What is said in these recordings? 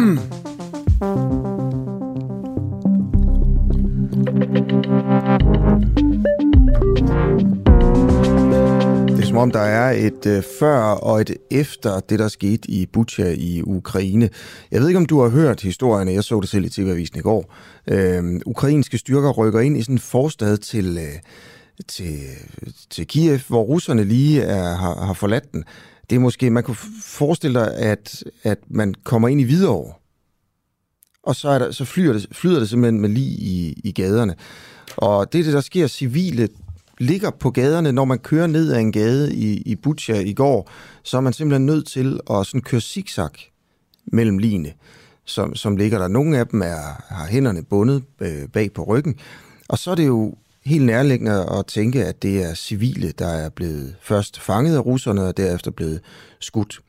Det som om der er et øh, før og et efter det, der skete i Bucha i Ukraine. Jeg ved ikke, om du har hørt historierne. Jeg så det selv i TV-avisen i går. Øh, ukrainske styrker rykker ind i sådan en forstad til, øh, til, til Kiev, hvor russerne lige er, har, har forladt den. Det er måske, man kunne forestille dig, at, at man kommer ind i Hvidovre, og så, er der, så flyder, det, flyder det simpelthen med lige i, i gaderne. Og det det, der sker. Civile ligger på gaderne, når man kører ned ad en gade i, i Butcha i går, så er man simpelthen nødt til at sådan køre zigzag mellem line, som, som ligger der. Nogle af dem er, har hænderne bundet øh, bag på ryggen, og så er det jo helt nærliggende at tænke, at det er civile, der er blevet først fanget af russerne og derefter blevet skudt.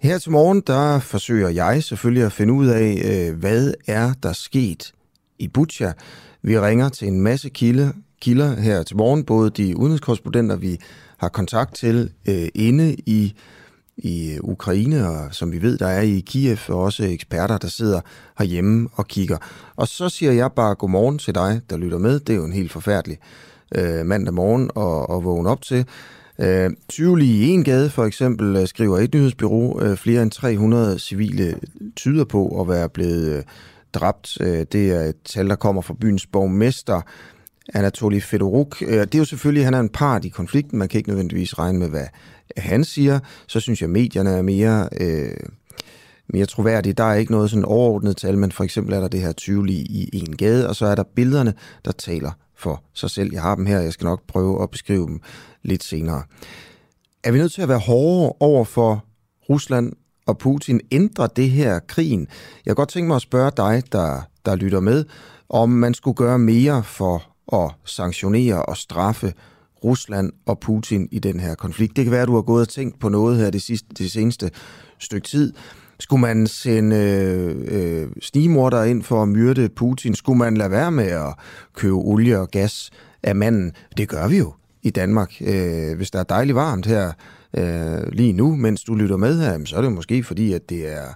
Her til morgen, der forsøger jeg selvfølgelig at finde ud af, øh, hvad er der sket i Butcha. Vi ringer til en masse kilde, kilder her til morgen, både de udenrigskorrespondenter, vi har kontakt til øh, inde i, i øh, Ukraine, og som vi ved, der er i Kiev, og også eksperter, der sidder herhjemme og kigger. Og så siger jeg bare godmorgen til dig, der lytter med. Det er jo en helt forfærdelig øh, mandag morgen at, at vågne op til. Øh, 20 i en gade for eksempel, øh, skriver et nyhedsbyrå, øh, flere end 300 civile tyder på at være blevet øh, dræbt. Øh, det er et tal, der kommer fra byens borgmester, Anatoly Fedoruk. Øh, det er jo selvfølgelig, han er en part i konflikten. Man kan ikke nødvendigvis regne med, hvad han siger. Så synes jeg, medierne er mere, øh, mere troværdige. Der er ikke noget sådan overordnet tal, men for eksempel er der det her 20 i en gade, og så er der billederne, der taler for sig selv. Jeg har dem her, jeg skal nok prøve at beskrive dem lidt senere. Er vi nødt til at være hårdere over for Rusland og Putin? Ændrer det her krigen? Jeg kan godt tænke mig at spørge dig, der, der lytter med, om man skulle gøre mere for at sanktionere og straffe Rusland og Putin i den her konflikt. Det kan være, at du har gået og tænkt på noget her det, sidste, det seneste stykke tid. Skulle man sende øh, øh, ind for at myrde Putin? Skulle man lade være med at købe olie og gas af manden? Det gør vi jo i Danmark. Øh, hvis der er dejligt varmt her øh, lige nu, mens du lytter med her, så er det måske fordi, at det er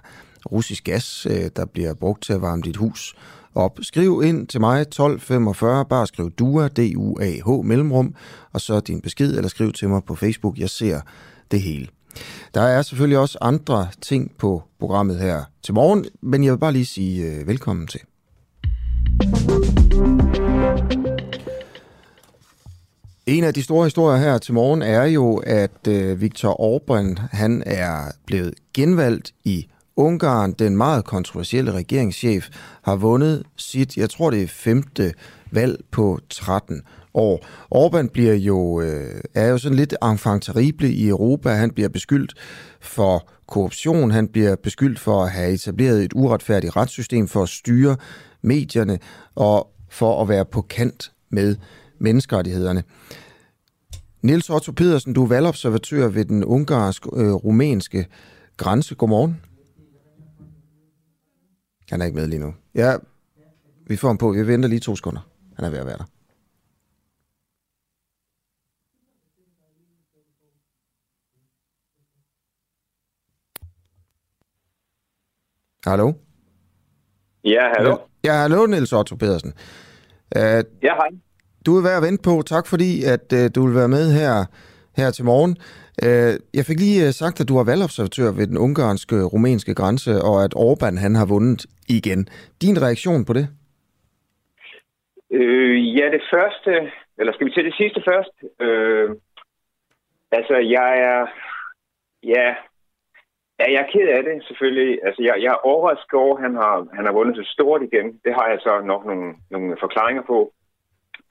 russisk gas, øh, der bliver brugt til at varme dit hus op. Skriv ind til mig 1245, bare skriv DUA, D-U-A-H, mellemrum, og så din besked, eller skriv til mig på Facebook. Jeg ser det hele. Der er selvfølgelig også andre ting på programmet her til morgen, men jeg vil bare lige sige øh, velkommen til. En af de store historier her til morgen er jo, at øh, Viktor Orbán han er blevet genvalgt i Ungarn, den meget kontroversielle regeringschef, har vundet sit, jeg tror det er femte valg på 13 år. Orbán bliver jo, øh, er jo sådan lidt enfant terrible i Europa. Han bliver beskyldt for korruption, han bliver beskyldt for at have etableret et uretfærdigt retssystem for at styre medierne og for at være på kant med menneskerettighederne. Niels Otto Pedersen, du er valgobservatør ved den ungarsk-rumænske øh, grænse. Godmorgen. Han er ikke med lige nu. Ja, vi får ham på. Vi venter lige to sekunder. Han er ved at være der. Hallo? Ja, hallo. Ja, hallo, Niels Otto Pedersen. Uh, ja, hej. du er værd at vente på. Tak fordi, at øh, du vil være med her, her til morgen. Øh, jeg fik lige øh, sagt, at du er valgobservatør ved den ungarske-rumænske grænse, og at Orbán han har vundet igen. Din reaktion på det? Øh, ja, det første, eller skal vi til det sidste først? Øh, altså, jeg er, ja, ja, jeg er ked af det, selvfølgelig. Altså, jeg, jeg er overrasket over, at han har, han har vundet så stort igen. Det har jeg så nok nogle, nogle forklaringer på.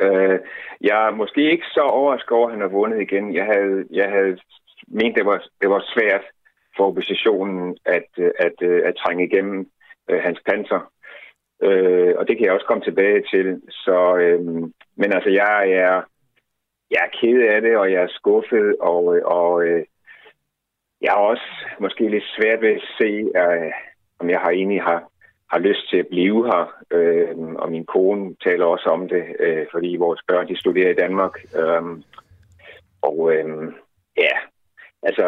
Øh, jeg er måske ikke så overrasket over, at han har vundet igen. Jeg havde, jeg havde ment, det var, det var svært for oppositionen at, at, at, at trænge igennem øh, hans panser. Øh, og det kan jeg også komme tilbage til. Så, øh, men altså, jeg er, jeg er ked af det, og jeg er skuffet, og, og øh, jeg har også måske lidt svært ved at se, øh, om jeg har egentlig har, har lyst til at blive her. Øh, og min kone taler også om det, øh, fordi vores børn de studerer i Danmark. Øh, og øh, ja, altså,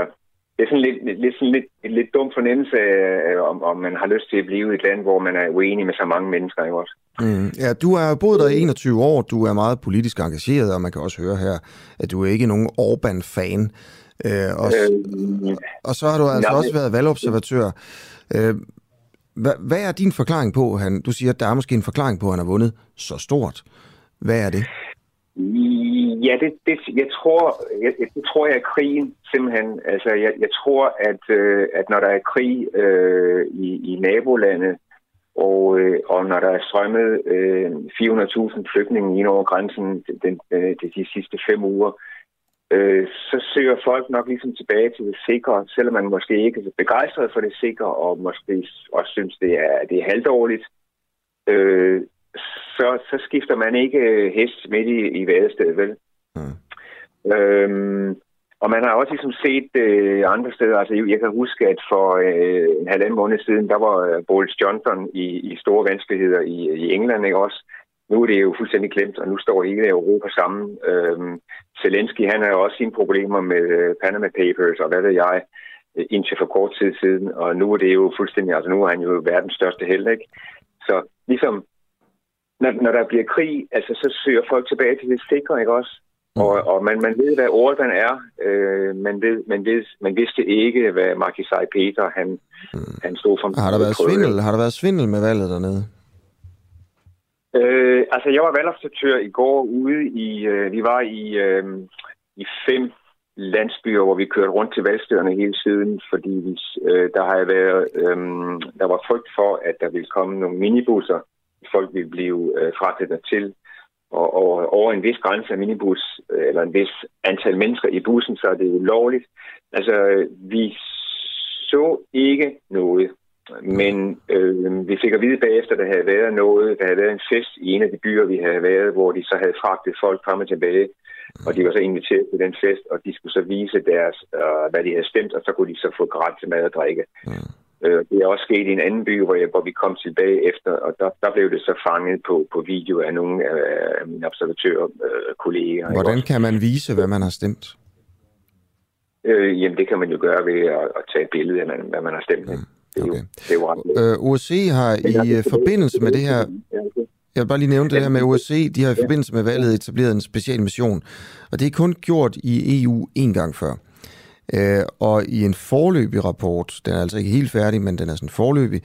det er sådan lidt, lidt, sådan lidt, et lidt dum fornemmelse, øh, om, om man har lyst til at blive i et land, hvor man er uenig med så mange mennesker. Ikke også? Mm. Ja, du har boet der i 21 år, du er meget politisk engageret, og man kan også høre her, at du er ikke nogen Orbán-fan. Øh, og, øh, og så har du altså nej, også været valgobservatør. Øh, hvad, hvad er din forklaring på, han, du siger, at der er måske en forklaring på, at han har vundet så stort. Hvad er det? Ja, det, det, jeg tror, jeg, det tror jeg er krigen simpelthen. Altså, jeg, jeg tror, at, øh, at når der er krig øh, i, i nabolandet, og, øh, og når der er strømmet øh, 400.000 flygtninge ind over grænsen den, den, de, de sidste fem uger, øh, så søger folk nok ligesom tilbage til det sikre, selvom man måske ikke er begejstret for det sikre, og måske også synes, det er, det er halvdårligt. Øh, så, så skifter man ikke øh, hest midt i, i vadestedet, vel? Mm. Øhm, og man har også ligesom set øh, andre steder. Altså, jeg kan huske, at for øh, en halvanden måned siden, der var øh, Boris Johnson i, i store vanskeligheder i, i England, ikke også? Nu er det jo fuldstændig glemt, og nu står hele Europa sammen. Øhm, Zelensky, han har jo også sine problemer med øh, Panama Papers, og hvad ved jeg, øh, indtil for kort tid siden. Og nu er det jo fuldstændig, altså nu er han jo verdens største held, ikke? Så ligesom når, når der bliver krig, altså, så søger folk tilbage til det sikre, ikke også? Mm. Og, og man, man ved, hvad Orbán er. Øh, man, ved, man, ved, man vidste ikke, hvad Markisai Peter han, mm. han stod for. Har der, været svindel? Har der været svindel med valget dernede? Øh, altså, jeg var valgobservatør i går ude i... Øh, vi var i, øh, i fem landsbyer, hvor vi kørte rundt til valgstederne hele tiden, fordi vi, øh, der har været, øh, der var frygt for, at der ville komme nogle minibusser, folk ville blive øh, fragtet til. Og, og over en vis grænse af minibus, øh, eller en vis antal mennesker i bussen, så er det ulovligt. Altså, vi så ikke noget. Men øh, vi fik at vide bagefter, at der havde været noget, der havde været en fest i en af de byer, vi havde været, hvor de så havde fragtet folk frem og tilbage. Og de var så inviteret til den fest, og de skulle så vise deres, øh, hvad de havde stemt, og så kunne de så få gratis mad og drikke. Mm. Øh, det er også sket i en anden by, hvor, jeg, hvor vi kom tilbage efter, og der, der blev det så fanget på, på video af nogle af mine observatørkolleger. Øh, Hvordan kan man vise, hvad man har stemt? Øh, jamen, det kan man jo gøre ved at, at tage et billede af, hvad man har stemt. Mm. Det er okay. jo, det er jo ret øh, OSCE har i øh, forbindelse med det her... Jeg vil bare lige nævne det her med OSCE. De har i forbindelse med valget etableret en special mission, og det er kun gjort i EU en gang før. Øh, og i en forløbig rapport, den er altså ikke helt færdig, men den er sådan forløbig,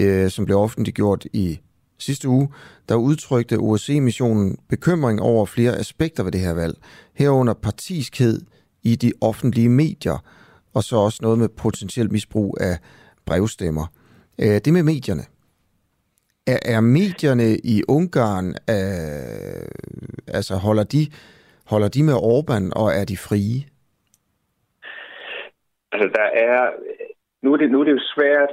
øh, som blev offentliggjort i sidste uge, der udtrykte OSCE-missionen bekymring over flere aspekter ved det her valg, herunder partiskhed i de offentlige medier, og så også noget med potentielt misbrug af brevstemmer. Øh, det med medierne. Er, er medierne i Ungarn, øh, altså holder de, holder de med Orbán, og er de frie? Altså, der er... Nu er det, nu er det jo svært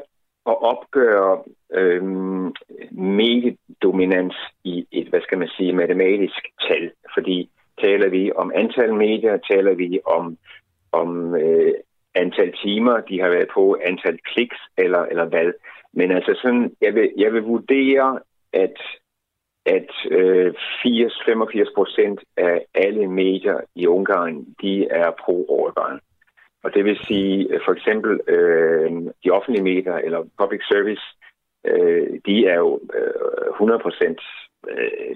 at opgøre øhm, mediedominans i et, hvad skal man sige, matematisk tal. Fordi taler vi om antal medier, taler vi om, om øh, antal timer, de har været på, antal kliks eller, eller hvad. Men altså sådan, jeg vil, jeg vil vurdere, at, at øh, 80-85 procent af alle medier i Ungarn, de er pro-Orbán. Og det vil sige, øh, for eksempel øh, de offentlige medier eller public service, øh, de er jo øh, 100 procent øh,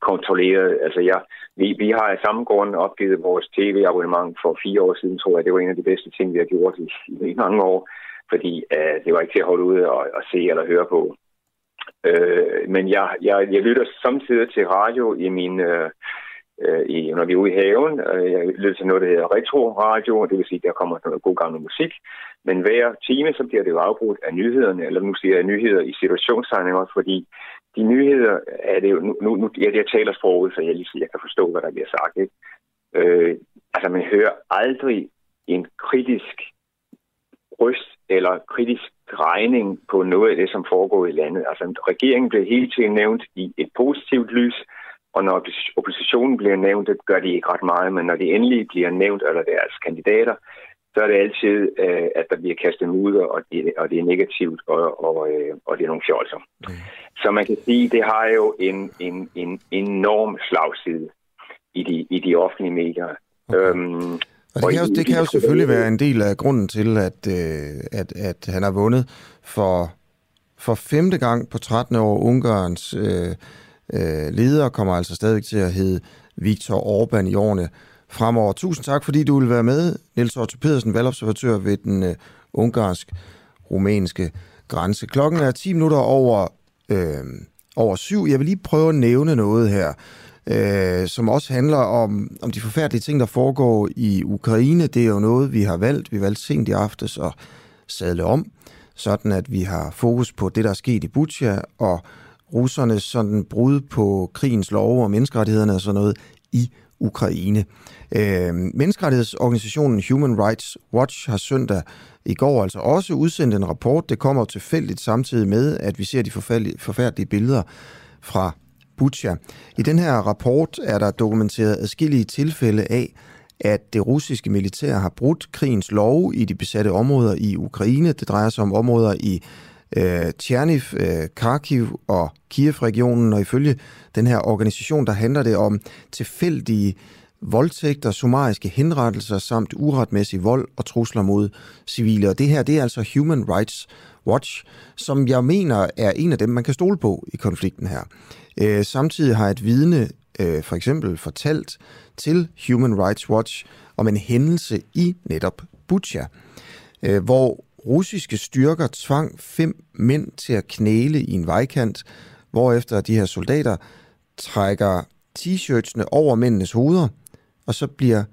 kontrolleret. Altså, jeg, vi, vi har af samme grund opgivet vores tv-abonnement for fire år siden, tror jeg. Det var en af de bedste ting, vi har gjort i, i mange år, fordi uh, det var ikke til at holde ud og, og se eller høre på. Uh, men jeg, jeg, jeg lytter samtidig til radio i min... Uh, i, når vi er ude i haven. Jeg lytter til noget, der hedder retro-radio, det vil sige, der kommer noget god gammel musik. Men hver time, så bliver det jo afbrudt af nyhederne, eller nu siger jeg nyheder i situationstegninger, fordi de nyheder er det jo, nu, nu jeg, jeg taler sproget, så jeg, lige, jeg kan forstå, hvad der bliver sagt. Ikke? Øh, altså, man hører aldrig en kritisk røst eller kritisk regning på noget af det, som foregår i landet. Altså, regeringen bliver hele tiden nævnt i et positivt lys, og når oppositionen bliver nævnt, det gør de ikke ret meget, men når de endelig bliver nævnt, eller deres kandidater, så er det altid, øh, at der bliver kastet mudder, og det, og det er negativt, og, og, øh, og det er nogle fjolser. Mm. Så man kan sige, det har jo en, en, en enorm slagside i de, i de offentlige medier. Okay. Øhm, og det kan, jo, det kan jo selvfølgelig være en del af grunden til, at, øh, at, at han har vundet for, for femte gang på 13 år. Ungarns øh, øh, leder kommer altså stadig til at hedde Viktor Orbán i årene fremover. Tusind tak, fordi du vil være med, Niels Otto Pedersen, valgobservatør ved den øh, ungarsk-rumænske grænse. Klokken er 10 minutter over, øh, over syv. Jeg vil lige prøve at nævne noget her, øh, som også handler om, om de forfærdelige ting, der foregår i Ukraine. Det er jo noget, vi har valgt. Vi valgte sent i aftes at sadle om, sådan at vi har fokus på det, der er sket i Butsja, og russernes sådan brud på krigens lov og menneskerettighederne og sådan noget i Ukraine. Øh, menneskerettighedsorganisationen Human Rights Watch har søndag i går altså også udsendt en rapport. Det kommer tilfældigt samtidig med, at vi ser de forfærdelige, billeder fra Butsja. I den her rapport er der dokumenteret adskillige tilfælde af, at det russiske militær har brudt krigens lov i de besatte områder i Ukraine. Det drejer sig om områder i øh, Tjerniv, øh, Kharkiv og Kiev-regionen, og ifølge den her organisation, der handler det om tilfældige voldtægter, summariske henrettelser samt uretmæssig vold og trusler mod civile. Og det her, det er altså Human Rights Watch, som jeg mener er en af dem, man kan stole på i konflikten her. Øh, samtidig har et vidne øh, for eksempel fortalt til Human Rights Watch om en hændelse i netop Butcha, øh, hvor russiske styrker tvang fem mænd til at knæle i en vejkant, hvorefter de her soldater trækker t-shirtsene over mændenes hoveder, og så bliver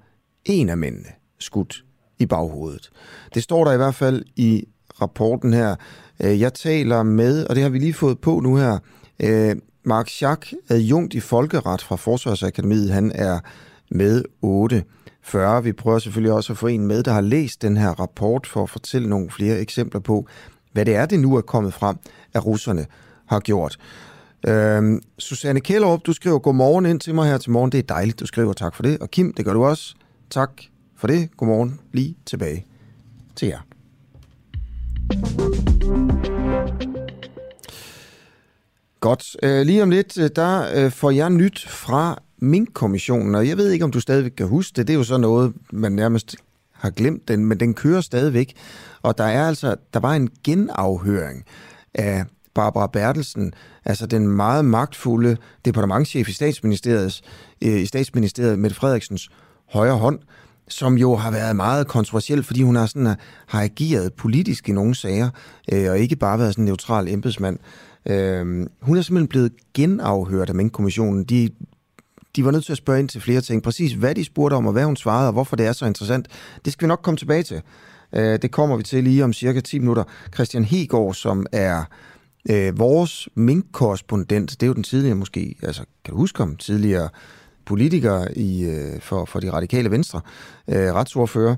en af mændene skudt i baghovedet. Det står der i hvert fald i rapporten her. Øh, jeg taler med, og det har vi lige fået på nu her, øh, Mark Schack, adjunkt i Folkeret fra Forsvarsakademiet. Han er med 8.40. Vi prøver selvfølgelig også at få en med, der har læst den her rapport for at fortælle nogle flere eksempler på, hvad det er, det nu er kommet frem, at russerne har gjort. Øhm, Susanne Kjellerup, du skriver godmorgen ind til mig her til morgen. Det er dejligt, du skriver. Tak for det. Og Kim, det gør du også. Tak for det. Godmorgen. Lige tilbage til jer. Godt. Øh, lige om lidt, øh, der øh, får jeg nyt fra Mink-kommissionen, og jeg ved ikke, om du stadigvæk kan huske det. Det er jo så noget, man nærmest har glemt den, men den kører stadigvæk. Og der er altså, der var en genafhøring af Barbara Bertelsen, altså den meget magtfulde departementchef i statsministeriet, øh, i statsministeriet Mette Frederiksens højre hånd, som jo har været meget kontroversiel, fordi hun har, sådan, øh, har ageret politisk i nogle sager, øh, og ikke bare været sådan en neutral embedsmand. Øh, hun er simpelthen blevet genafhørt af Mink-kommissionen. De de var nødt til at spørge ind til flere ting. Præcis hvad de spurgte om, og hvad hun svarede, og hvorfor det er så interessant, det skal vi nok komme tilbage til. Øh, det kommer vi til lige om cirka 10 minutter. Christian Hegård, som er øh, vores minkkorrespondent, det er jo den tidligere måske, altså kan du huske om, tidligere politiker i, øh, for, for de radikale venstre, øh, retsordfører.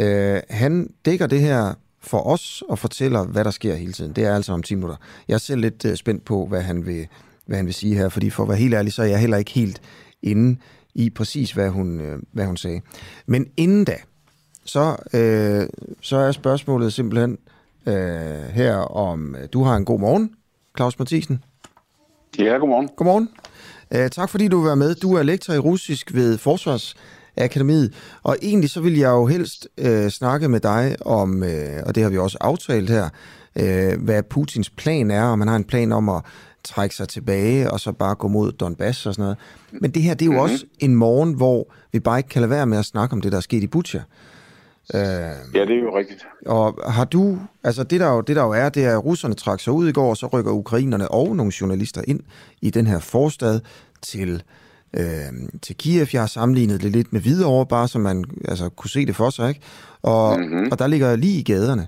Øh, han dækker det her for os og fortæller, hvad der sker hele tiden. Det er altså om 10 minutter. Jeg er selv lidt øh, spændt på, hvad han, vil, hvad han vil sige her, fordi for at være helt ærlig, så er jeg heller ikke helt inde i præcis, hvad hun, øh, hvad hun sagde. Men inden da, så, øh, så er spørgsmålet simpelthen øh, her om, du har en god morgen, Claus Mathisen. Ja, godmorgen. Godmorgen. Øh, tak fordi du var med. Du er lektor i russisk ved Forsvarsakademiet, og egentlig så vil jeg jo helst øh, snakke med dig om, øh, og det har vi også aftalt her, øh, hvad Putins plan er, om man har en plan om at trække sig tilbage og så bare gå mod Donbass og sådan noget. Men det her, det er jo mm-hmm. også en morgen, hvor vi bare ikke kan lade være med at snakke om det, der er sket i Butcher. Øh, ja, det er jo rigtigt. Og har du, altså det der, jo, det der jo er, det er, at russerne trak sig ud i går, og så rykker ukrainerne og nogle journalister ind i den her forstad til, øh, til Kiev. Jeg har sammenlignet det lidt med Hvidovre, bare så man altså, kunne se det for sig. Ikke? Og, mm-hmm. og der ligger lige i gaderne.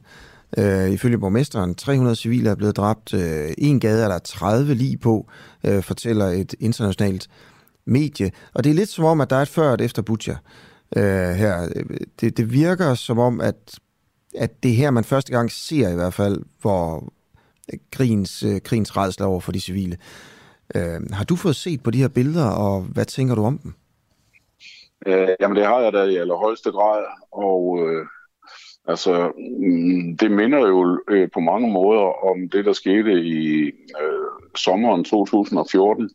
Øh, ifølge borgmesteren, 300 civile er blevet dræbt. Øh, en gade er der 30 lige på, øh, fortæller et internationalt medie. Og det er lidt som om, at der er et før og et efter Butcher øh, her. Det, det virker som om, at, at det her, man første gang ser i hvert fald, hvor krigens, øh, krigens redsel over for de civile. Øh, har du fået set på de her billeder, og hvad tænker du om dem? Øh, jamen det har jeg da i allerhøjeste grad, og øh, altså mm, det minder jo øh, på mange måder om det, der skete i øh, sommeren 2014,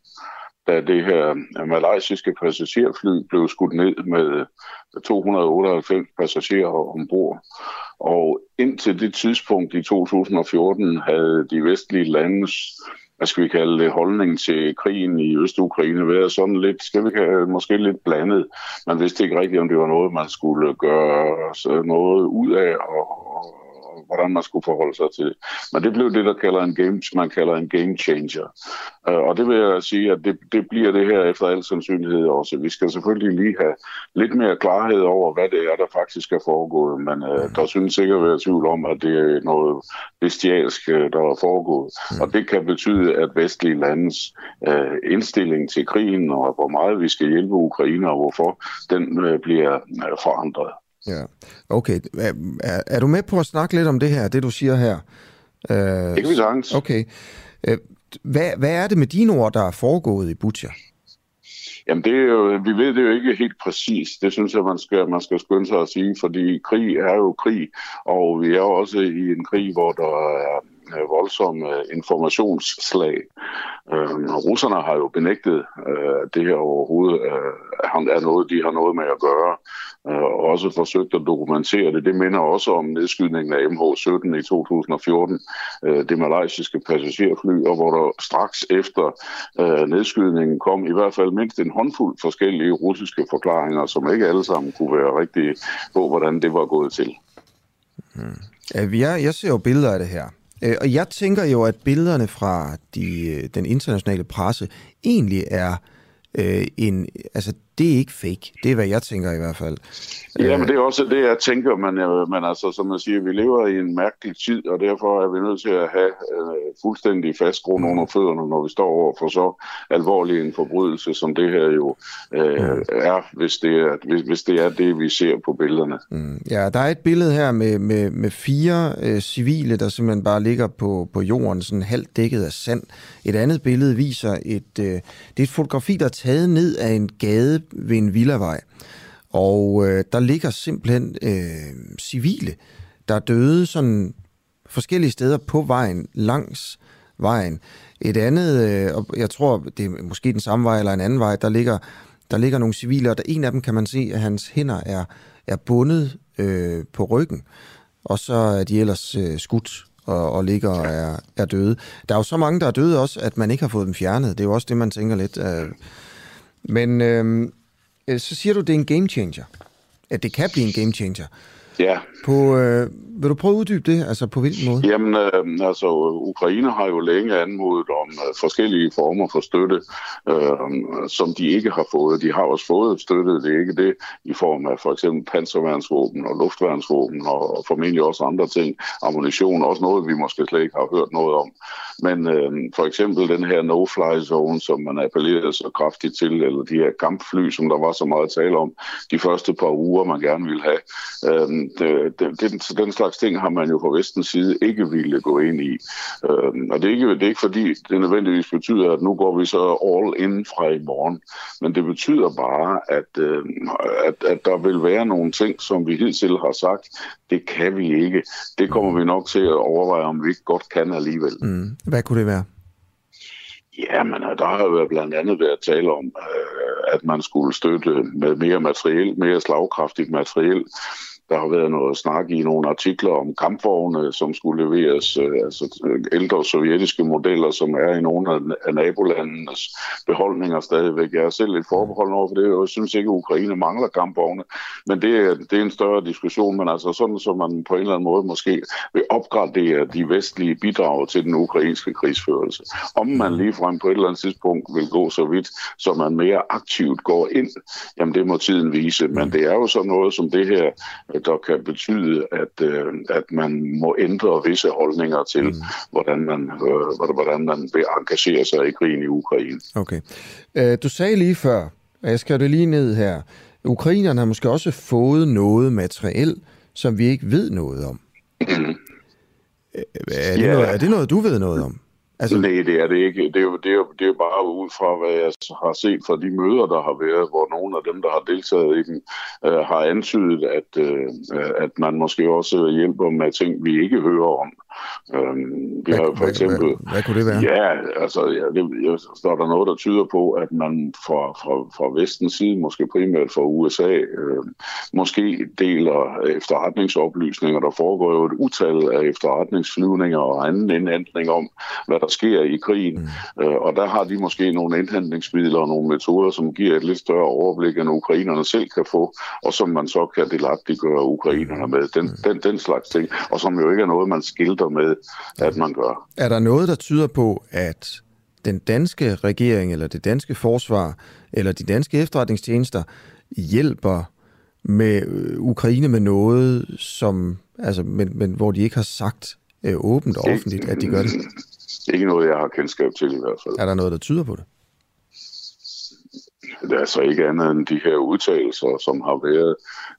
da det her malaysiske passagerfly blev skudt ned med 298 passagerer ombord. Og indtil det tidspunkt i 2014 havde de vestlige landes hvad skal vi kalde det, holdning til krigen i Øst-Ukraine været sådan lidt, skal vi kalde, måske lidt blandet. Man vidste ikke rigtigt, om det var noget, man skulle gøre noget ud af, og, hvordan man skulle forholde sig til det. Men det blev det, der kalder en game, man kalder en game changer. Uh, og det vil jeg sige, at det, det bliver det her efter al sandsynlighed også. Vi skal selvfølgelig lige have lidt mere klarhed over, hvad det er, der faktisk er foregået. Men uh, der synes sikkert være tvivl om, at det er noget bestialsk, øh, der er foregået. Mm. Og det kan betyde, at vestlige landes uh, indstilling til krigen, og hvor meget vi skal hjælpe Ukraine, og hvorfor, den uh, bliver uh, forandret. Ja, okay. Er, er, er du med på at snakke lidt om det her, det du siger her? Uh, det kan vi sagtens. Okay. Uh, hvad, hvad er det med dine ord, der er foregået i Butcher? Jamen, det er jo, vi ved det jo ikke helt præcis. Det synes jeg, man skal, man skal skynde sig at sige, fordi krig er jo krig, og vi er jo også i en krig, hvor der er øh, voldsom øh, informationsslag. Øh, russerne har jo benægtet, øh, at det her overhovedet øh, er noget, de har noget med at gøre, øh, og også forsøgt at dokumentere det. Det minder også om nedskydningen af MH17 i 2014, øh, det malaysiske passagerfly, og hvor der straks efter øh, nedskydningen kom i hvert fald mindst en håndfuld forskellige russiske forklaringer, som ikke alle sammen kunne være rigtige på, hvordan det var gået til. Hmm. Jeg, jeg ser jo billeder af det her. Øh, og jeg tænker jo, at billederne fra de, øh, den internationale presse egentlig er øh, en, altså det er ikke fake. Det er, hvad jeg tænker i hvert fald. Ja, men det er også det, jeg tænker, men, men altså, som man siger, vi lever i en mærkelig tid, og derfor er vi nødt til at have øh, fuldstændig fast grund under fødderne, når vi står over for så alvorlig en forbrydelse, som det her jo øh, er, hvis det er, hvis, hvis det er det, vi ser på billederne. Mm. Ja, der er et billede her med, med, med fire øh, civile, der simpelthen bare ligger på, på jorden, sådan halvt dækket af sand. Et andet billede viser et, øh, det er et fotografi, der er taget ned af en gade ved en villavej. Og øh, der ligger simpelthen øh, civile, der er døde sådan forskellige steder på vejen, langs vejen. Et andet, øh, og jeg tror, det er måske den samme vej eller en anden vej, der ligger, der ligger nogle civile, og der en af dem kan man se, at hans hænder er, er bundet øh, på ryggen, og så er de ellers øh, skudt og, og ligger og er, er døde. Der er jo så mange, der er døde også, at man ikke har fået dem fjernet. Det er jo også det, man tænker lidt. Øh. Men øh, Øh, Øh, så siger du, det er en game changer. At det kan blive en game changer. Ja. På, øh, vil du prøve at uddybe det? Altså på hvilken måde? Jamen, øh, altså Ukraine har jo længe anmodet om øh, forskellige former for støtte, øh, som de ikke har fået. De har også fået støtte, det er ikke det, i form af for eksempel panserværnsvåben og luftværnsvåben og, og formentlig også andre ting. Ammunition, også noget, vi måske slet ikke har hørt noget om. Men øh, for eksempel den her no-fly zone, som man appellerede så kraftigt til, eller de her kampfly, som der var så meget tale om de første par uger, man gerne ville have. Øh, det, det, den slags ting har man jo fra vestens side ikke ville gå ind i. Øh, og det er, ikke, det er ikke fordi, det nødvendigvis betyder, at nu går vi så all in fra i morgen. Men det betyder bare, at, øh, at, at der vil være nogle ting, som vi hidtil har sagt, det kan vi ikke. Det kommer vi nok til at overveje, om vi ikke godt kan alligevel. Mm. Hvad kunne det være? Ja, men der har jo blandt andet været tale om, øh, at man skulle støtte med mere materiel, mere slagkraftigt materiel der har været noget snak i nogle artikler om kampvogne, som skulle leveres, øh, altså øh, ældre sovjetiske modeller, som er i nogle af nabolandenes beholdninger stadigvæk. Jeg er selv lidt forbeholden over for det, og jeg synes ikke, at Ukraine mangler kampvogne, men det er, det er en større diskussion, men altså sådan, så man på en eller anden måde måske vil opgradere de vestlige bidrag til den ukrainske krigsførelse. Om man ligefrem på et eller andet tidspunkt vil gå så vidt, så man mere aktivt går ind, jamen det må tiden vise, men det er jo så noget som det her, der kan betyde, at, øh, at man må ændre visse holdninger til, mm. hvordan, man, øh, hvordan man vil engagere sig i krigen i Ukraine. Okay. Øh, du sagde lige før, og jeg skal det lige ned her, Ukrainerne har måske også fået noget materiel, som vi ikke ved noget om. Mm. Er, det yeah. noget, er det noget, du ved noget om? Altså... Nej, det er det ikke. Det er, jo, det, er jo, det er bare ud fra, hvad jeg har set fra de møder, der har været, hvor nogle af dem, der har deltaget i dem, øh, har antydet, at, øh, øh, at man måske også hjælper med ting, vi ikke hører om. Øhm, vi hvad, har for eksempel... Hvad, hvad, hvad kunne det være? Ja, altså, ja, det, jeg, står der noget, der tyder på, at man fra, fra, fra vestens side, måske primært fra USA, øh, måske deler efterretningsoplysninger. Der foregår jo et utal af efterretningsflyvninger og anden indhentning om, hvad der sker i krigen. Mm. Øh, og der har de måske nogle indhentningsmidler og nogle metoder, som giver et lidt større overblik, end ukrainerne selv kan få, og som man så kan delagtiggøre ukrainerne med. Den, mm. den, den slags ting. Og som jo ikke er noget, man skilter med, at man gør. Er der noget, der tyder på, at den danske regering, eller det danske forsvar, eller de danske efterretningstjenester hjælper med øh, Ukraine med noget, som, altså, men, men hvor de ikke har sagt øh, åbent og offentligt, at de gør det? Ikke noget, jeg har kendskab til i hvert fald. Er der noget, der tyder på det? Det er altså ikke andet end de her udtalelser, som har været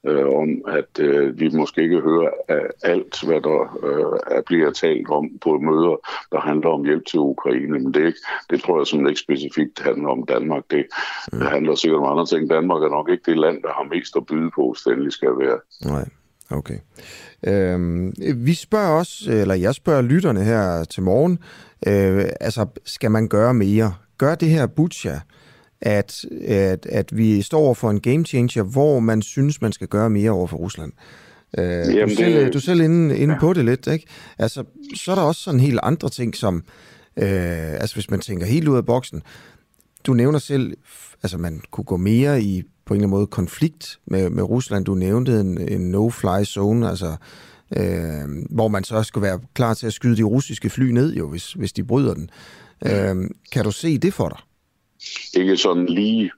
øh, om, at øh, vi måske ikke hører af alt, hvad der øh, bliver talt om på møder, der handler om hjælp til Ukraine. Men det, er ikke, det tror jeg som ikke specifikt handler om Danmark. Det, mm. det handler sikkert om andre ting. Danmark er nok ikke det land, der har mest at byde på, hvis det skal være. Nej. Okay. Øhm, vi spørger også, eller jeg spørger lytterne her til morgen, øh, altså skal man gøre mere? Gør det her Butcha, at, at, at vi står for en game changer, hvor man synes, man skal gøre mere over for Rusland? Øh, Jamen, du, selv, det... du er selv inde, inde ja. på det lidt, ikke? Altså, så er der også sådan helt andre ting, som, øh, altså hvis man tænker helt ud af boksen, du nævner selv, altså man kunne gå mere i på en eller anden måde konflikt med, med Rusland. Du nævnte en, en no-fly zone, altså øh, hvor man så skulle være klar til at skyde de russiske fly ned, jo, hvis, hvis de bryder den. Øh, kan du se det for dig? Ikke sådan lige.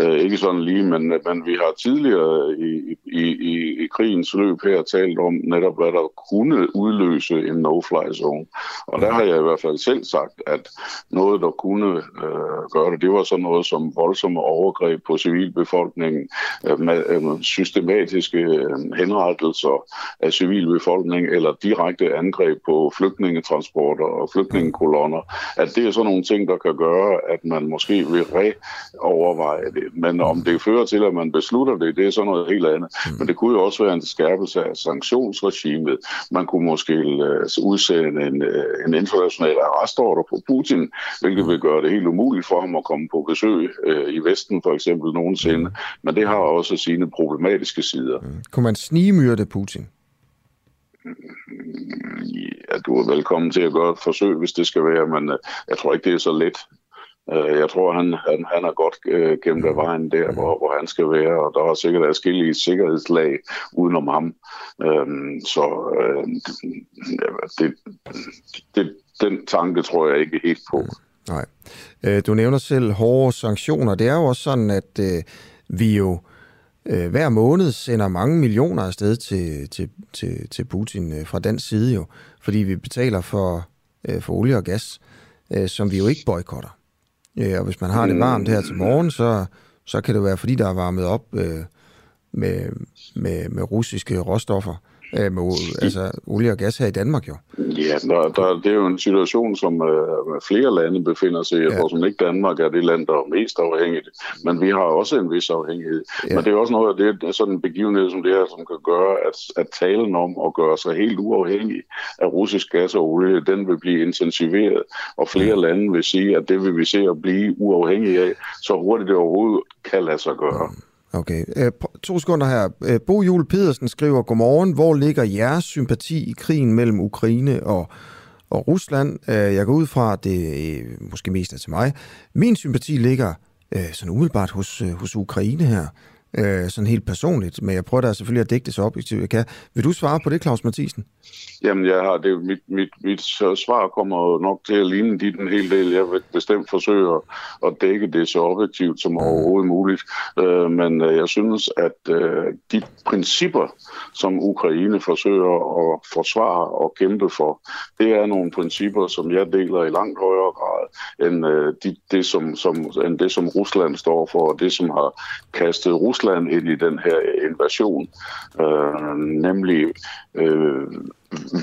Øh, ikke sådan lige, men, men vi har tidligere i, i, i, i krigens løb her talt om netop, hvad der kunne udløse en no-fly zone. Og der har jeg i hvert fald selv sagt, at noget, der kunne øh, gøre det, det var sådan noget som voldsomme overgreb på civilbefolkningen, øh, med øh, systematiske øh, henrettelser af civilbefolkningen, eller direkte angreb på flygtningetransporter og flygtningekolonner. At det er sådan nogle ting, der kan gøre, at man måske vil reoverveje det. Men om det fører til, at man beslutter det, det er sådan noget helt andet. Mm. Men det kunne jo også være en skærpelse af sanktionsregimet. Man kunne måske øh, udsende en, øh, en international arrestordre på Putin, hvilket vil gøre det helt umuligt for ham at komme på besøg øh, i Vesten for eksempel nogensinde. Mm. Men det har også sine problematiske sider. Mm. Kunne man snigemyrde Putin? Ja, du er velkommen til at gøre et forsøg, hvis det skal være, men jeg tror ikke, det er så let. Øh, jeg tror, han, han, han er godt øh, gennem af vejen der, hvor, hvor han skal være, og der er sikkert adskillige sikkerhedslag udenom ham. Øhm, så øh, det, det, den tanke tror jeg ikke helt på. Nej. Øh, du nævner selv hårde sanktioner. Det er jo også sådan, at øh, vi jo øh, hver måned sender mange millioner afsted til, til, til, til Putin øh, fra den side jo, fordi vi betaler for, øh, for olie og gas, øh, som vi jo ikke boykotter. Øh, og hvis man har det varmt her til morgen, så, så kan det være, fordi der er varmet op øh, med, med, med russiske råstoffer øh, med altså, olie og gas her i Danmark jo. Ja, der, der, det er jo en situation, som øh, flere lande befinder sig i. Jeg ja. tror som ikke Danmark er det land, der er mest afhængigt. Men vi har også en vis afhængighed. Ja. Men det er også noget af det, sådan en begivenhed som det her, som kan gøre, at, at talen om at gøre sig helt uafhængig af russisk gas og olie, den vil blive intensiveret. Og flere ja. lande vil sige, at det vil vi se at blive uafhængige af, så hurtigt det overhovedet kan lade sig gøre. Okay. Øh, to sekunder her. Øh, Bo Jule Pedersen skriver, Godmorgen, hvor ligger jeres sympati i krigen mellem Ukraine og, og Rusland? Øh, jeg går ud fra, at det øh, måske mest er til mig. Min sympati ligger øh, sådan umiddelbart hos, øh, hos Ukraine her øh, sådan helt personligt, men jeg prøver da selvfølgelig at dække det så objektivt jeg kan. Vil du svare på det, Claus Mathisen? Jamen, jeg har det, mit, mit, mit svar kommer nok til at ligne dit en hel del. Jeg vil bestemt forsøge at dække det så objektivt som overhovedet muligt. Øh, men øh, jeg synes, at øh, de principper, som Ukraine forsøger at forsvare og kæmpe for, det er nogle principper, som jeg deler i langt højere grad end, øh, de, det, som, som, end det, som Rusland står for, og det, som har kastet Rusland ind i den her invasion. Øh, nemlig øh,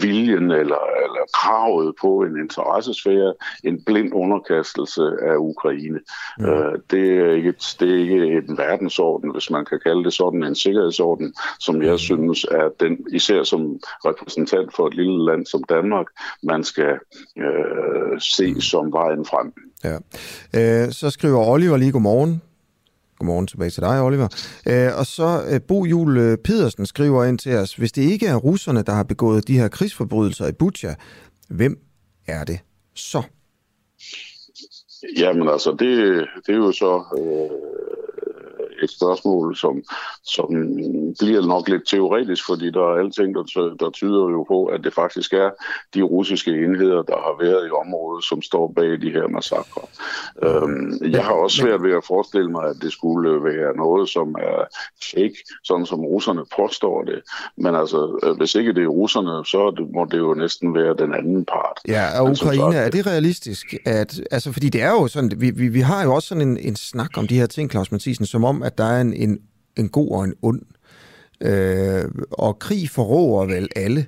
viljen eller, eller kravet på en interessesfære, en blind underkastelse af Ukraine. Mm. Øh, det, er ikke, det er ikke en verdensorden, hvis man kan kalde det sådan, en sikkerhedsorden, som jeg synes er den, især som repræsentant for et lille land som Danmark, man skal øh, se mm. som vejen frem. Ja. Øh, så skriver Oliver lige godmorgen. Godmorgen tilbage til dig, Oliver. Øh, og så øh, Bo Jul øh, Pedersen skriver ind til os, hvis det ikke er russerne, der har begået de her krigsforbrydelser i Butja, hvem er det så? Jamen altså, det, det er jo så øh, et spørgsmål, som, som bliver nok lidt teoretisk, fordi der er alting, der, der tyder jo på, at det faktisk er de russiske enheder, der har været i området, som står bag de her massakre. Øhm, jeg har også svært ved at forestille mig, at det skulle være noget, som er fake, sådan som russerne påstår det. Men altså, øh, hvis ikke det er russerne, så må det jo næsten være den anden part. Ja, og Ukraine, sagt, er det realistisk? At, altså, fordi det er jo sådan, vi, vi, vi har jo også sådan en, en snak om de her ting, Claus Mathisen, som om, at der er en, en, en god og en ond. Øh, og krig forråder vel alle.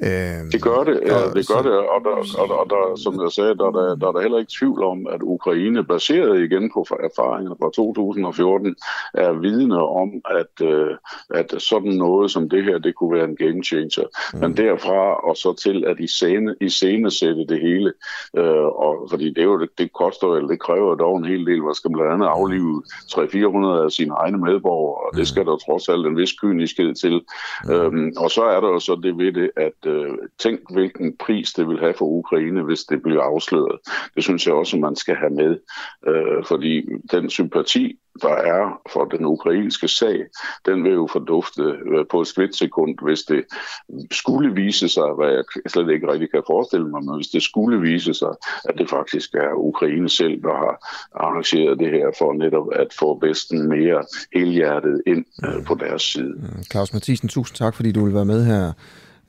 Øh, det gør det, ja, det gør det, og, der, og, der, og der, som jeg sagde, der, der, der er der heller ikke tvivl om, at Ukraine, baseret igen på erfaringer fra 2014, er vidne om, at, øh, at sådan noget som det her, det kunne være en game changer. Mm. Men derfra og så til at i scene, i scene sætte det hele, øh, og, fordi det, er jo, det koster eller det kræver dog en hel del, hvad skal blandt andet aflive 300-400 af sine egne medborgere, og det mm. skal der trods alt en vis kyniskhed til. Mm. Øhm, og så er der jo så det ved det, at øh, tænk, hvilken pris det vil have for Ukraine, hvis det bliver afsløret. Det synes jeg også, man skal have med, øh, fordi den sympati, der er for den ukrainske sag, den vil jo fordufte øh, på et splitsekund, hvis det skulle vise sig, hvad jeg slet ikke rigtig kan forestille mig, men hvis det skulle vise sig, at det faktisk er Ukraine selv, der har arrangeret det her for netop at få Vesten mere helhjertet ind øh, på deres side. Mm, Claus Mathisen, tusind tak, fordi du vil være med her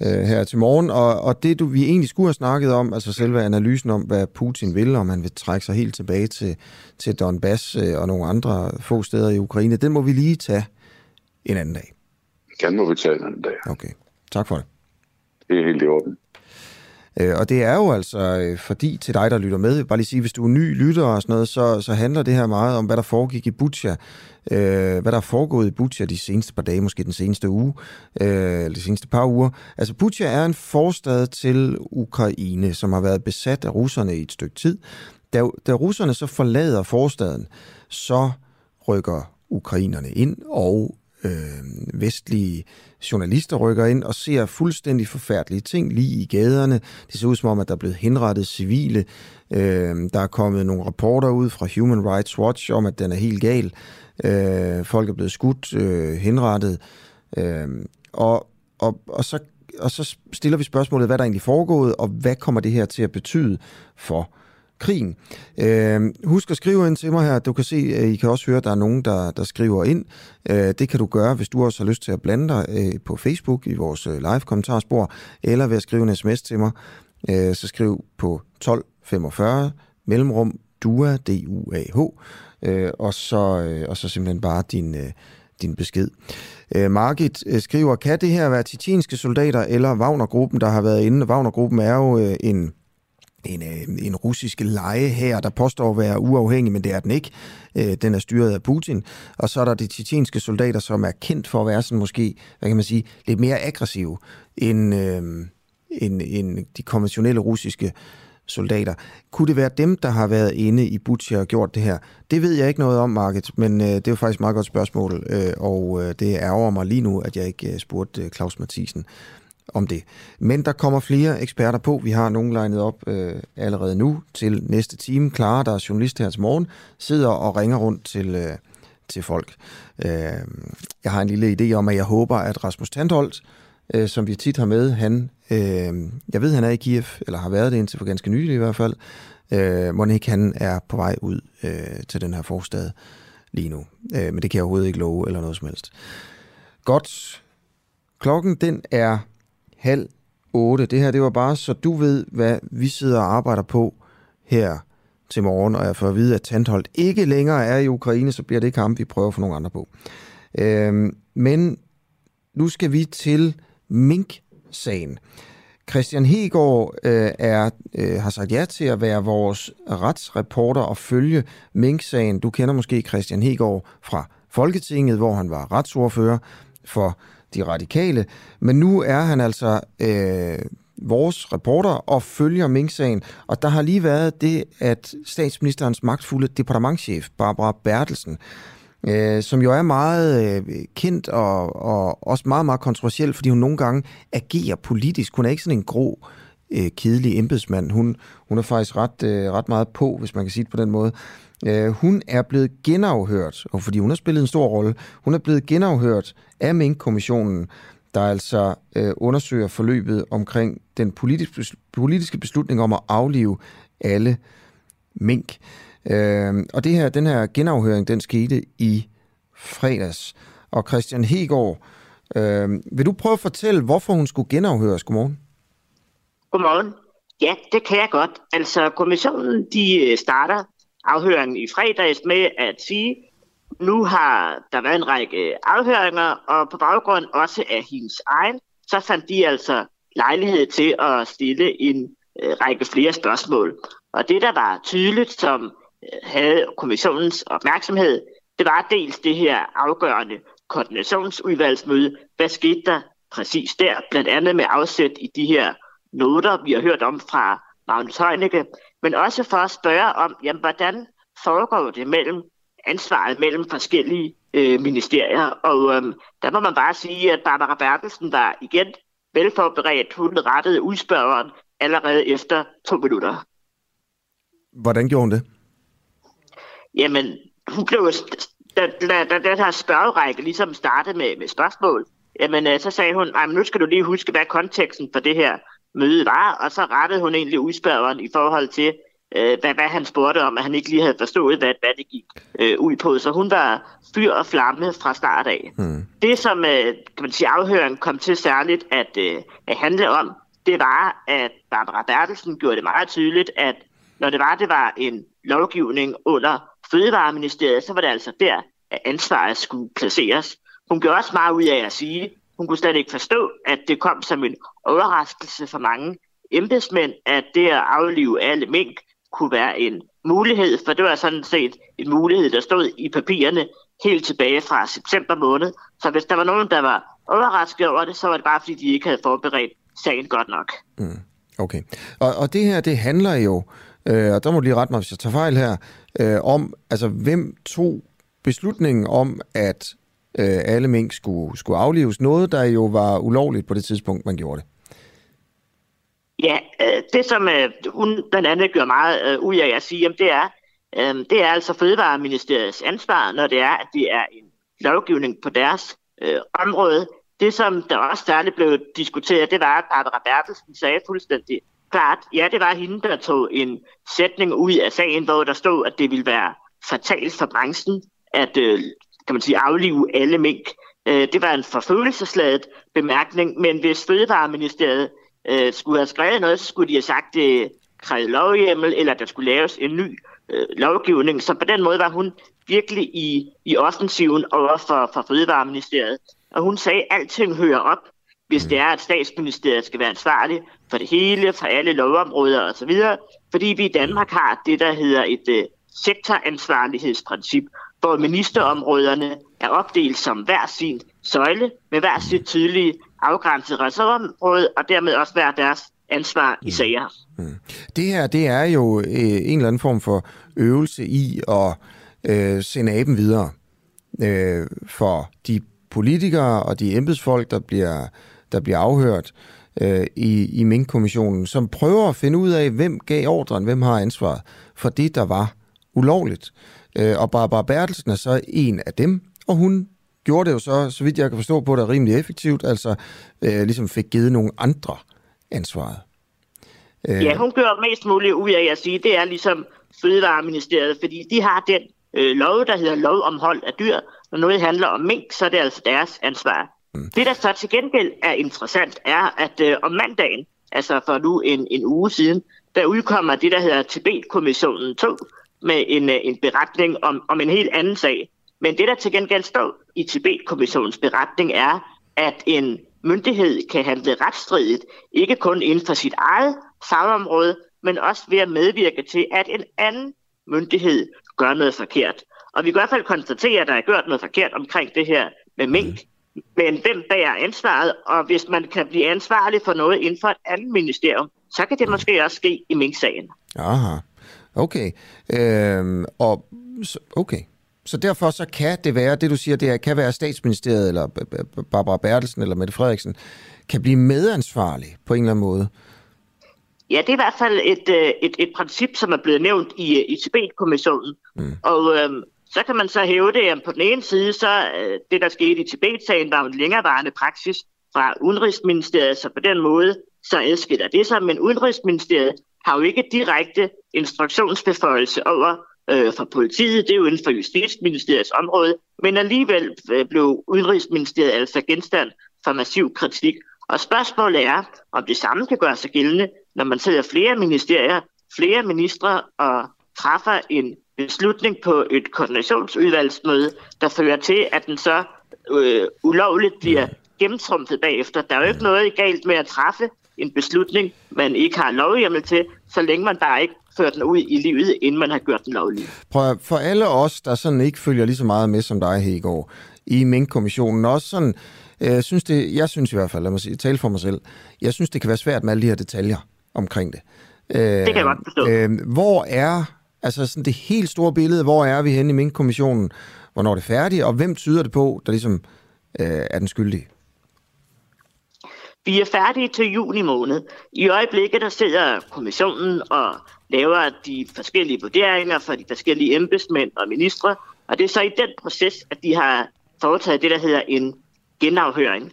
øh, her til morgen. Og, og det, du, vi egentlig skulle have snakket om, altså selve analysen om, hvad Putin vil, om han vil trække sig helt tilbage til, til Donbass øh, og nogle andre få steder i Ukraine, den må vi lige tage en anden dag. Den må vi tage en anden dag. Okay, tak for det. Det er helt i orden. Øh, og det er jo altså, øh, fordi til dig, der lytter med, bare lige sige, hvis du er ny lytter og sådan noget, så, så handler det her meget om, hvad der foregik i Butcha, øh, hvad der er foregået i Butcha de seneste par dage, måske den seneste uge, øh, eller de seneste par uger. Altså Butcha er en forstad til Ukraine, som har været besat af russerne i et stykke tid. Da, da russerne så forlader forstaden, så rykker ukrainerne ind, og øh, vestlige journalister rykker ind og ser fuldstændig forfærdelige ting lige i gaderne. Det ser ud som om, at der er blevet henrettet civile. Øh, der er kommet nogle rapporter ud fra Human Rights Watch om, at den er helt gal. Øh, folk er blevet skudt, øh, henrettet. Øh, og, og, og, så, og så stiller vi spørgsmålet, hvad der egentlig foregået, og hvad kommer det her til at betyde for krigen. Øh, husk at skrive ind til mig her. Du kan se, øh, I kan også høre, at der er nogen, der, der skriver ind. Øh, det kan du gøre, hvis du også har lyst til at blande dig øh, på Facebook i vores øh, live-kommentarspor, eller ved at skrive en sms til mig. Øh, så skriv på 1245 mellemrum DUA, D-U-A-H, øh, og, så, øh, og så simpelthen bare din, øh, din besked. Øh, Margit øh, skriver, kan det her være titinske soldater eller Wagner-gruppen, der har været inde? Wagner-gruppen er jo øh, en en, øh, en russisk leje her, der påstår at være uafhængig, men det er den ikke. Øh, den er styret af Putin. Og så er der de tjetjenske soldater, som er kendt for at være sådan måske, hvad kan man sige, lidt mere aggressive end, øh, end, end de konventionelle russiske soldater. Kunne det være dem, der har været inde i Butcher og gjort det her? Det ved jeg ikke noget om, Market, men øh, det er jo faktisk et meget godt spørgsmål, øh, og øh, det ærger mig lige nu, at jeg ikke øh, spurgte øh, Claus Mathisen om det. Men der kommer flere eksperter på. Vi har nogen legnet op øh, allerede nu til næste time. Clara, der er journalist her til morgen, sidder og ringer rundt til, øh, til folk. Øh, jeg har en lille idé om, at jeg håber, at Rasmus Tandholt, øh, som vi tit har med, han, øh, jeg ved, han er i Kiev, eller har været det indtil for ganske nylig i hvert fald, øh, Monique, han er på vej ud øh, til den her forstad lige nu. Øh, men det kan jeg overhovedet ikke love, eller noget som helst. Godt. Klokken, den er halv otte. Det her, det var bare, så du ved, hvad vi sidder og arbejder på her til morgen, og jeg får at vide, at Tandholt ikke længere er i Ukraine, så bliver det ikke ham, vi prøver at få nogle andre på. Øhm, men nu skal vi til Mink-sagen. Christian Hegård øh, er, øh, har sagt ja til at være vores retsreporter og følge Mink-sagen. Du kender måske Christian Hegård fra Folketinget, hvor han var retsordfører for de radikale. Men nu er han altså øh, vores reporter og følger Mink-sagen. Og der har lige været det, at statsministerens magtfulde departementchef, Barbara Bertelsen, øh, som jo er meget øh, kendt og, og også meget, meget kontroversiel, fordi hun nogle gange agerer politisk. Hun er ikke sådan en grå, øh, kedelig embedsmand. Hun, hun er faktisk ret, øh, ret meget på, hvis man kan sige det på den måde. Øh, hun er blevet genafhørt, og fordi hun har spillet en stor rolle, hun er blevet genafhørt af Mink-kommissionen, der altså øh, undersøger forløbet omkring den politiske, politiske beslutning om at aflive alle mink. Øh, og det her, den her genafhøring, den skete i fredags. Og Christian Hegård, øh, vil du prøve at fortælle, hvorfor hun skulle genafhøres? Godmorgen. Godmorgen. Ja, det kan jeg godt. Altså, kommissionen de øh, starter afhøringen i fredags med at sige, nu har der været en række afhøringer, og på baggrund også af hendes egen, så fandt de altså lejlighed til at stille en øh, række flere spørgsmål. Og det, der var tydeligt, som øh, havde kommissionens opmærksomhed, det var dels det her afgørende koordinationsudvalgsmøde. Hvad skete der præcis der? Blandt andet med afsæt i de her noter, vi har hørt om fra Magnus Heunicke, men også for at spørge om, jamen, hvordan foregår det mellem ansvaret mellem forskellige øh, ministerier. Og øh, der må man bare sige, at Barbara Bertelsen var igen velforberedt. Hun rettede udspørgeren allerede efter to minutter. Hvordan gjorde hun det? Jamen, hun blev da, da, da den her spørgerække ligesom startede med, med spørgsmål, jamen øh, så sagde hun, nu skal du lige huske, hvad konteksten for det her møde var, og så rettede hun egentlig udspørgeren i forhold til, øh, hvad, hvad han spurgte om, at han ikke lige havde forstået, hvad, hvad det gik øh, ud på. Så hun var fyr og flamme fra start af. Mm. Det, som øh, kan man sige, afhøringen kom til særligt at, øh, at handle om, det var, at Barbara Bertelsen gjorde det meget tydeligt, at når det var, det var en lovgivning under Fødevareministeriet, så var det altså der, at ansvaret skulle placeres. Hun gjorde også meget ud af at sige, hun kunne slet ikke forstå, at det kom som en overraskelse for mange embedsmænd, at det at aflive alle mink kunne være en mulighed, for det var sådan set en mulighed, der stod i papirerne helt tilbage fra september måned. Så hvis der var nogen, der var overrasket over det, så var det bare, fordi de ikke havde forberedt sagen godt nok. Mm, okay. Og, og det her, det handler jo, øh, og der må du lige rette mig, hvis jeg tager fejl her, øh, om, altså hvem tog beslutningen om, at øh, alle mink skulle, skulle aflives. Noget, der jo var ulovligt på det tidspunkt, man gjorde det. Ja, øh, det som øh, hun blandt andet gør meget øh, ud af at sige, jamen, det er, øh, det er altså Fødevareministeriets ansvar, når det er, at det er en lovgivning på deres øh, område. Det, som der også særligt blev diskuteret, det var, at Barbara Bertelsen sagde fuldstændig klart, ja, det var hende, der tog en sætning ud af sagen, hvor der stod, at det ville være fatalt for branchen, at øh, kan man sige, aflive alle mink. Øh, det var en forfølelsesladet bemærkning, men hvis Fødevareministeriet øh, skulle have skrevet noget, så skulle de have sagt, øh, det krævede lovhjemmel, eller der skulle laves en ny øh, lovgivning. Så på den måde var hun virkelig i, i offensiven over for, for Fødevareministeriet. Og hun sagde, at alting hører op, hvis det er, at statsministeriet skal være ansvarlig for det hele, for alle lovområder osv. Fordi vi i Danmark har det, der hedder et øh, sektoransvarlighedsprincip, hvor ministerområderne er opdelt som hver sin søjle med hver sit tydelige afgrænset ressortområde, og dermed også hver deres ansvar i mm. sager. Mm. Det her, det er jo øh, en eller anden form for øvelse i at øh, sende aben videre øh, for de politikere og de embedsfolk, der bliver, der bliver afhørt øh, i, i Mink-kommissionen, som prøver at finde ud af, hvem gav ordren, hvem har ansvaret for det, der var ulovligt. Øh, og Barbara Bertelsen er så en af dem, og hun gjorde det jo så, så vidt jeg kan forstå på det, rimelig effektivt, altså øh, ligesom fik givet nogle andre ansvaret. Øh. Ja, hun gør mest muligt ud af at sige, det er ligesom Fødevareministeriet, fordi de har den øh, lov, der hedder lov om hold af dyr. Når noget handler om mink, så er det altså deres ansvar. Mm. Det, der så til gengæld er interessant, er, at øh, om mandagen, altså for nu en, en uge siden, der udkommer det, der hedder Tibet-kommissionen 2, med en, øh, en beretning om, om en helt anden sag. Men det, der til gengæld står i Tibet-kommissionens beretning, er, at en myndighed kan handle retsstridigt, ikke kun inden for sit eget fagområde, men også ved at medvirke til, at en anden myndighed gør noget forkert. Og vi kan i hvert fald konstatere, at der er gjort noget forkert omkring det her med mink. Men hvem bærer ansvaret? Og hvis man kan blive ansvarlig for noget inden for et andet ministerium, så kan det måske også ske i mink-sagen. Aha, okay. Øhm, og, okay. Så derfor så kan det være, det du siger, det kan være statsministeriet, eller Barbara Bertelsen, eller Mette Frederiksen, kan blive medansvarlig på en eller anden måde. Ja, det er i hvert fald et, øh, et, et princip, som er blevet nævnt i, i Tibet-kommissionen. Mm. Og øhm, så kan man så hæve det, at på den ene side, så øh, det, der skete i Tibet-sagen, var en længerevarende praksis fra Udenrigsministeriet, så på den måde, så adskiller det sig. Men Udenrigsministeriet har jo ikke direkte instruktionsbeføjelse over øh, for politiet, det er jo inden for Justitsministeriets område, men alligevel øh, blev Udenrigsministeriet altså genstand for massiv kritik. Og spørgsmålet er, om det samme kan gøre sig gældende, når man sidder flere ministerier, flere ministre og træffer en beslutning på et koordinationsudvalgsmøde, der fører til, at den så øh, ulovligt bliver gennemtrumpet bagefter. Der er jo ikke noget galt med at træffe en beslutning, man ikke har lovhjemmel til, så længe man bare ikke fører den ud i livet, inden man har gjort den lovlig. Prøv, for alle os, der sådan ikke følger lige så meget med som dig, Hegård, i Mink-kommissionen, også sådan, øh, synes det, jeg synes i hvert fald, lad mig sige, tale for mig selv, jeg synes, det kan være svært med alle de her detaljer omkring det. Øh, det kan jeg godt forstå. Øh, hvor er, altså sådan det helt store billede, hvor er vi henne i Mink-kommissionen? Hvornår er det færdigt, og hvem tyder det på, der ligesom øh, er den skyldige? Vi er færdige til juni måned. I øjeblikket der sidder kommissionen og laver de forskellige vurderinger for de forskellige embedsmænd og ministre, og det er så i den proces, at de har foretaget det, der hedder en genafhøring.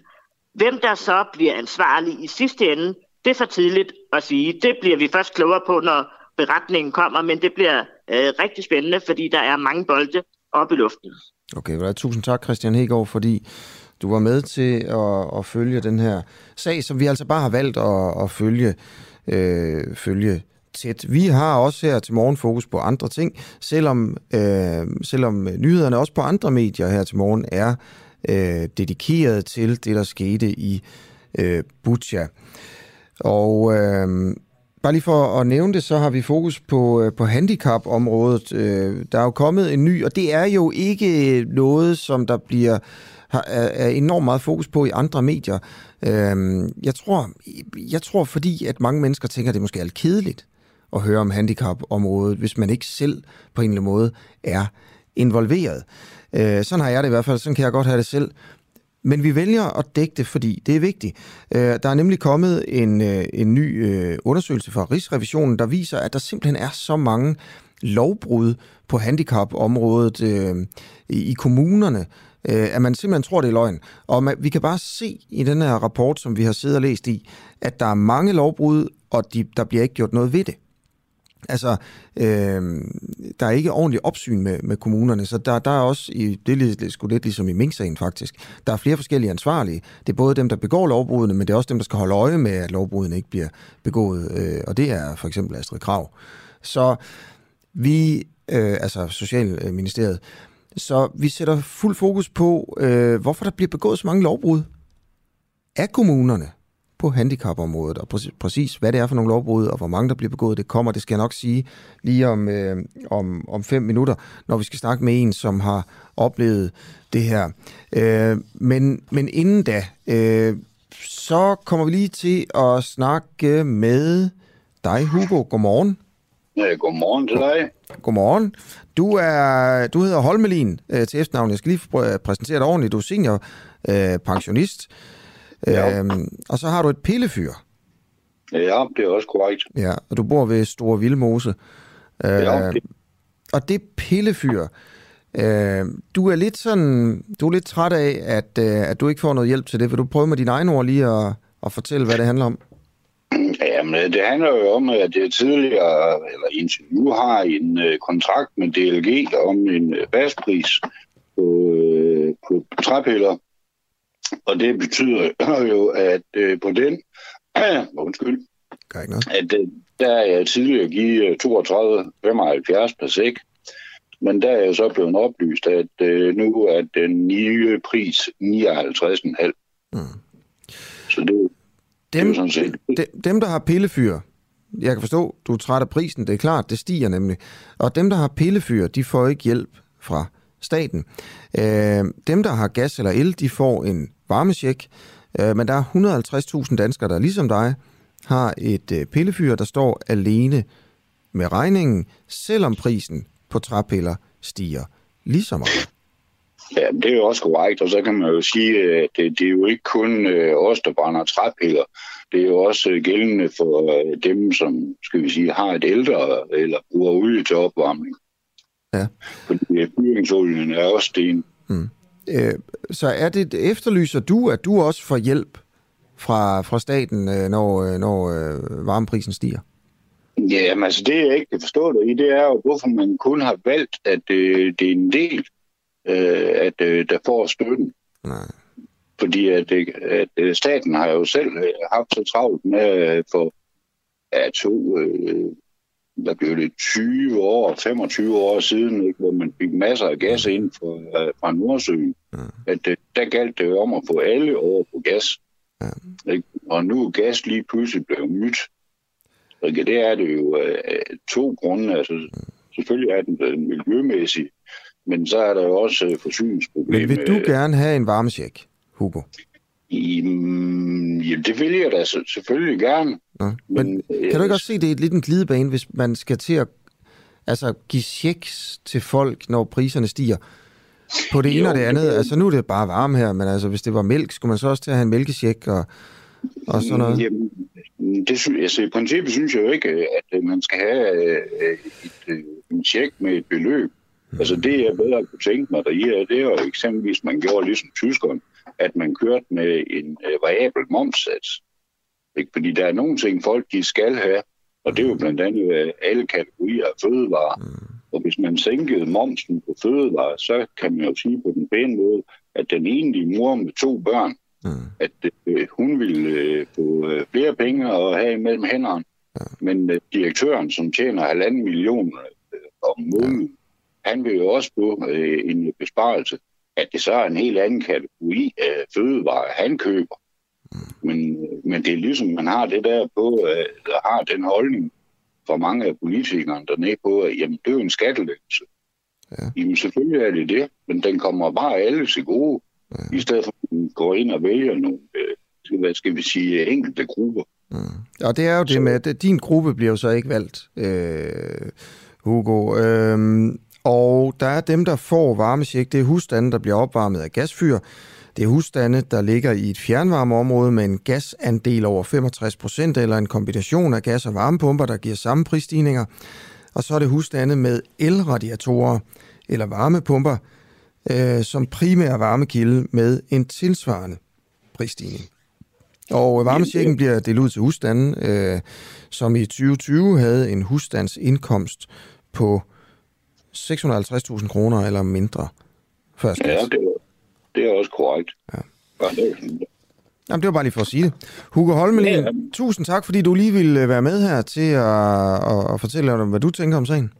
Hvem der så bliver ansvarlig i sidste ende, det er for tidligt at sige. Det bliver vi først klogere på, når beretningen kommer, men det bliver øh, rigtig spændende, fordi der er mange bolde oppe i luften. Okay, vel, tusind tak, Christian Hegård, fordi du var med til at, at følge den her sag, som vi altså bare har valgt at, at følge, øh, følge tæt. Vi har også her til morgen fokus på andre ting, selvom, øh, selvom nyhederne også på andre medier her til morgen er øh, dedikeret til det, der skete i øh, Butja. Og øh, bare lige for at nævne det, så har vi fokus på, øh, på handicapområdet. Øh, der er jo kommet en ny, og det er jo ikke noget, som der bliver har, er enormt meget fokus på i andre medier. Øhm, jeg, tror, jeg tror, fordi at mange mennesker tænker, at det måske er lidt kedeligt at høre om handicapområdet, hvis man ikke selv på en eller anden måde er involveret. Øh, sådan har jeg det i hvert fald, sådan kan jeg godt have det selv. Men vi vælger at dække det, fordi det er vigtigt. Øh, der er nemlig kommet en, øh, en ny øh, undersøgelse fra Rigsrevisionen, der viser, at der simpelthen er så mange lovbrud på handicapområdet øh, i kommunerne, øh, at man simpelthen tror, det er løgn. Og man, vi kan bare se i den her rapport, som vi har siddet og læst i, at der er mange lovbrud, og de, der bliver ikke gjort noget ved det. Altså, øh, der er ikke ordentligt opsyn med, med kommunerne, så der, der er også, i, det er lidt, sgu lidt ligesom i Mink-sagen faktisk, der er flere forskellige ansvarlige. Det er både dem, der begår lovbrudene, men det er også dem, der skal holde øje med, at lovbrudene ikke bliver begået, øh, og det er for eksempel Astrid Krav. Så vi, øh, altså Socialministeriet, så vi sætter fuld fokus på, øh, hvorfor der bliver begået så mange lovbrud af kommunerne på handicapområdet, og præcis, præcis hvad det er for nogle lovbrud, og hvor mange der bliver begået, det kommer, det skal jeg nok sige lige om, øh, om, om fem minutter, når vi skal snakke med en, som har oplevet det her. Øh, men, men inden da, øh, så kommer vi lige til at snakke med dig, Hugo. Godmorgen. Ja, godmorgen til dig. Godmorgen. Du, er, du hedder Holmelin øh, til efternavn. Jeg skal lige pr- præsentere dig ordentligt. Du er senior øh, pensionist. Ja. Øhm, og så har du et pillefyr. Ja, det er også korrekt. Ja, og du bor ved Store Vildmose. Øh, Ja, det- Og det pillefyr, øh, du er lidt sådan, du er lidt træt af, at, øh, at du ikke får noget hjælp til det. Vil du prøve med dine egne ord lige at, at fortælle, hvad det handler om? Jamen, det handler jo om, at jeg tidligere, eller indtil nu, har en øh, kontrakt med DLG om en øh, fastpris på, øh, på træpiller. Og det betyder jo, at øh, på den, undskyld, Gør ikke noget. at øh, der er jeg tidligere givet 32,75 per sæk. Men der er jeg så blevet oplyst, at øh, nu er den nye pris 59,5. Mm. Så det, Dem, sådan set de- dem, der har pillefyr, jeg kan forstå, du er træt af prisen, det er klart, det stiger nemlig. Og dem, der har pillefyr, de får ikke hjælp fra staten. Øh, dem, der har gas eller el, de får en varmesjek, øh, men der er 150.000 danskere, der ligesom dig, har et øh, pillefyr, der står alene med regningen, selvom prisen på træpiller stiger lige så meget. Ja, det er jo også korrekt, og så kan man jo sige, at det, det er jo ikke kun øh, os, der brænder træpiller. Det er jo også øh, gældende for øh, dem, som skal vi sige, har et ældre eller bruger olie til opvarmning. Ja. Fordi fyringsolien er også sten. Øh, så er det, efterlyser du, at du også får hjælp fra, fra staten, når, når varmeprisen stiger? Ja, jamen, altså det, jeg ikke kan forstå det i, det er jo, hvorfor man kun har valgt, at øh, det er en del, øh, at øh, der får støtten. Nej. Fordi at, øh, at øh, staten har jo selv øh, haft så travlt med øh, for ja, to, øh, hvad blev det, 20 år, 25 år siden, ikke, hvor man fik masser af gas ind fra, øh, fra Nordsøen. At øh, der galt det jo om at få alle over på gas. Ikke? Og nu er gas lige pludselig blevet nyt. Ikke? Det er det jo øh, af to grunde. Altså, selvfølgelig er den blevet miljømæssig, men så er der jo også øh, forsyningsproblemer. Men vil du gerne have en varmesjek, Hugo? I, mm, ja, det vil jeg da selvfølgelig gerne. Nå. Men øh, kan du ikke også se, det er lidt en glidebane, hvis man skal til at altså, give checks til folk, når priserne stiger? På det ene Jo, og det det andet. Altså, nu er det bare varme her, men altså, hvis det var mælk, skulle man så også til at have en mælkesjek og, og sådan noget? Jamen, det synes, altså, I princippet synes jeg jo ikke, at øh, man skal have øh, et, øh, en check med et beløb. Altså det, jeg bedre kunne tænke mig er, det jo eksempelvis, man gjorde ligesom tyskerne, at man kørte med en øh, variabel momssats. Ikke? Fordi der er nogle ting, folk de skal have, og det er jo blandt andet øh, alle kategorier af fødevarer. Og hvis man sænkede momsen på fødevarer, så kan man jo sige på den pæne måde, at den enlige mor med to børn, Mm. at øh, hun ville øh, få øh, flere penge at have imellem hænderne. Men øh, direktøren, som tjener halvanden million øh, om måneden, han vil jo også få øh, en besparelse, at det så er en helt anden kategori af fødevarer, han køber. Men, øh, men det er ligesom, man har det der på, øh, der har den holdning for mange af politikerne dernede på, at jamen, det er jo en skattelettelse. Ja. Jamen selvfølgelig er det det, men den kommer bare alle til gode, ja. i stedet for at man går ind og vælger nogle, øh, hvad skal vi sige, enkelte grupper. Mm. Og det er jo det med, at din gruppe bliver jo så ikke valgt, øh, Hugo. Øhm, og der er dem, der får varmesjek. Det er husstande, der bliver opvarmet af gasfyr. Det er husstande, der ligger i et fjernvarmeområde med en gasandel over 65 procent, eller en kombination af gas- og varmepumper, der giver samme prisstigninger. Og så er det husstande med elradiatorer eller varmepumper, øh, som primær varmekilde med en tilsvarende prisstigning. Og varmesjekken bliver delt ud til husstanden, øh, som i 2020 havde en husstandsindkomst på 650.000 kroner eller mindre før skat. Ja, det er, det er også korrekt. Ja. Ja, det er. Jamen, det var bare lige for at sige det. Hugo Holmelin, Ja, ja. tusind tak, fordi du lige ville være med her til at, at, at fortælle om, hvad du tænker om sagen.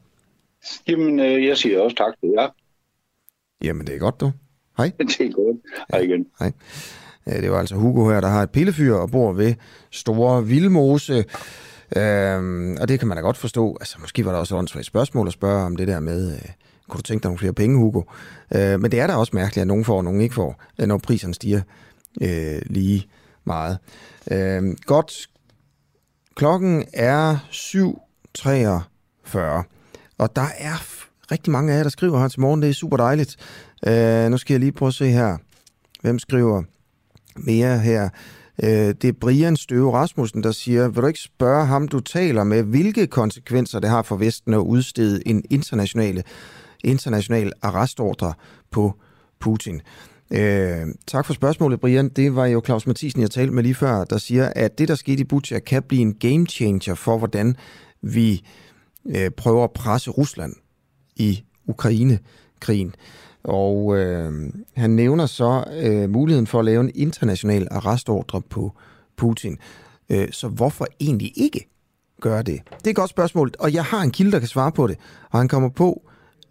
Jamen, øh, jeg siger også tak til jer. Jamen, det er godt, du. Hej. Det er godt. Hej igen. Hej. Øh, Det var altså Hugo her, der har et pillefyr og bor ved Store Vildmose. Øhm, og det kan man da godt forstå. Altså, måske var der også et spørgsmål at spørge om det der med, øh, kunne du tænke dig nogle flere penge, Hugo? Øh, men det er da også mærkeligt, at nogen får, og nogen ikke får, øh, når priserne stiger øh, lige meget. Øh, godt. Klokken er 7.43, og der er rigtig mange af jer, der skriver her til morgen. Det er super dejligt. Øh, nu skal jeg lige prøve at se her. Hvem skriver mere her? Øh, det er Brian Støve Rasmussen, der siger, vil du ikke spørge ham, du taler med, hvilke konsekvenser det har for Vesten at udstede en internationale, international arrestordre på Putin? Øh, tak for spørgsmålet, Brian. Det var jo Claus Mathisen, jeg talte med lige før, der siger, at det, der skete i Butcher, kan blive en game changer for, hvordan vi øh, prøver at presse Rusland i Ukraine-krigen. Og øh, han nævner så øh, muligheden for at lave en international arrestordre på Putin. Øh, så hvorfor egentlig ikke gøre det? Det er et godt spørgsmål, og jeg har en kilde, der kan svare på det, og han kommer på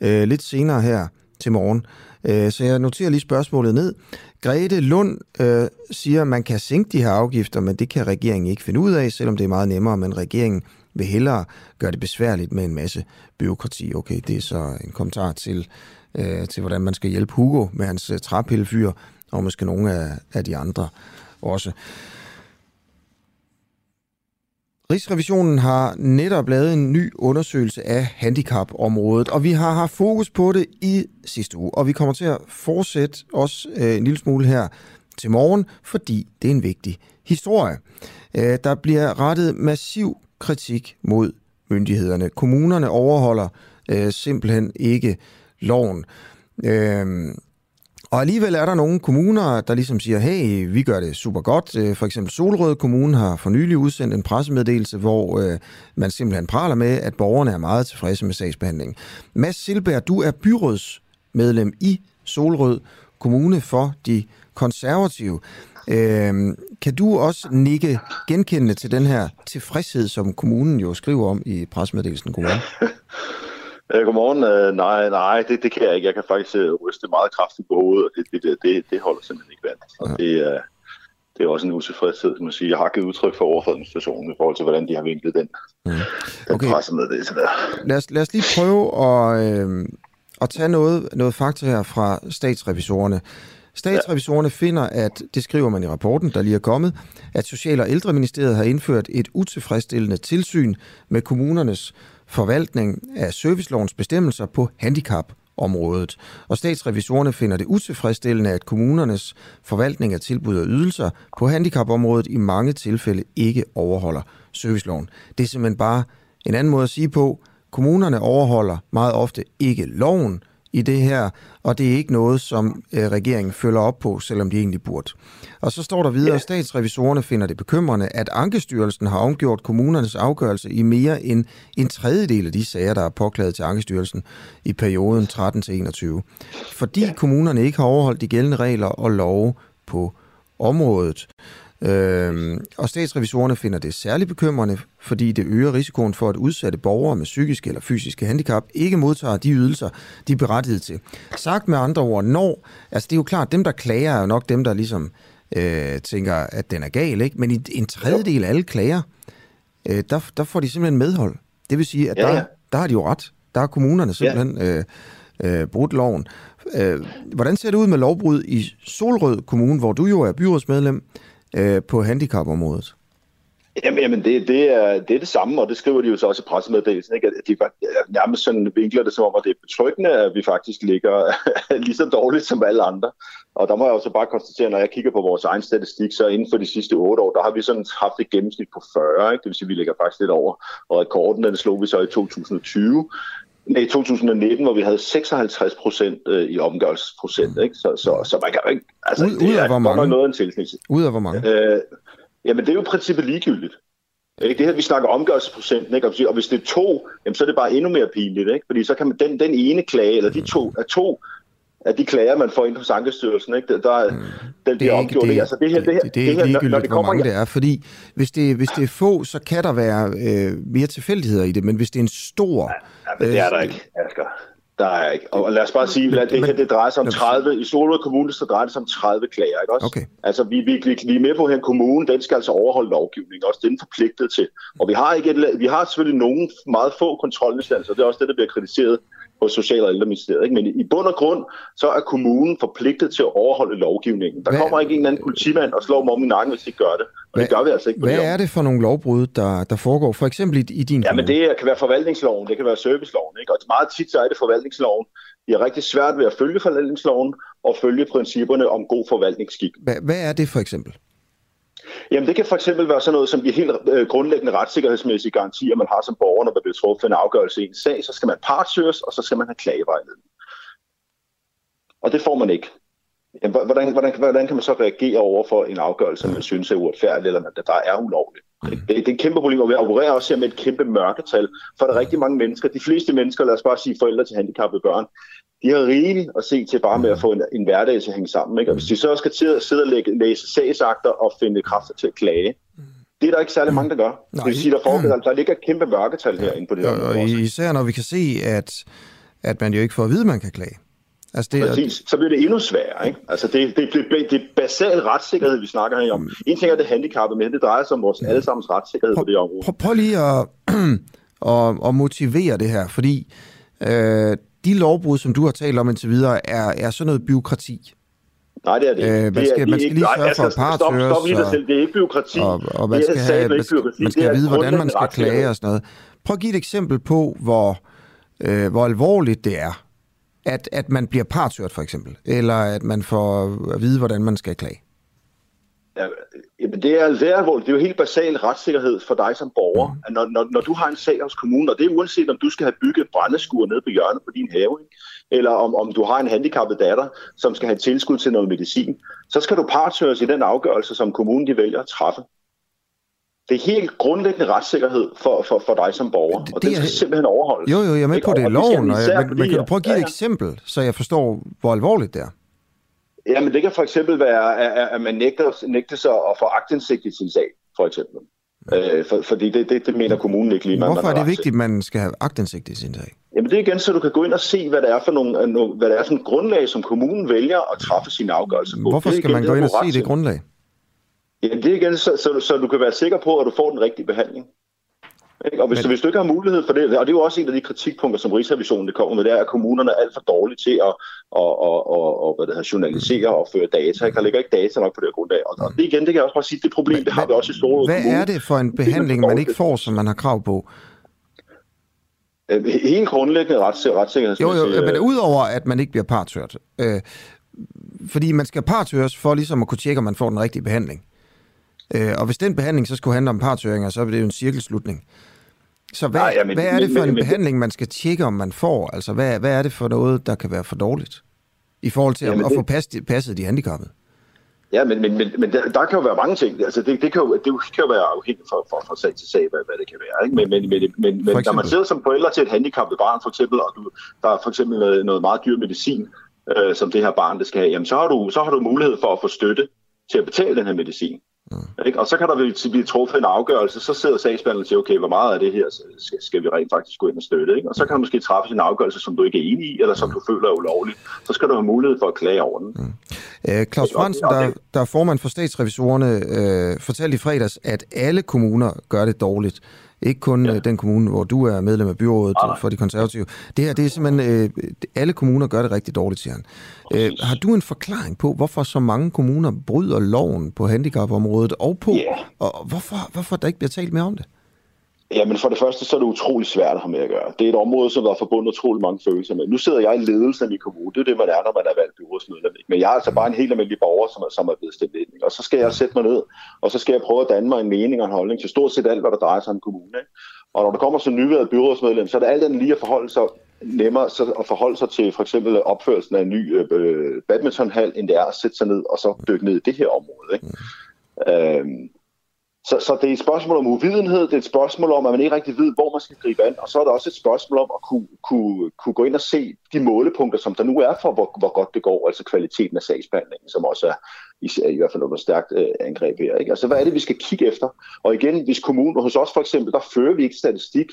øh, lidt senere her til morgen. Øh, så jeg noterer lige spørgsmålet ned. Grete Lund øh, siger, at man kan sænke de her afgifter, men det kan regeringen ikke finde ud af, selvom det er meget nemmere, men regeringen vil hellere gøre det besværligt med en masse byråkrati. Okay, det er så en kommentar til, øh, til hvordan man skal hjælpe Hugo med hans øh, træpillefyr, og måske nogle af, af de andre også. Rigsrevisionen har netop lavet en ny undersøgelse af handicapområdet, og vi har haft fokus på det i sidste uge, og vi kommer til at fortsætte også øh, en lille smule her til morgen, fordi det er en vigtig historie. Øh, der bliver rettet massiv kritik mod myndighederne. Kommunerne overholder øh, simpelthen ikke loven. Øh, og alligevel er der nogle kommuner, der ligesom siger, hey, vi gør det super godt. Øh, for eksempel Solrød Kommune har for nylig udsendt en pressemeddelelse, hvor øh, man simpelthen praler med, at borgerne er meget tilfredse med sagsbehandlingen. Mads Silberg, du er byrådsmedlem i Solrød Kommune for de konservative. Øh, kan du også nikke genkendende til den her tilfredshed, som kommunen jo skriver om i pressemeddelelsen? Godmorgen. Øh, godmorgen. Øh, nej, nej, det, det kan jeg ikke. Jeg kan faktisk øh, ryste meget kraftigt på hovedet, og det, det, det, det holder simpelthen ikke vand. Og ja. det, øh, det er også en utilfredshed, som man siger. Jeg har givet udtryk for overfor administrationen i forhold til, hvordan de har vinklet den, mm. okay. den pressemeddelelse der. Lad os, lad os lige prøve at, øh, at tage noget, noget fakta her fra statsrevisorerne. Statsrevisorerne ja. finder, at, det skriver man i rapporten, der lige er kommet, at Social- og Ældreministeriet har indført et utilfredsstillende tilsyn med kommunernes forvaltning af servicelovens bestemmelser på handicapområdet. Og statsrevisorerne finder det utilfredsstillende, at kommunernes forvaltning af tilbud og ydelser på handicapområdet i mange tilfælde ikke overholder serviceloven. Det er simpelthen bare en anden måde at sige på, kommunerne overholder meget ofte ikke loven, i det her, og det er ikke noget, som øh, regeringen følger op på, selvom de egentlig burde. Og så står der videre, at statsrevisorerne finder det bekymrende, at Ankestyrelsen har omgjort kommunernes afgørelse i mere end en tredjedel af de sager, der er påklaget til Ankestyrelsen i perioden 13-21. Fordi kommunerne ikke har overholdt de gældende regler og love på området. Øhm, og statsrevisorerne finder det særligt bekymrende, fordi det øger risikoen for, at udsatte borgere med psykiske eller fysiske handicap ikke modtager de ydelser, de er berettiget til. Sagt med andre ord, når, altså det er jo klart, dem der klager er jo nok dem, der ligesom øh, tænker, at den er gal, ikke? men i en tredjedel af alle klager, øh, der, der får de simpelthen medhold. Det vil sige, at ja, ja. Der, der har de jo ret. Der er kommunerne simpelthen ja. øh, øh, brudt loven. Øh, hvordan ser det ud med lovbrud i Solrød Kommune, hvor du jo er byrådsmedlem? øh, Øh, på handicapområdet? Jamen, jamen det, det, er, det er det samme, og det skriver de jo så også i pressemeddelelsen, ikke? at de nærmest sådan vinkler det som om, at det er betryggende, at vi faktisk ligger lige så dårligt som alle andre. Og der må jeg også bare konstatere, når jeg kigger på vores egen statistik, så inden for de sidste otte år, der har vi sådan haft et gennemsnit på 40, ikke? det vil sige, at vi ligger faktisk lidt over. Og rekorden, den slog vi så i 2020, Nej, i 2019, hvor vi havde 56 procent øh, i omgørelsesprocent. Ikke? Så, så, så man kan jo ikke... Altså, ud, ud af hvor mange? Noget en tilsnit. Ud af hvor mange? Øh, jamen, det er jo i princippet ligegyldigt. Ikke? Det her, vi snakker omgørelsesprocenten, ikke? og hvis det er to, jamen, så er det bare endnu mere pinligt. Ikke? Fordi så kan man den, den ene klage, eller de to, er to af de klager, man får ind på Ankestyrelsen, ikke? Der, mm. den bliver omgjort. Det, altså, det, her, det, her, det, det, det er ikke ligegyldigt, når det kommer, hvor mange det er, fordi hvis det, hvis det er få, så kan der være øh, mere tilfældigheder i det, men hvis det er en stor... Ja, ja men det er der øh, ikke, Asger. Der er ikke. Og lad os bare sige, at det her det drejer sig om 30, i Solrød Kommune, så drejer det sig om 30 klager, ikke også? Okay. Altså, vi, vi, vi, vi er med på, at en kommune, den skal altså overholde lovgivningen, også den er forpligtet til. Og vi har, ikke et, vi har selvfølgelig nogle meget få kontrolinstanser, det er også det, der bliver kritiseret hos Social- og Ældreministeriet. Ikke? Men i bund og grund, så er kommunen forpligtet til at overholde lovgivningen. Der Hvad- kommer ikke en eller anden politimand og slår dem om i nakken, hvis de gør det. Og Hvad- det gør vi altså ikke på Hvad det er det for nogle lovbrud, der, der foregår? For eksempel i, i din Ja, men kommune? det kan være forvaltningsloven, det kan være serviceloven. Ikke? Og meget tit så er det forvaltningsloven. Vi har rigtig svært ved at følge forvaltningsloven og følge principperne om god forvaltningsskik. Hvad, hvad er det for eksempel? Jamen det kan for eksempel være sådan noget som de helt øh, grundlæggende retssikkerhedsmæssige garantier, man har som borger, når der bliver truffet en afgørelse i en sag, så skal man partsøges, og så skal man have klagevejledning. Og det får man ikke. Jamen, hvor- hvordan, hvordan, hvordan kan man så reagere over for en afgørelse, man synes er uretfærdig, eller man- der er ulovligt? Det, det er et kæmpe problem, og vi opererer også her med et kæmpe mørketal, for der er rigtig mange mennesker, de fleste mennesker, lad os bare sige forældre til handicappede børn, de har rigeligt at se til bare med at få en, en hverdag til at hænge sammen. Ikke? Og hvis de så skal til at sidde og lægge, læse sagsakter og finde kræfter til at klage, det er der ikke særlig mange, der gør. Det vil sige, der, foregår, der ligger et kæmpe mørketal herinde på det her Og, især når vi kan se, at, at man jo ikke får at vide, at man kan klage. Altså det, Præcis. Så bliver det endnu sværere. Ikke? Altså det, det, det, det, det er basal retssikkerhed, vi snakker her om. En ting er det handicappede, men det drejer sig om vores allesammens retssikkerhed på det område. Prøv, prøv lige at, at, at motivere det her, fordi øh, de lovbrud, som du har talt om indtil videre, er, er sådan noget byråkrati. Nej, det er det ikke. Øh, man skal- det er man skal lige sørge for at Stop, partshøres, stop lige dig selv. Det er ikke byråkrati. Og, og man det skal, have, man ikke skal, man skal vide, hvordan man skal klage og sådan noget. Prøv at give et eksempel på, hvor, øh, hvor alvorligt det er, at, at man bliver partshørt for eksempel, eller at man får at vide, hvordan man skal klage. Ja, jamen, det er, er alvorligt. Det er jo helt basal retssikkerhed for dig som borger. Mm. At når, når, når du har en sag hos kommunen, og det er uanset om du skal have bygget et brændeskur nede på hjørnet på din have, ikke? eller om, om du har en handicappet datter, som skal have tilskud til noget medicin, så skal du partshøres i den afgørelse, som kommunen de vælger at træffe. Det er helt grundlæggende retssikkerhed for, for, for dig som borger, Det- og det er- skal simpelthen overholdes. Jo, jo, jeg er med Ikke? på, det er loven, og jeg, men, men kan du prøve at give et Ja, ja. eksempel, så jeg forstår, hvor alvorligt det er? Jamen, det kan for eksempel være, at, at man nægter, nægter sig at få aktindsigt i sin sag, for eksempel. Øh, for, fordi det, det, det mener kommunen ikke lige, man Hvorfor man er det vigtigt, at man skal have agtindsigt i sin sag? Jamen det er igen, så du kan gå ind og se, hvad det er for nogle, øh, hvad det er for en grundlag, som kommunen vælger at træffe sine afgørelser på. Hvorfor skal igen man gå ind og se det grundlag? Jamen det er igen, så, så, så du kan være sikker på, at du får den rigtige behandling. Ikke? Og hvis, Men- Men... hvis du ikke har mulighed for det, og det er jo også en af de kritikpunkter, som Rigsrevisionen kommer med, det er, at kommunerne er alt for dårlige til at, at, at, at, at hvad det hedder, journalisere og føre data. Ikke? Der ligger ikke data nok på det her grundlag. Og, og det igen, det kan jeg også bare sige, det problem, det har vi også i store Hvad kommuner. er det for en behandling, man ikke får, som man har krav på? Helt grundlæggende rets, Jo, retssikkerhedsmæssigt. jo, men udover at man ikke bliver partshørt. Øh, fordi man skal partshøres for ligesom at kunne tjekke, om man får den rigtige behandling. Øh, og hvis den behandling så skulle handle om partshøringer, så er det jo en cirkelslutning. Så hvad, Nej, ja, men- hvad er det for men- en men- behandling, man skal tjekke, om man får? Altså, hvad, hvad er det for noget, der kan være for dårligt? I forhold til Jamen, at, at det- få passet, passet de handicappede. Ja, men, men, men, men der, der kan jo være mange ting. Altså, det, det, kan jo, det kan jo være afhængigt fra, fra, fra sag til sag, hvad, hvad det kan være. Ikke? Men, men, men, men, men når man sidder som forældre til et handicappet barn, for eksempel, og du, der er for eksempel noget, noget meget dyr medicin, øh, som det her barn det skal have, jamen, så, har du, så har du mulighed for at få støtte til at betale den her medicin. Mm. Ikke? Og så kan der blive- truffet en afgørelse, så sidder sagsbehandleren og siger, okay, hvor meget af det her skal, skal vi rent faktisk gå ind og støtte? Ikke? Og så kan der måske træffes en afgørelse, som du ikke er enig i, eller som du føler er ulovlig. Så skal du have mulighed for at klage over den. Øh, Claus Fransen, der, der er formand for statsrevisorerne, øh, fortalte i fredags, at alle kommuner gør det dårligt. Ikke kun ja. den kommune, hvor du er medlem af byrådet Nej, nej. for de konservative. Det her, det er simpelthen, øh, alle kommuner gør det rigtig dårligt, siger han. Øh, har du en forklaring på, hvorfor så mange kommuner bryder loven på handicapområdet, og på, Ja. og hvorfor, hvorfor der ikke bliver talt mere om det? Jamen for det første, så er det utrolig svært at have med at gøre. Det er et område, som der er forbundet utrolig mange følelser med. Nu sidder jeg i ledelsen af min kommune. Det er det, man er, når man er valgt byrådsmedlem. Men jeg er altså bare en helt almindelig borger, som er, som er blevet stemt ind. Og så skal jeg sætte mig ned, og så skal jeg prøve at danne mig en mening og en holdning til stort set alt, hvad der drejer sig om kommunen. Ikke? Og når der kommer som nyvalgt byrådsmedlem, så er det alt andet lige at forholde sig nemmere så at forholde sig til for eksempel opførelsen af en ny øh, badmintonhal, end det er at sætte sig ned og så dykke ned i det her område. Ikke? Øhm, så, så det er et spørgsmål om uvidenhed, det er et spørgsmål om, at man ikke rigtig ved, hvor man skal gribe an, og så er det også et spørgsmål om at kunne, kunne, kunne gå ind og se de målepunkter, som der nu er for, hvor, hvor godt det går, altså kvaliteten af sagsbehandlingen, som også er i, i hvert fald under stærkt øh, angreb her. Ikke? Altså, hvad er det, vi skal kigge efter? Og igen, hvis kommunen, hos os for eksempel, der fører vi ikke statistik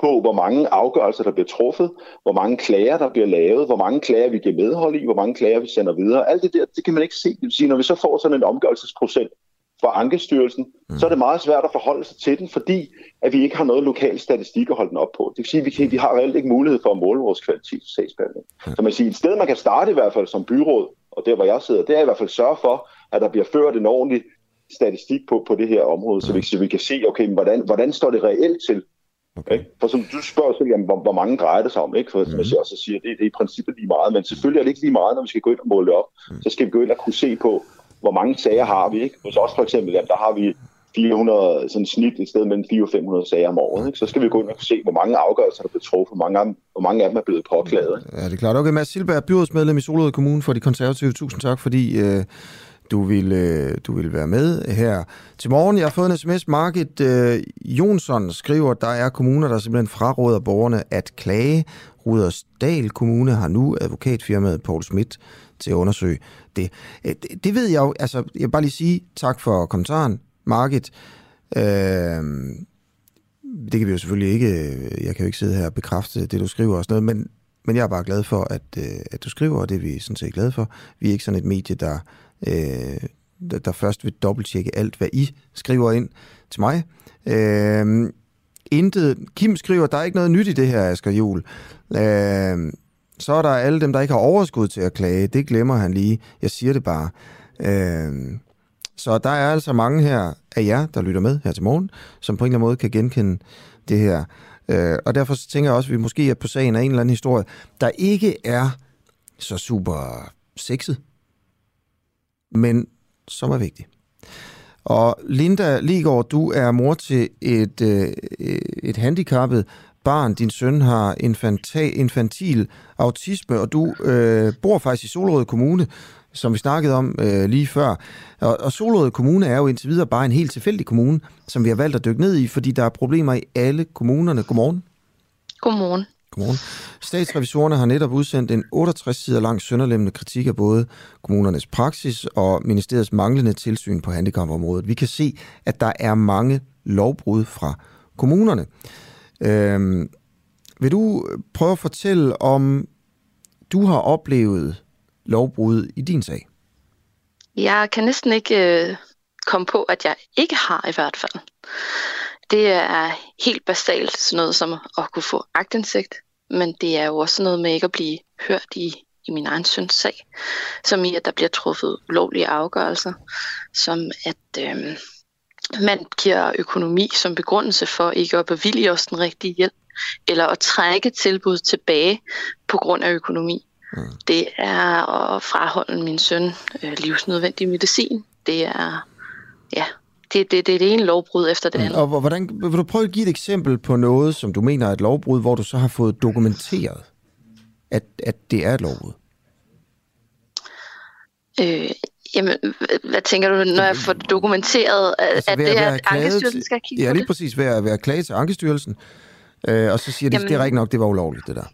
på, hvor mange afgørelser, der bliver truffet, hvor mange klager, der bliver lavet, hvor mange klager, vi giver medhold i, hvor mange klager, vi sender videre. Alt det der, det kan man ikke se. Det vil sige, når vi så får sådan en omgørelsesprocent, fra Ankestyrelsen, mm. så er det meget svært at forholde sig til den, fordi at vi ikke har noget lokal statistik at holde den op på. Det vil sige, at vi, kan, vi har reelt ikke mulighed for at måle vores kvalitet i sagsbehandling. Mm. Så man siger, et sted, man kan starte i hvert fald som byråd, og der hvor jeg sidder, det er i hvert fald sørge for, at der bliver ført en ordentlig statistik på, på det her område, så vi, så vi kan se, okay, hvordan, hvordan står det reelt til? Okay. Ikke? For som du spørger selv, jamen, hvor, hvor mange drejer det sig om, ikke? For som mm. jeg også siger, det, det er i princippet lige meget, men selvfølgelig er det ikke lige meget, når vi skal gå ind og måle det op. Mm. Så skal vi gå ind og kunne se på, hvor mange sager har vi, ikke? Hos os for eksempel, jamen, der har vi 400, sådan snit et sted mellem 400 og 500 sager om året. Ikke? Så skal vi gå ind og se, hvor mange afgørelser der er blevet truffet, hvor mange, hvor mange af dem er blevet påklaget. Ja, det er klart. Okay, Mads Silberg, byrådsmedlem i Solrød Kommune for de konservative. Tusind tak, fordi øh, du vil, øh, du vil være med her til morgen. Jeg har fået en sms. Margit øh, Jonsson skriver, at der er kommuner, der simpelthen fraråder borgerne at klage. Rudersdal Kommune har nu advokatfirmaet Paul Schmidt til at undersøge det. Øh, det, det ved jeg jo. Altså, jeg vil bare lige sige tak for kommentaren, Market. Øh, det kan vi jo selvfølgelig ikke, øh, jeg kan jo ikke sidde her og bekræfte det, du skriver og sådan noget, men, men jeg er bare glad for, at, øh, at du skriver, og det er vi sådan set glade for. Vi er ikke sådan et medie, der øh, der, der først vil dobbelttjekke alt, hvad I skriver ind til mig. Øh, intet. Kim skriver, der er ikke noget nyt i det her, Asger Jul. Øh, så er der alle dem, der ikke har overskud til at klage. Det glemmer han lige. Jeg siger det bare. Øh, så der er altså mange her af jer, der lytter med her til morgen, som på en eller anden måde kan genkende det her. Øh, og derfor så tænker jeg også, at vi måske er på sagen af en eller anden historie, der ikke er så super sexet men som er vigtig. Og Linda Ligård, du er mor til et, øh, et øh, handicappet barn. Din søn har infanta, infantil autisme, og du øh, bor faktisk i Solrød Kommune, som vi snakkede om øh, lige før. Og, og Solrød Kommune er jo indtil videre bare en helt tilfældig kommune, som vi har valgt at dykke ned i, fordi der er problemer i alle kommunerne. Godmorgen. Godmorgen. Godmorgen. Statsrevisorerne har netop udsendt en 68 sider lang sønderlemmende kritik af både kommunernes praksis og ministeriets manglende tilsyn på handicapområdet. Vi kan se, at der er mange lovbrud fra kommunerne. Øhm, vil du prøve at fortælle om, du har oplevet lovbrud i din sag? Jeg kan næsten ikke øh, komme på, at jeg ikke har i hvert fald. Det er helt basalt sådan noget som at kunne få agtindsigt, men det er jo også noget med ikke at blive hørt i, i min egen søns sag, som i, at der bliver truffet ulovlige afgørelser, som at øh, man giver økonomi som begrundelse for ikke at bevilge os den rigtige hjælp, eller at trække tilbud tilbage på grund af økonomi. Mm. Det er at fraholde min søn øh, livsnødvendig medicin. Det er ja, det, det, det er det ene lovbrud efter det mm. andet. Og hvordan, vil du prøve at give et eksempel på noget, som du mener er et lovbrud, hvor du så har fået dokumenteret, at, at det er et lovbrud? Øh, jamen, hvad tænker du, når jeg får dokumenteret, altså, at det er, at Ankestyrelsen skal kigge Ja, lige præcis ved at være klage til Ankestyrelsen, øh, og så siger de, jamen, det er ikke nok, det var ulovligt, det der.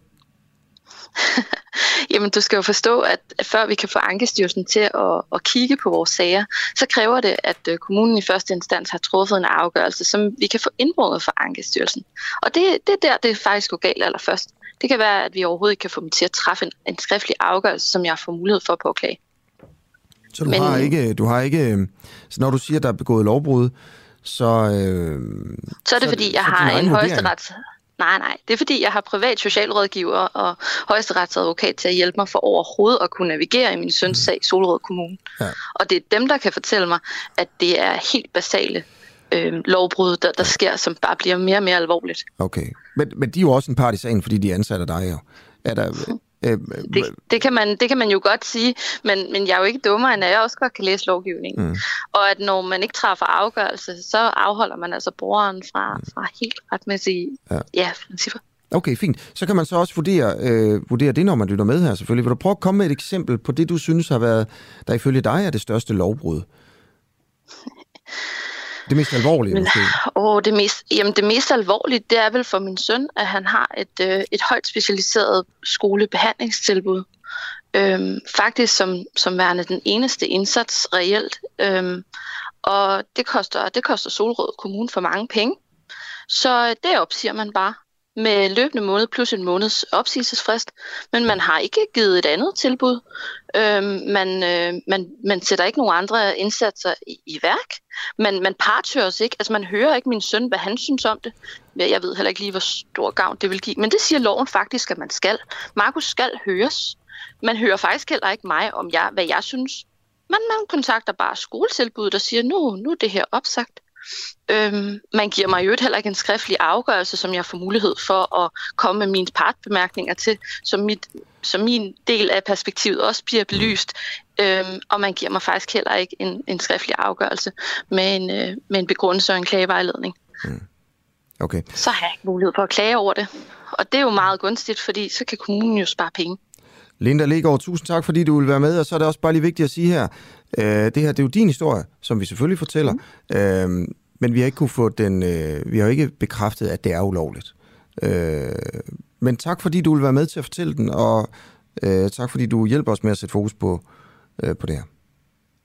Jamen, du skal jo forstå, at før vi kan få Ankestyrelsen til at, at kigge på vores sager, så kræver det, at øh, kommunen i første instans har truffet en afgørelse, som vi kan få indbrudt fra Ankestyrelsen. Og det, det er der, det faktisk går galt allerførst. Det kan være, at vi overhovedet ikke kan få dem til at træffe en, en skriftlig afgørelse, som jeg får mulighed for på at klage. Så du Men, har ikke, du har ikke, øh, så når du siger, at der er begået lovbrud, så... Øh, så er det, så, fordi jeg har en højesterets... Nej, nej. Det er fordi, jeg har privat socialrådgiver og højesteretsadvokat til at hjælpe mig for overhovedet at kunne navigere i min søns sag i Solrød Kommune. Ja. Og det er dem, der kan fortælle mig, at det er helt basale øh, lovbrud, der, der sker, som bare bliver mere og mere alvorligt. Okay. Men, men de er jo også en part i sagen, fordi de ansætter dig jo. Er der, Øh, det, det, kan man, det kan man jo godt sige, men, men jeg er jo ikke dummere, end at jeg også godt kan læse lovgivningen. Mm. Og at når man ikke træffer afgørelse, så afholder man altså brugeren fra, mm. fra helt retmæssige ja. Ja, principper. Okay, fint. Så kan man så også vurdere, øh, vurdere det, når man lytter med her selvfølgelig. Vil du prøve at komme med et eksempel på det, du synes har været, der ifølge dig er det største lovbrud? Det mest alvorlige, Men, måske? Åh, det mest, jamen, det mest alvorlige, det er vel for min søn, at han har et, øh, et højt specialiseret skolebehandlingstilbud. Øhm, faktisk som, som værende den eneste indsats reelt. Øhm, og det koster, det koster Solrød Kommune for mange penge. Så det opsiger man bare med løbende måned plus en måneds opsigelsesfrist, men man har ikke givet et andet tilbud. Øhm, man, øh, man, man sætter ikke nogen andre indsatser i, i værk. Man, man partøres ikke. Altså man hører ikke min søn, hvad han synes om det. Jeg ved heller ikke lige, hvor stor gavn det vil give. Men det siger loven faktisk, at man skal. Markus skal høres. Man hører faktisk heller ikke mig om, jeg, hvad jeg synes. Man, man kontakter bare skoletilbuddet og siger, nu, nu er det her opsagt. Øhm, man giver mig jo heller ikke en skriftlig afgørelse, som jeg får mulighed for at komme med mine partbemærkninger til, så, mit, så min del af perspektivet også bliver belyst. Øhm, og man giver mig faktisk heller ikke en, en skriftlig afgørelse med en, øh, med en begrundelse og en klagevejledning. Mm. Okay. Så har jeg ikke mulighed for at klage over det. Og det er jo meget gunstigt, fordi så kan kommunen jo spare penge. Linda Legaard, tusind tak, fordi du vil være med. Og så er det også bare lige vigtigt at sige her, øh, det her det er jo din historie, som vi selvfølgelig fortæller. Mm. Øh, men vi har ikke kunne få den, øh, vi har ikke bekræftet, at det er ulovligt. Øh, men tak, fordi du vil være med til at fortælle den, og øh, tak, fordi du hjælper os med at sætte fokus på, øh, på det her.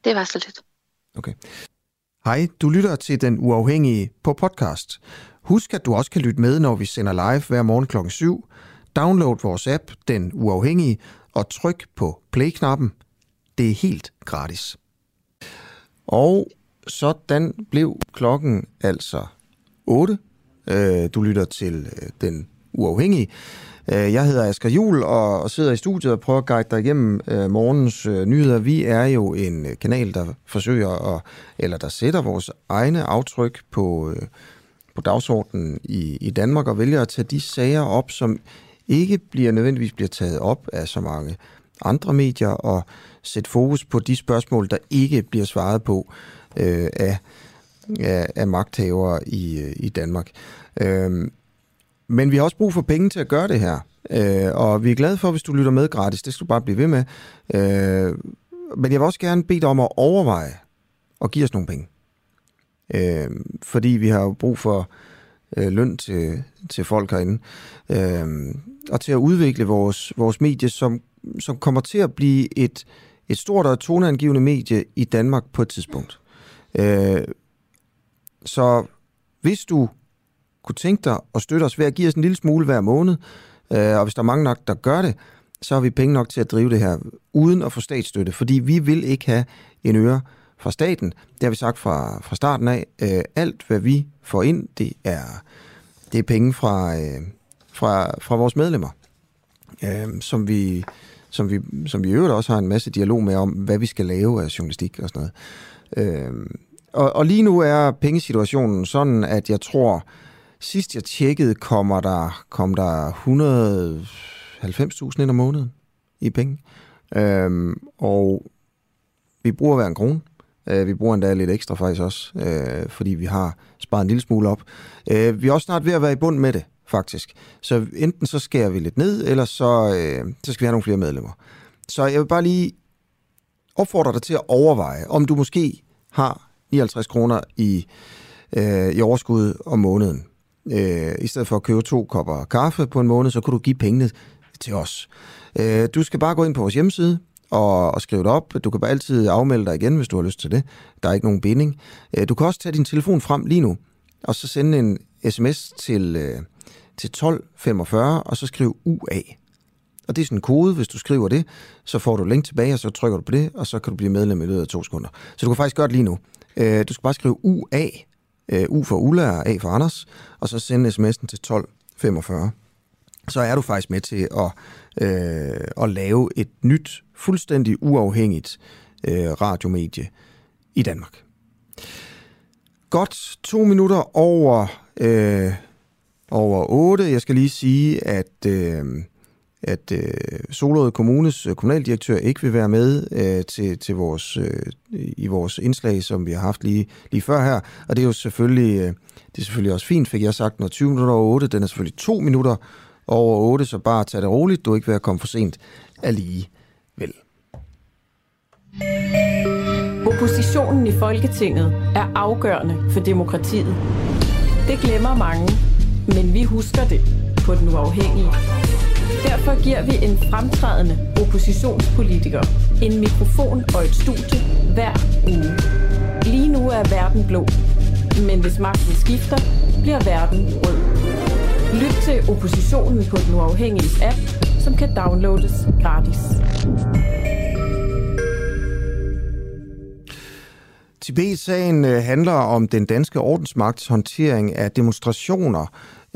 Det var så lidt. Okay. Hej, du lytter til Den Uafhængige på podcast. Husk, at du også kan lytte med, når vi sender live hver morgen klokken 7. Download vores app, Den Uafhængige, og tryk på play-knappen. Det er helt gratis. Og sådan blev klokken altså 8. Øh, du lytter til øh, Den Uafhængige. Øh, jeg hedder Asger Jul og sidder i studiet og prøver at guide dig igennem øh, morgens nyheder. Vi er jo en kanal, der forsøger at, eller der sætter vores egne aftryk på, på dagsordenen i, i Danmark og vælger at tage de sager op, som ikke bliver nødvendigvis bliver taget op af så mange andre medier og sætte fokus på de spørgsmål, der ikke bliver svaret på øh, af, af, af magthavere i, øh, i Danmark. Øh, men vi har også brug for penge til at gøre det her. Øh, og vi er glade for, hvis du lytter med gratis. Det skal du bare blive ved med. Øh, men jeg vil også gerne bede dig om at overveje at give os nogle penge. Øh, fordi vi har jo brug for øh, løn til, til folk herinde. Øh, og til at udvikle vores, vores medie, som, som kommer til at blive et, et stort og toneangivende medie i Danmark på et tidspunkt. Øh, så hvis du kunne tænke dig at støtte os ved at give os en lille smule hver måned, øh, og hvis der er mange nok, der gør det, så har vi penge nok til at drive det her uden at få statsstøtte, fordi vi vil ikke have en øre fra staten. Det har vi sagt fra, fra starten af. Øh, alt, hvad vi får ind, det er, det er penge fra, øh, fra, fra vores medlemmer, øh, som vi som vi, som vi i øvrigt også har en masse dialog med om, hvad vi skal lave af journalistik og sådan noget. Øh, og, og lige nu er pengesituationen sådan, at jeg tror, sidst jeg tjekkede, kommer der, kom der 190.000 ind om måneden i penge. Øh, og vi bruger hver en krone. Øh, vi bruger endda lidt ekstra faktisk også, øh, fordi vi har sparet en lille smule op. Øh, vi er også snart ved at være i bund med det faktisk. Så enten så skærer vi lidt ned, eller så, øh, så skal vi have nogle flere medlemmer. Så jeg vil bare lige opfordre dig til at overveje, om du måske har 59 kroner i, øh, i overskud om måneden. Øh, I stedet for at købe to kopper kaffe på en måned, så kunne du give pengene til os. Øh, du skal bare gå ind på vores hjemmeside og, og skrive det op. Du kan bare altid afmelde dig igen, hvis du har lyst til det. Der er ikke nogen binding. Øh, du kan også tage din telefon frem lige nu, og så sende en sms til, øh, til 1245, og så skriv UA. Og det er sådan en kode, hvis du skriver det, så får du link tilbage, og så trykker du på det, og så kan du blive medlem i løbet af to sekunder. Så du kan faktisk gøre det lige nu. Øh, du skal bare skrive UA, øh, U for Ulla og A for Anders, og så sende sms'en til 1245. Så er du faktisk med til at, øh, at lave et nyt, fuldstændig uafhængigt øh, radiomedie i Danmark. Godt to minutter over, øh, over 8. Jeg skal lige sige, at... Øh, at øh, Solrød Kommunes øh, kommunaldirektør ikke vil være med øh, til, til vores, øh, i vores indslag, som vi har haft lige, lige før her. Og det er jo selvfølgelig, øh, det er selvfølgelig også fint, fik jeg sagt, når 20 minutter over 8, den er selvfølgelig 2 minutter over 8, så bare tag det roligt, du er ikke ved at komme for sent alligevel. Oppositionen i Folketinget er afgørende for demokratiet. Det glemmer mange, men vi husker det på den uafhængige. Derfor giver vi en fremtrædende oppositionspolitiker en mikrofon og et studie hver uge. Lige nu er verden blå, men hvis magten skifter, bliver verden rød. Lyt til oppositionen på den uafhængige app, som kan downloades gratis. Tibet-sagen øh, handler om den danske ordensmagts håndtering af demonstrationer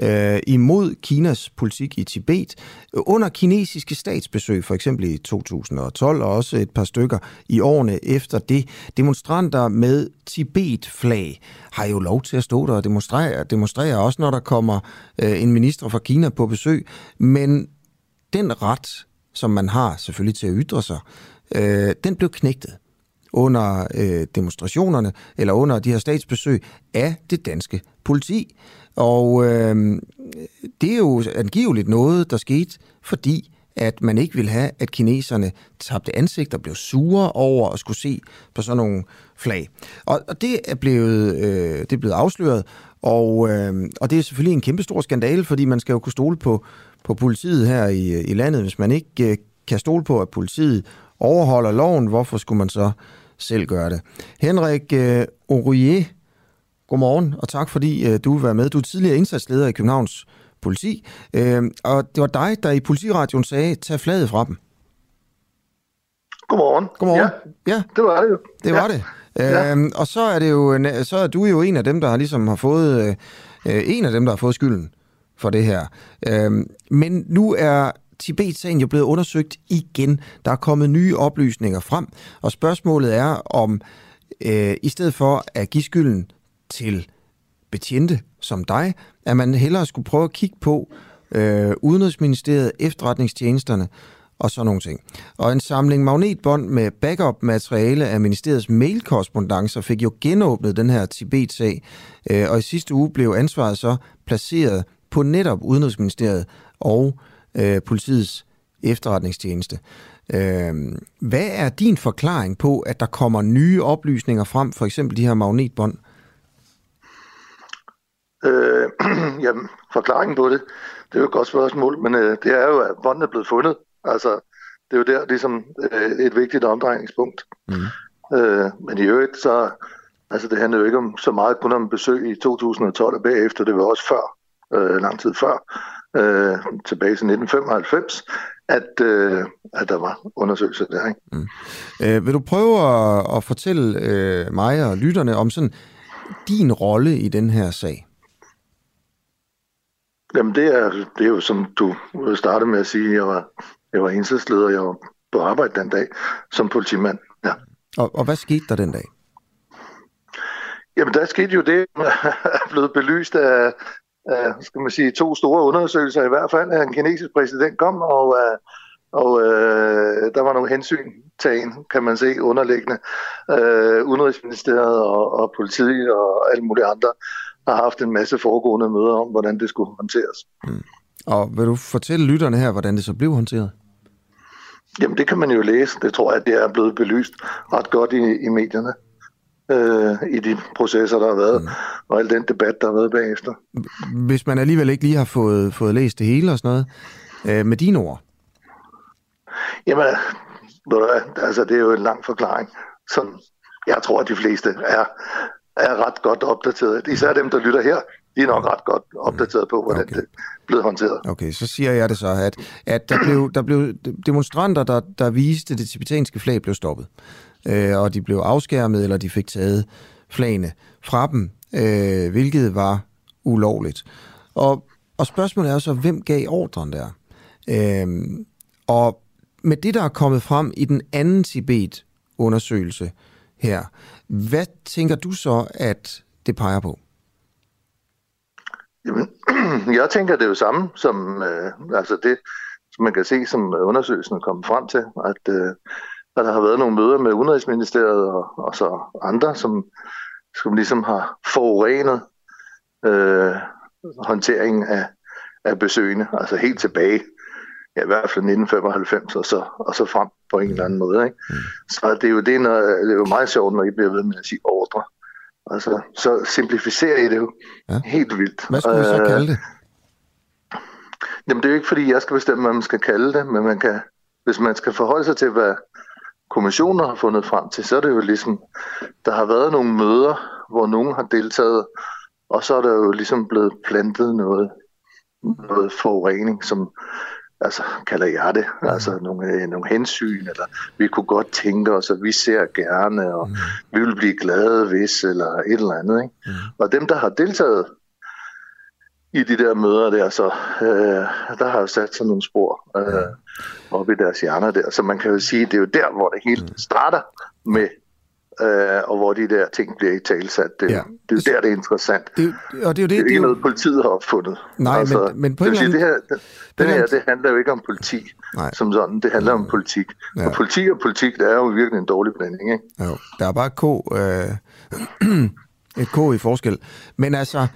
øh, imod Kinas politik i Tibet under kinesiske statsbesøg, for eksempel i 2012 og også et par stykker i årene efter det. Demonstranter med Tibet-flag har jo lov til at stå der og demonstrere, demonstrere også når der kommer øh, en minister fra Kina på besøg, men den ret, som man har selvfølgelig til at ytre sig, øh, den blev knægtet under øh, demonstrationerne, eller under de her statsbesøg af det danske politi. Og øh, det er jo angiveligt noget, der skete, fordi at man ikke ville have, at kineserne tabte ansigt og blev sure over at skulle se på sådan nogle flag. Og, og det er blevet, øh, det er blevet afsløret, og, øh, og det er selvfølgelig en kæmpe stor skandale, fordi man skal jo kunne stole på, på politiet her i, i landet. Hvis man ikke øh, kan stole på, at politiet overholder loven, hvorfor skulle man så selv gøre det? Henrik øh, Aurier, godmorgen, og tak fordi øh, du vil være med. Du er tidligere indsatsleder i Københavns politi, øh, og det var dig, der i politiradioen sagde, tag flaget fra dem. Godmorgen. Godmorgen. Ja, ja. det var det jo. Det var ja. det. Ja. Øhm, og så er det jo så er du jo en af dem der har ligesom har fået øh, en af dem der har fået skylden for det her. Øhm, men nu er Tibet-sagen jo blevet undersøgt igen. Der er kommet nye oplysninger frem, og spørgsmålet er om øh, i stedet for at give skylden til betjente som dig, at man hellere skulle prøve at kigge på øh, Udenrigsministeriet, efterretningstjenesterne og sådan nogle ting. Og en samling magnetbånd med backup-materiale af ministeriets mailkorrespondancer fik jo genåbnet den her Tibet-sag, øh, og i sidste uge blev ansvaret så placeret på netop Udenrigsministeriet og øh, politiets efterretningstjeneste. Øh, hvad er din forklaring på, at der kommer nye oplysninger frem, for eksempel de her magnetbånd? Øh, jamen, forklaringen på det, det er jo et godt spørgsmål, men øh, det er jo, at båndene er blevet fundet. Altså, det er jo der ligesom øh, et vigtigt omdrejningspunkt. Mm. Øh, men i øvrigt, så altså, det handler jo ikke om så meget kun om besøg i 2012 og bagefter, det var også før, øh, lang tid før, øh, tilbage til 1995, at, øh, at der var undersøgelser der. Ikke? Mm. Øh, vil du prøve at, at fortælle øh, mig og lytterne om sådan din rolle i den her sag? Jamen det er, det er jo som du startede med at sige, jeg var, jeg var indsatsleder, jeg var på arbejde den dag som politimand. Ja. Og, og hvad skete der den dag? Jamen der skete jo det, er blevet belyst af, af, skal man sige, to store undersøgelser i hvert fald, en kinesisk præsident kom, og, øh, og øh, der var nogle hensyn tagen, kan man se, underliggende. Øh, Udenrigsministeriet og, og politiet og alle mulige andre har haft en masse foregående møder om, hvordan det skulle håndteres. Mm. Og vil du fortælle lytterne her, hvordan det så blev håndteret? Jamen det kan man jo læse. Det tror jeg, det er blevet belyst ret godt i, i medierne. Øh, I de processer, der har været, mm. og al den debat, der har været bagefter. Hvis man alligevel ikke lige har fået, fået læst det hele og sådan noget, øh, med dine ord? Jamen, altså det er jo en lang forklaring, som jeg tror, at de fleste er er ret godt opdateret. Især dem, der lytter her, de er nok ret godt opdateret på, hvordan okay. det blevet håndteret. Okay, så siger jeg det så, at, at der, blev, der blev demonstranter, der, der viste det tibetanske flag, blev stoppet. Øh, og de blev afskærmet, eller de fik taget flagene fra dem, øh, hvilket var ulovligt. Og, og spørgsmålet er så, hvem gav ordren der? Øh, og med det, der er kommet frem i den anden Tibet-undersøgelse her, hvad tænker du så, at det peger på? Jamen, jeg tænker det er jo samme som øh, altså det, som man kan se, som undersøgelsen er kommet frem til, at, øh, at der har været nogle møder med Udenrigsministeriet og, og så andre, som, som ligesom har forurenet øh, håndteringen af, af besøgende, altså helt tilbage ja, i hvert fald 1995 og så, og så frem på en eller anden måde. Ikke? Mm. Så det er, jo det, når, det er jo meget sjovt, når I bliver ved med at sige ordre. Altså, så simplificerer I det jo ja. helt vildt. Hvad skulle vi så kalde det? Jamen, det er jo ikke, fordi jeg skal bestemme, hvad man skal kalde det, men man kan, hvis man skal forholde sig til, hvad kommissioner har fundet frem til, så er det jo ligesom, der har været nogle møder, hvor nogen har deltaget, og så er der jo ligesom blevet plantet noget noget forurening, som altså kalder jeg det, mm. altså nogle, øh, nogle hensyn, eller vi kunne godt tænke os, at vi ser gerne, og mm. vi vil blive glade hvis, eller et eller andet. Ikke? Mm. Og dem, der har deltaget i de der møder der, så øh, der har jo sat sig nogle spor øh, op i deres hjerner der. Så man kan jo sige, det er jo der, hvor det hele mm. starter med øh, og hvor de der ting bliver i talsat. Det, ja. det er jo der, det er interessant. Det, og det er jo det, det er ikke det, noget, politiet har opfundet. Nej, altså, men, men på en eller anden... Det her, den, den her, det handler jo ikke om politi Nej. som sådan. Det handler om politik. Ja. Og politik og politik, det er jo virkelig en dårlig blanding, ikke? Jo, der er bare K, øh, et K i forskel. Men altså,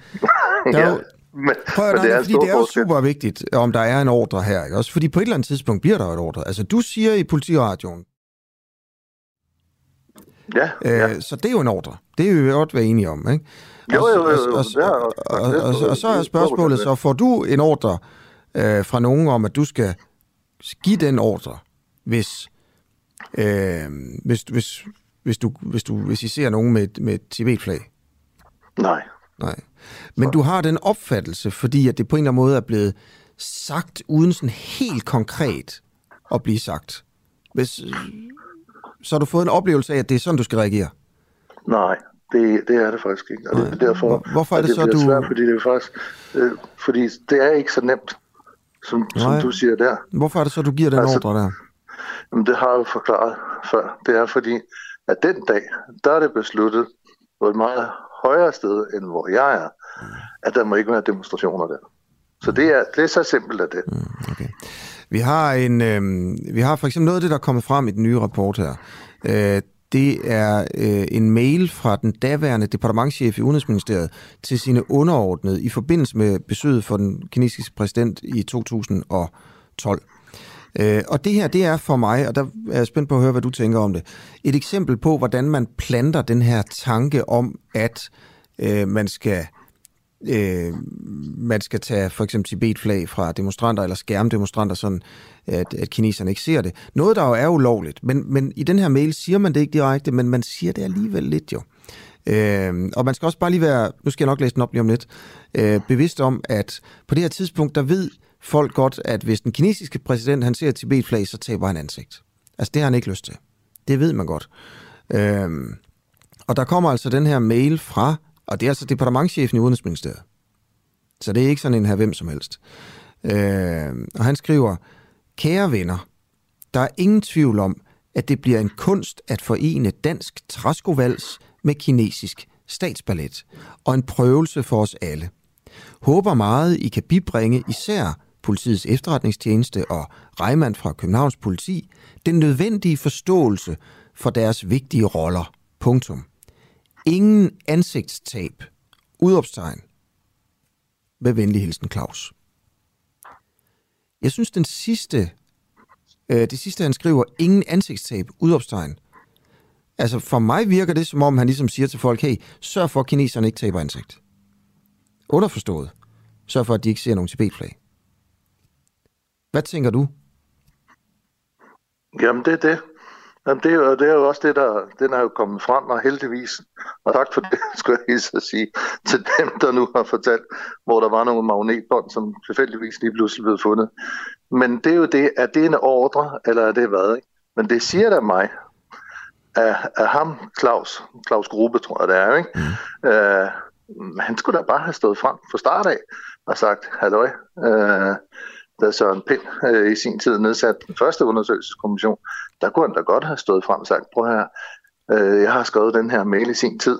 der er jo, men, Prøv at, men det er, fordi det er jo super vigtigt, om der er en ordre her. Ikke? Også fordi på et eller andet tidspunkt bliver der et ordre. Altså, du siger i politiradioen, Ja, ja. Øh, så det er jo en ordre. Det er vi godt være enige om, ikke? Jo, jo, jo. jo. Og, så er spørgsmålet så, får du en ordre øh, fra nogen om, at du skal give den ordre, hvis, øh, hvis, hvis, hvis, du, hvis, du, hvis I ser nogen med, med et Tibet-flag? Nej. Nej. Men du har den opfattelse, fordi at det på en eller anden måde er blevet sagt uden sådan helt konkret at blive sagt. Hvis, så har du fået en oplevelse af, at det er sådan, du skal reagere? Nej, det, det er det faktisk ikke. Og det er derfor, Hvor, hvorfor er det, det så, du... Svært, fordi det er faktisk... Øh, fordi det er ikke så nemt, som, som du siger der. Hvorfor er det så, du giver den altså, ordre der? Jamen, det har jeg jo forklaret før. Det er fordi, at den dag, der er det besluttet på et meget højere sted, end hvor jeg er, at der må ikke være demonstrationer der. Så det er, det er så simpelt af det. Mm, okay. Vi har, en, øh, vi har for eksempel noget af det, der er kommet frem i den nye rapport her. Øh, det er øh, en mail fra den daværende departementchef i Udenrigsministeriet til sine underordnede i forbindelse med besøget for den kinesiske præsident i 2012. Øh, og det her, det er for mig, og der er jeg spændt på at høre, hvad du tænker om det, et eksempel på, hvordan man planter den her tanke om, at øh, man skal øh, man skal tage for eksempel Tibet-flag fra demonstranter eller skærme demonstranter, sådan at, at kineserne ikke ser det. Noget, der jo er ulovligt, men, men i den her mail siger man det ikke direkte, men man siger det alligevel lidt jo. Øh, og man skal også bare lige være, nu skal jeg nok læse den op lige om lidt, øh, bevidst om, at på det her tidspunkt, der ved folk godt, at hvis den kinesiske præsident, han ser Tibet-flag, så taber han ansigt. Altså, det har han ikke lyst til. Det ved man godt. Øhm, og der kommer altså den her mail fra og det er altså departementchefen i Udenrigsministeriet. Så det er ikke sådan en her hvem som helst. Øh, og han skriver, kære venner, der er ingen tvivl om, at det bliver en kunst at forene dansk træskovals med kinesisk statsballet, og en prøvelse for os alle. Håber meget, I kan bibringe især politiets efterretningstjeneste og Reimann fra Københavns politi den nødvendige forståelse for deres vigtige roller. Punktum. Ingen ansigtstab. Udopstegn. Med venlig hilsen, Claus. Jeg synes, den sidste, øh, det sidste, han skriver, ingen ansigtstab, udopstegn. Altså, for mig virker det, som om han ligesom siger til folk, hey, sørg for, at kineserne ikke taber ansigt. Underforstået. Sørg for, at de ikke ser nogen Tibet-flag. Hvad tænker du? Jamen, det er det. Jamen, det, er jo, det er jo også det, der den er jo kommet frem, og heldigvis, og tak for det, skulle jeg så sige, til dem, der nu har fortalt, hvor der var nogle magnetbånd, som tilfældigvis lige pludselig blev fundet. Men det er jo det, er det en ordre, eller er det hvad? Ikke? Men det siger der mig, af, af ham, Claus, Claus Gruppe, tror jeg det er, ikke? Mm. Øh, han skulle da bare have stået frem fra start af og sagt, halløj, øh, da Søren Pind øh, i sin tid nedsatte den første undersøgelseskommission, der kunne han da godt have stået frem og sagt, prøv her, øh, jeg har skrevet den her mail i sin tid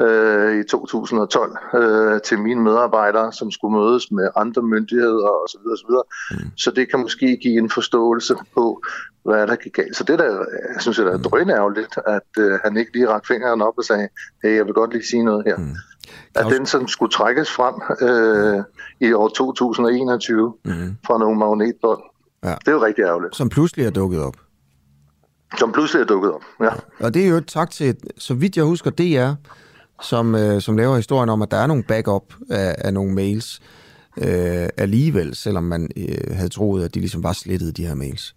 øh, i 2012 øh, til mine medarbejdere, som skulle mødes med andre myndigheder osv. osv. Mm. Så det kan måske give en forståelse på, hvad der gik galt. Så det der, jeg synes jeg, der er mm. drønærveligt, at øh, han ikke lige rakte fingeren op og sagde, hey, jeg vil godt lige sige noget her. Mm. At den, som skulle trækkes frem øh, i år 2021 mm. fra nogle magnetbånd, ja. det er jo rigtig ærgerligt. Som pludselig er dukket op. Som pludselig er dukket op, ja. Og det er jo et tak til, så vidt jeg husker, DR, som, øh, som laver historien om, at der er nogle backup af, af nogle mails øh, alligevel, selvom man øh, havde troet, at de ligesom var slettet, de her mails.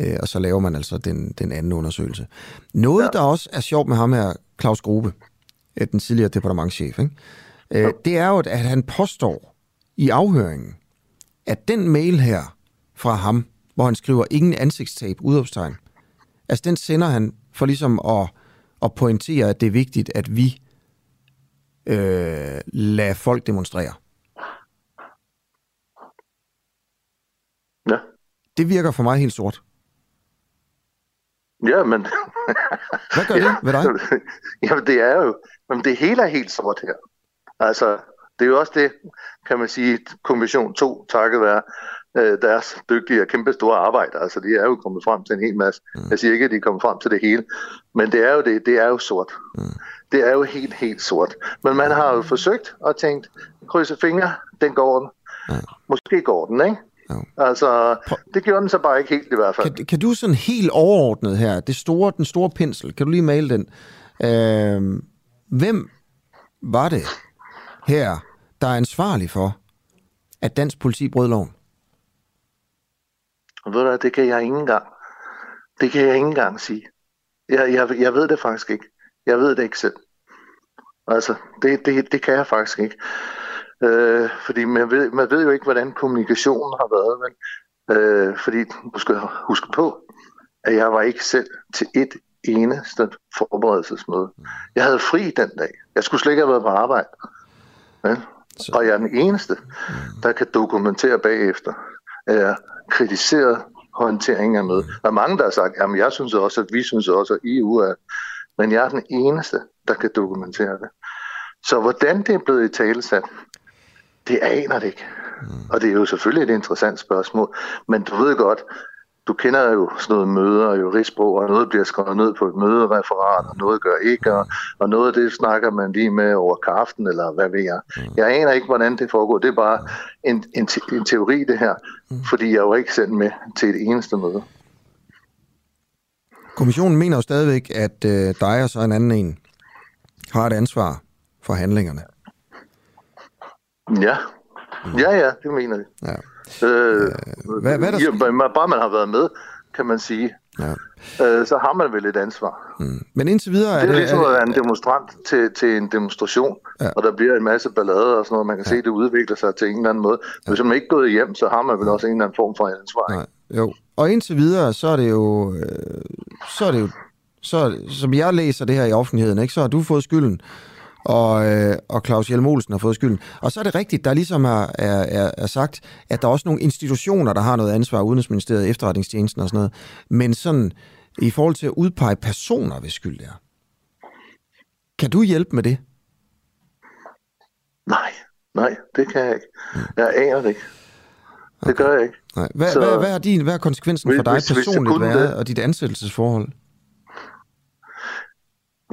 Øh, og så laver man altså den, den anden undersøgelse. Noget, ja. der også er sjovt med ham her, Claus Grube, den tidligere departementchef, ikke? Øh, det er jo, at han påstår i afhøringen, at den mail her fra ham, hvor han skriver ingen ansigtstab, udopstegn, altså den sender han for ligesom at, at pointere, at det er vigtigt, at vi øh, lader folk demonstrere. Ja. Det virker for mig helt sort. Ja, men... Hvad gør det ved dig? Jamen, det er jo... Men det hele er helt sort her. Altså, det er jo også det, kan man sige, kommission 2, takket være øh, deres dygtige og kæmpe store arbejde. Altså, de er jo kommet frem til en hel masse. Mm. Jeg siger ikke, at de er kommet frem til det hele, men det er jo det, det er jo sort. Mm. Det er jo helt, helt sort. Men man har jo forsøgt og tænkt, krydse fingre, den går den. Mm. Måske går den, ikke? Ja. Altså, det gjorde den så bare ikke helt i hvert fald. Kan, kan du sådan helt overordnet her, det store, den store pensel, kan du lige male den? Øh, hvem var det her, der er ansvarlig for, at dansk politi brød loven? Ved du, det kan jeg ikke engang. Det kan jeg ikke engang sige. Jeg, jeg, jeg ved det faktisk ikke. Jeg ved det ikke selv. Altså, det, det, det kan jeg faktisk ikke. Øh, fordi man ved, man ved jo ikke, hvordan kommunikationen har været. Men, øh, fordi du skal huske på, at jeg var ikke selv til et eneste forberedelsesmøde. Jeg havde fri den dag. Jeg skulle slet ikke have været på arbejde. Ja? Og jeg er den eneste, der kan dokumentere bagefter, at jeg kritiseret håndteringen af mødet. Der er mange, der har sagt, at jeg synes også, at vi synes også, at EU er... Men jeg er den eneste, der kan dokumentere det. Så hvordan det er blevet i talesat, det aner det ikke. Og det er jo selvfølgelig et interessant spørgsmål. Men du ved godt, du kender jo sådan noget møder og juristsprog, og noget bliver skrevet ned på et mødereferat, og noget gør ikke, og, og noget af det snakker man lige med over kaften, eller hvad ved jeg. Jeg aner ikke, hvordan det foregår. Det er bare en, en, te, en teori, det her, fordi jeg er jo ikke sendt med til et eneste møde. Kommissionen mener jo stadigvæk, at øh, dig og så en anden en har et ansvar for handlingerne. Ja, ja, ja, det mener jeg. Ja. Øh, hvad, hvad er der ja, bare man har været med, kan man sige, ja. øh, så har man vel et ansvar. Mm. Men indtil videre... Det er, det, ligesom at være en demonstrant til, til en demonstration, ja. og der bliver en masse ballade og sådan noget. Man kan ja. se, at det udvikler sig til en eller anden måde. Ja. Hvis man ikke gået hjem, så har man vel også en eller anden form for ansvar. Nej. Jo, og indtil videre, så er det jo... Øh, så er det jo så, som jeg læser det her i offentligheden, ikke, så har du fået skylden og, øh, og Claus Hjelm Olsen har fået skylden. Og så er det rigtigt, der ligesom er, er, er sagt, at der er også nogle institutioner, der har noget ansvar, Udenrigsministeriet, Efterretningstjenesten og sådan noget. Men sådan, i forhold til at udpege personer ved skyld der, kan du hjælpe med det? Nej, nej, det kan jeg ikke. Jeg aner det ikke. Det okay. gør jeg ikke. Nej. Hvad, så, hvad, hvad, er din, hvad er konsekvensen for dig hvis, personligt hvis været, og dit ansættelsesforhold?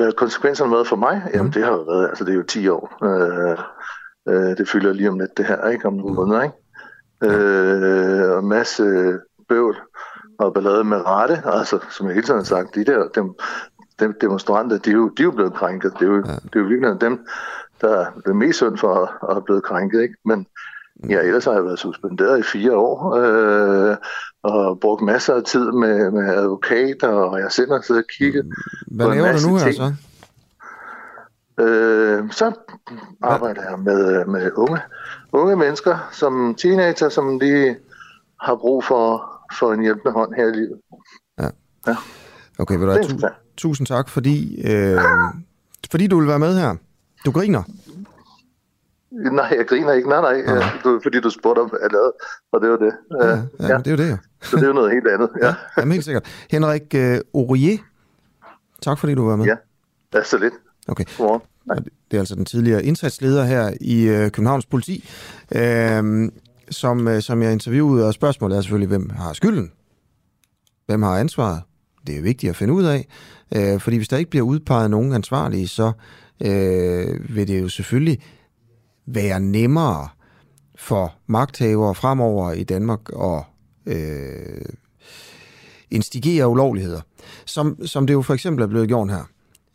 Hvad konsekvenserne har været for mig? Jamen, mm. det har jo været, altså det er jo 10 år. Øh, øh, det fylder lige om lidt det her, ikke? Om nogle måneder, ikke? Øh, og en masse bøvl og ballade med rette, altså som jeg hele tiden har sagt, de der dem, dem demonstranter, de er, jo, de er jo blevet krænket. Det er jo, ja. det er jo virkelig dem, der er mest synd for at, at have blevet krænket, ikke? Men Ja, ellers har jeg været suspenderet i fire år, øh, og brugt masser af tid med, med advokater, og jeg selv har siddet og kigget Hvad på laver du nu her så? Øh, så arbejder jeg med, med unge, unge mennesker, som teenager, som de har brug for, for en hjælpende hånd her i livet. Ja. ja. Okay, vil du have, tu- tusind tak, fordi, øh, fordi du vil være med her. Du griner. Nej, jeg griner ikke. Nej, nej. Ja. Du, fordi du spurgte om, hvad jeg lavede, og det var det. Ja, ja, ja. det er jo det. Så det er jo noget helt andet. Ja, ja jamen, helt sikkert. Henrik uh, Aurier, tak fordi du var med. Ja, ja så lidt. Okay. Godmorgen. Det er altså den tidligere indsatsleder her i uh, Københavns Politi, uh, som, uh, som jeg interviewede, og spørgsmålet er selvfølgelig, hvem har skylden? Hvem har ansvaret? Det er vigtigt at finde ud af, uh, fordi hvis der ikke bliver udpeget nogen ansvarlige, så uh, vil det jo selvfølgelig være nemmere for magthavere fremover i Danmark at øh, instigere ulovligheder, som, som det jo for eksempel er blevet gjort her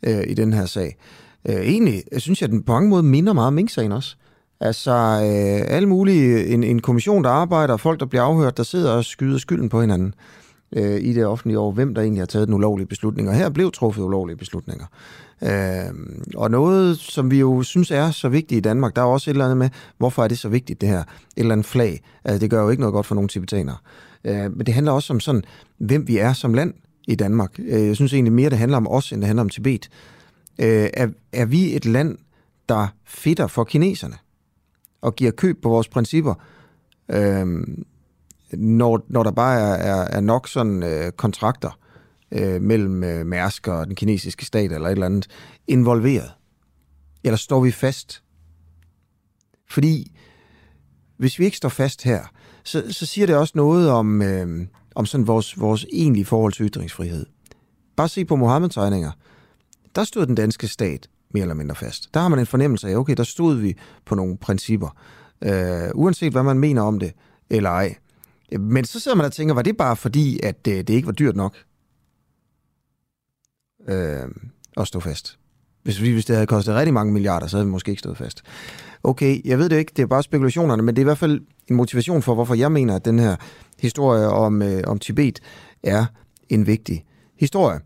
øh, i den her sag. Øh, egentlig synes jeg, at den på mange måder minder meget om Mink-sagen også. Altså øh, alle mulige, en, en kommission, der arbejder, folk, der bliver afhørt, der sidder og skyder skylden på hinanden. øh, i det offentlige år, hvem der egentlig har taget den ulovlige beslutning. Og her blev truffet ulovlige beslutninger. Øh, og noget, som vi jo synes er så vigtigt i Danmark, der er også et eller andet med, hvorfor er det så vigtigt det her? Et eller andet flag. Altså, det gør jo ikke noget godt for nogle tibetanere. Øh, men det handler også om sådan, hvem vi er som land i Danmark. Øh, jeg synes egentlig mere, det handler om os, end det handler om Tibet. Øh, er, er vi et land, der fitter for kineserne og giver køb på vores principper, øh, når, når der bare er, er, er nok sådan øh, kontrakter øh, mellem øh, Mærsk og den kinesiske stat eller et eller andet involveret? Eller står vi fast? Fordi hvis vi ikke står fast her, så, så siger det også noget om, øh, om sådan vores, vores egentlige forhold til ytringsfrihed. Bare se på Mohammed-tegninger. Der stod den danske stat mere eller mindre fast. Der har man en fornemmelse af, okay, der stod vi på nogle principper. Øh, uanset hvad man mener om det, eller ej. Men så sidder man og tænker, var det bare fordi, at det, øh, det ikke var dyrt nok? Øh, at stå fast. Hvis, hvis det havde kostet rigtig mange milliarder, så havde vi måske ikke stået fast. Okay, jeg ved det ikke, det er bare spekulationerne, men det er i hvert fald en motivation for, hvorfor jeg mener, at den her historie om, øh, om Tibet er en vigtig historie.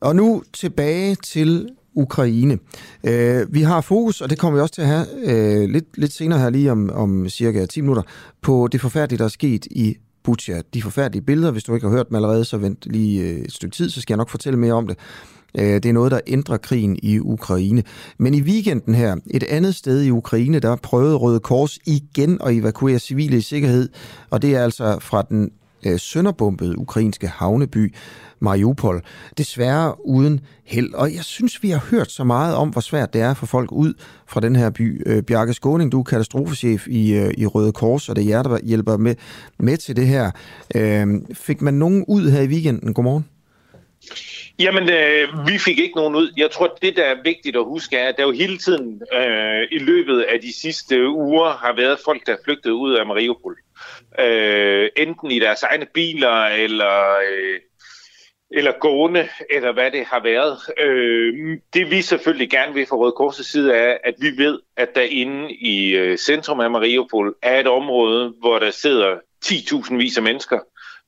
Og nu tilbage til Ukraine. Øh, vi har fokus, og det kommer vi også til at have øh, lidt, lidt senere her, lige om, om cirka 10 minutter, på det forfærdelige, der er sket i Butcher. De forfærdelige billeder, hvis du ikke har hørt dem allerede, så vent lige øh, et stykke tid, så skal jeg nok fortælle mere om det. Øh, det er noget, der ændrer krigen i Ukraine. Men i weekenden her, et andet sted i Ukraine, der prøvede Røde Kors igen at evakuere civile i sikkerhed, og det er altså fra den øh, sønderbombede ukrainske havneby Mariupol. Desværre uden held. Og jeg synes, vi har hørt så meget om, hvor svært det er for folk ud fra den her by. Øh, Bjarke Skåning, du er katastrofechef i, øh, i Røde Kors, og det er jer, der hjælper med, med til det her. Øh, fik man nogen ud her i weekenden? Godmorgen. Jamen, øh, vi fik ikke nogen ud. Jeg tror, det, der er vigtigt at huske, er, at der jo hele tiden øh, i løbet af de sidste uger har været folk, der er flygtet ud af Mariupol. Øh, enten i deres egne biler, eller, øh, eller gående, eller hvad det har været. Øh, det vi selvfølgelig gerne vil fra Røde Korsets side er, at vi ved, at der inde i øh, centrum af Mariupol er et område, hvor der sidder 10.000 vis af mennesker,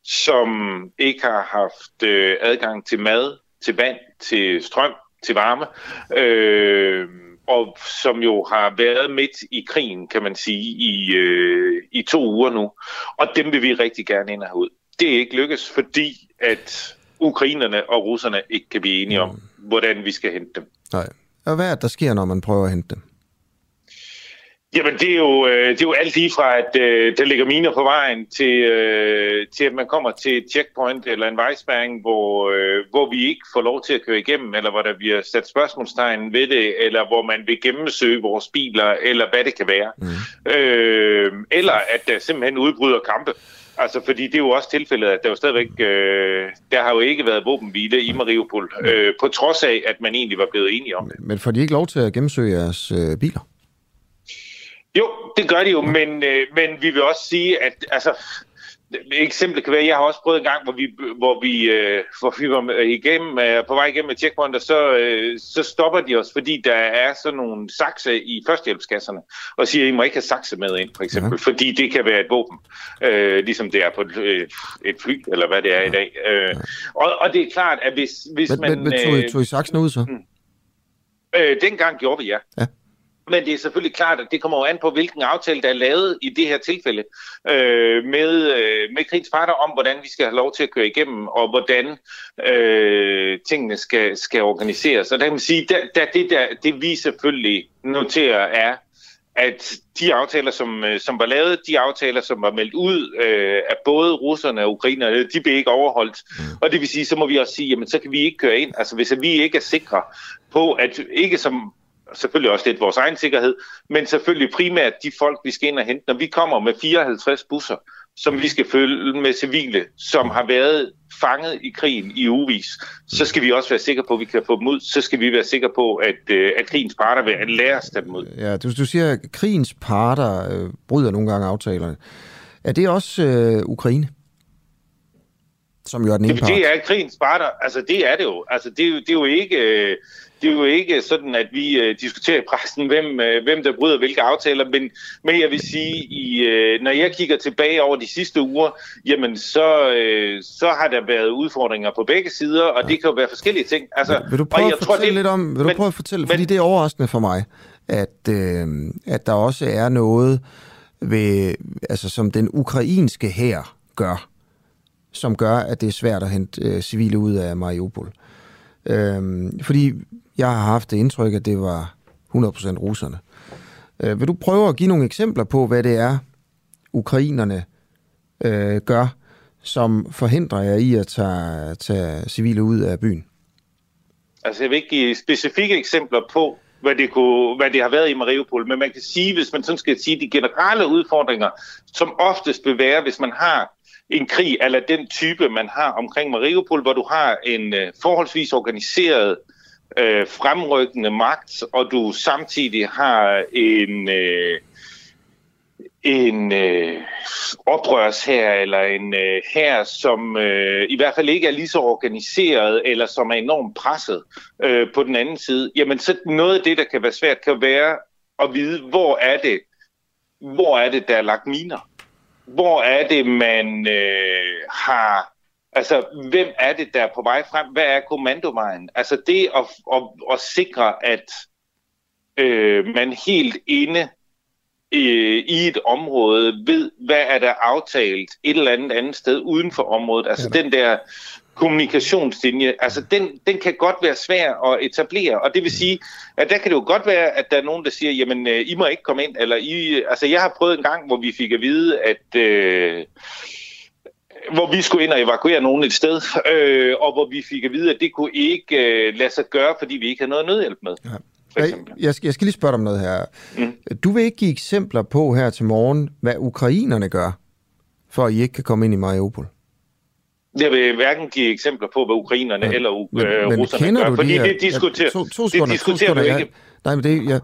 som ikke har haft øh, adgang til mad, til vand, til strøm, til varme, øh, og som jo har været midt i krigen, kan man sige, i, øh, i to uger nu. Og dem vil vi rigtig gerne ind og have ud. Det er ikke lykkes, fordi at ukrainerne og russerne ikke kan blive enige om, mm. hvordan vi skal hente dem. Nej. Og hvad er det, der sker, når man prøver at hente dem? Jamen, det er jo, øh, det er jo alt lige fra, at øh, der ligger miner på vejen, til, øh, til at man kommer til et checkpoint eller en vejspæring, hvor, øh, hvor vi ikke får lov til at køre igennem, eller hvor der bliver sat spørgsmålstegn ved det, eller hvor man vil gennemsøge vores biler, eller hvad det kan være. Mm. Øh, eller at der simpelthen udbryder kampe. Altså, fordi det er jo også tilfældet, at der jo stadigvæk, øh, der har jo ikke været våbenhvile i Mariupol, øh, på trods af, at man egentlig var blevet enige om det. Men får de ikke lov til at gennemsøge jeres øh, biler? Jo, det gør de jo, men, øh, men vi vil også sige, at altså, eksempel kan være, jeg har også prøvet en gang, hvor vi, hvor vi, øh, hvor vi var igennem, øh, på vej igennem med checkpoint, og så, øh, så stopper de os, fordi der er sådan nogle sakse i førstehjælpskasserne, og siger, at I må ikke have sakse med ind, for eksempel, ja. fordi det kan være et våben, øh, ligesom det er på et, øh, et fly, eller hvad det er i dag. Øh, og, og det er klart, at hvis, hvis men, man... Men, men tog, I, tog I saksen ud så? Mm, øh, dengang gjorde vi, ja. ja. Men det er selvfølgelig klart, at det kommer jo an på, hvilken aftale, der er lavet i det her tilfælde øh, med, øh, med krigens parter om, hvordan vi skal have lov til at køre igennem, og hvordan øh, tingene skal, skal organiseres. Og der kan man sige, at der, det, der, det vi selvfølgelig noterer er, at de aftaler, som, øh, som var lavet, de aftaler, som var meldt ud øh, af både russerne og ukrainerne, de blev ikke overholdt. Mm. Og det vil sige, så må vi også sige, jamen så kan vi ikke køre ind. Altså hvis vi ikke er sikre på, at ikke som selvfølgelig også lidt vores egen sikkerhed, men selvfølgelig primært de folk, vi skal ind og hente. Når vi kommer med 54 busser, som vi skal følge med civile, som har været fanget i krigen i uvis, så skal vi også være sikre på, at vi kan få dem ud. Så skal vi være sikre på, at, øh, at krigens parter vil lære os dem ud. Ja, du, du siger, at krigens parter øh, bryder nogle gange aftalerne. Er det også øh, Ukraine? Som jo er den ene det, part. det er krigens parter. Altså, det er det jo. Altså, det, er jo- det er jo ikke... øh, Det er jo ikke sådan, at vi øh, diskuterer i pressen, hvem, øh, hvem der bryder hvilke aftaler, men, men jeg vil sige, i, øh, når jeg kigger tilbage over de sidste uger, jamen så, øh, så har der været udfordringer på begge sider, og det kan jo være forskellige ting. Altså, Vil du og prøve jeg at fortælle det- lidt om, vil du men- prøve at fortælle, men- fordi det er overraskende for mig, at, øh, at der også er noget ved, altså som den ukrainske hær gør, som gør, at det er svært at hente øh, civile ud af Mariupol. Øh, fordi jeg har haft det indtryk, at det var 100% russerne. Øh, vil du prøve at give nogle eksempler på, hvad det er, ukrainerne øh, gør, som forhindrer jer i at tage, tage civile ud af byen? Altså, jeg vil ikke give specifikke eksempler på, hvad det, kunne, hvad det har været i Mariupol, men man kan sige, hvis man sådan skal sige, de generelle udfordringer, som oftest vil være, hvis man har en krig, eller den type, man har omkring Mariupol, hvor du har en øh, forholdsvis organiseret øh, fremrykkende magt, og du samtidig har en... Øh, en øh, oprørshær eller en øh, hær, som øh, i hvert fald ikke er lige så organiseret eller som er enormt presset øh, på den anden side, jamen så noget af det, der kan være svært, kan være at vide, hvor er det, hvor er det, der er lagt miner? Hvor er det, man øh, har... Altså, hvem er det, der er på vej frem? Hvad er kommandovejen? Altså det at, at, at sikre, at øh, man helt inde øh, i et område ved, hvad er der aftalt et eller andet andet sted uden for området. Altså den der kommunikationslinje, altså den, den kan godt være svær at etablere, og det vil sige, at der kan det jo godt være, at der er nogen, der siger, jamen, øh, I må ikke komme ind, eller I, altså jeg har prøvet en gang, hvor vi fik at vide, at øh, hvor vi skulle ind og evakuere nogen et sted, øh, og hvor vi fik at vide, at det kunne ikke øh, lade sig gøre, fordi vi ikke havde noget nødhjælp med. Ja. Jeg, eksempel. jeg, skal, jeg skal lige spørge dig om noget her. Mm. Du vil ikke give eksempler på her til morgen, hvad ukrainerne gør, for at I ikke kan komme ind i Mariupol. Jeg vil hverken give eksempler på, hvad ukrainerne Ja, eller øh, Men, men russerne kender gør, du fordi de her... det diskuterer, Ja, to, to det sekunder, diskuterer to sekunder, ikke. Jeg, nej, men det... Jeg,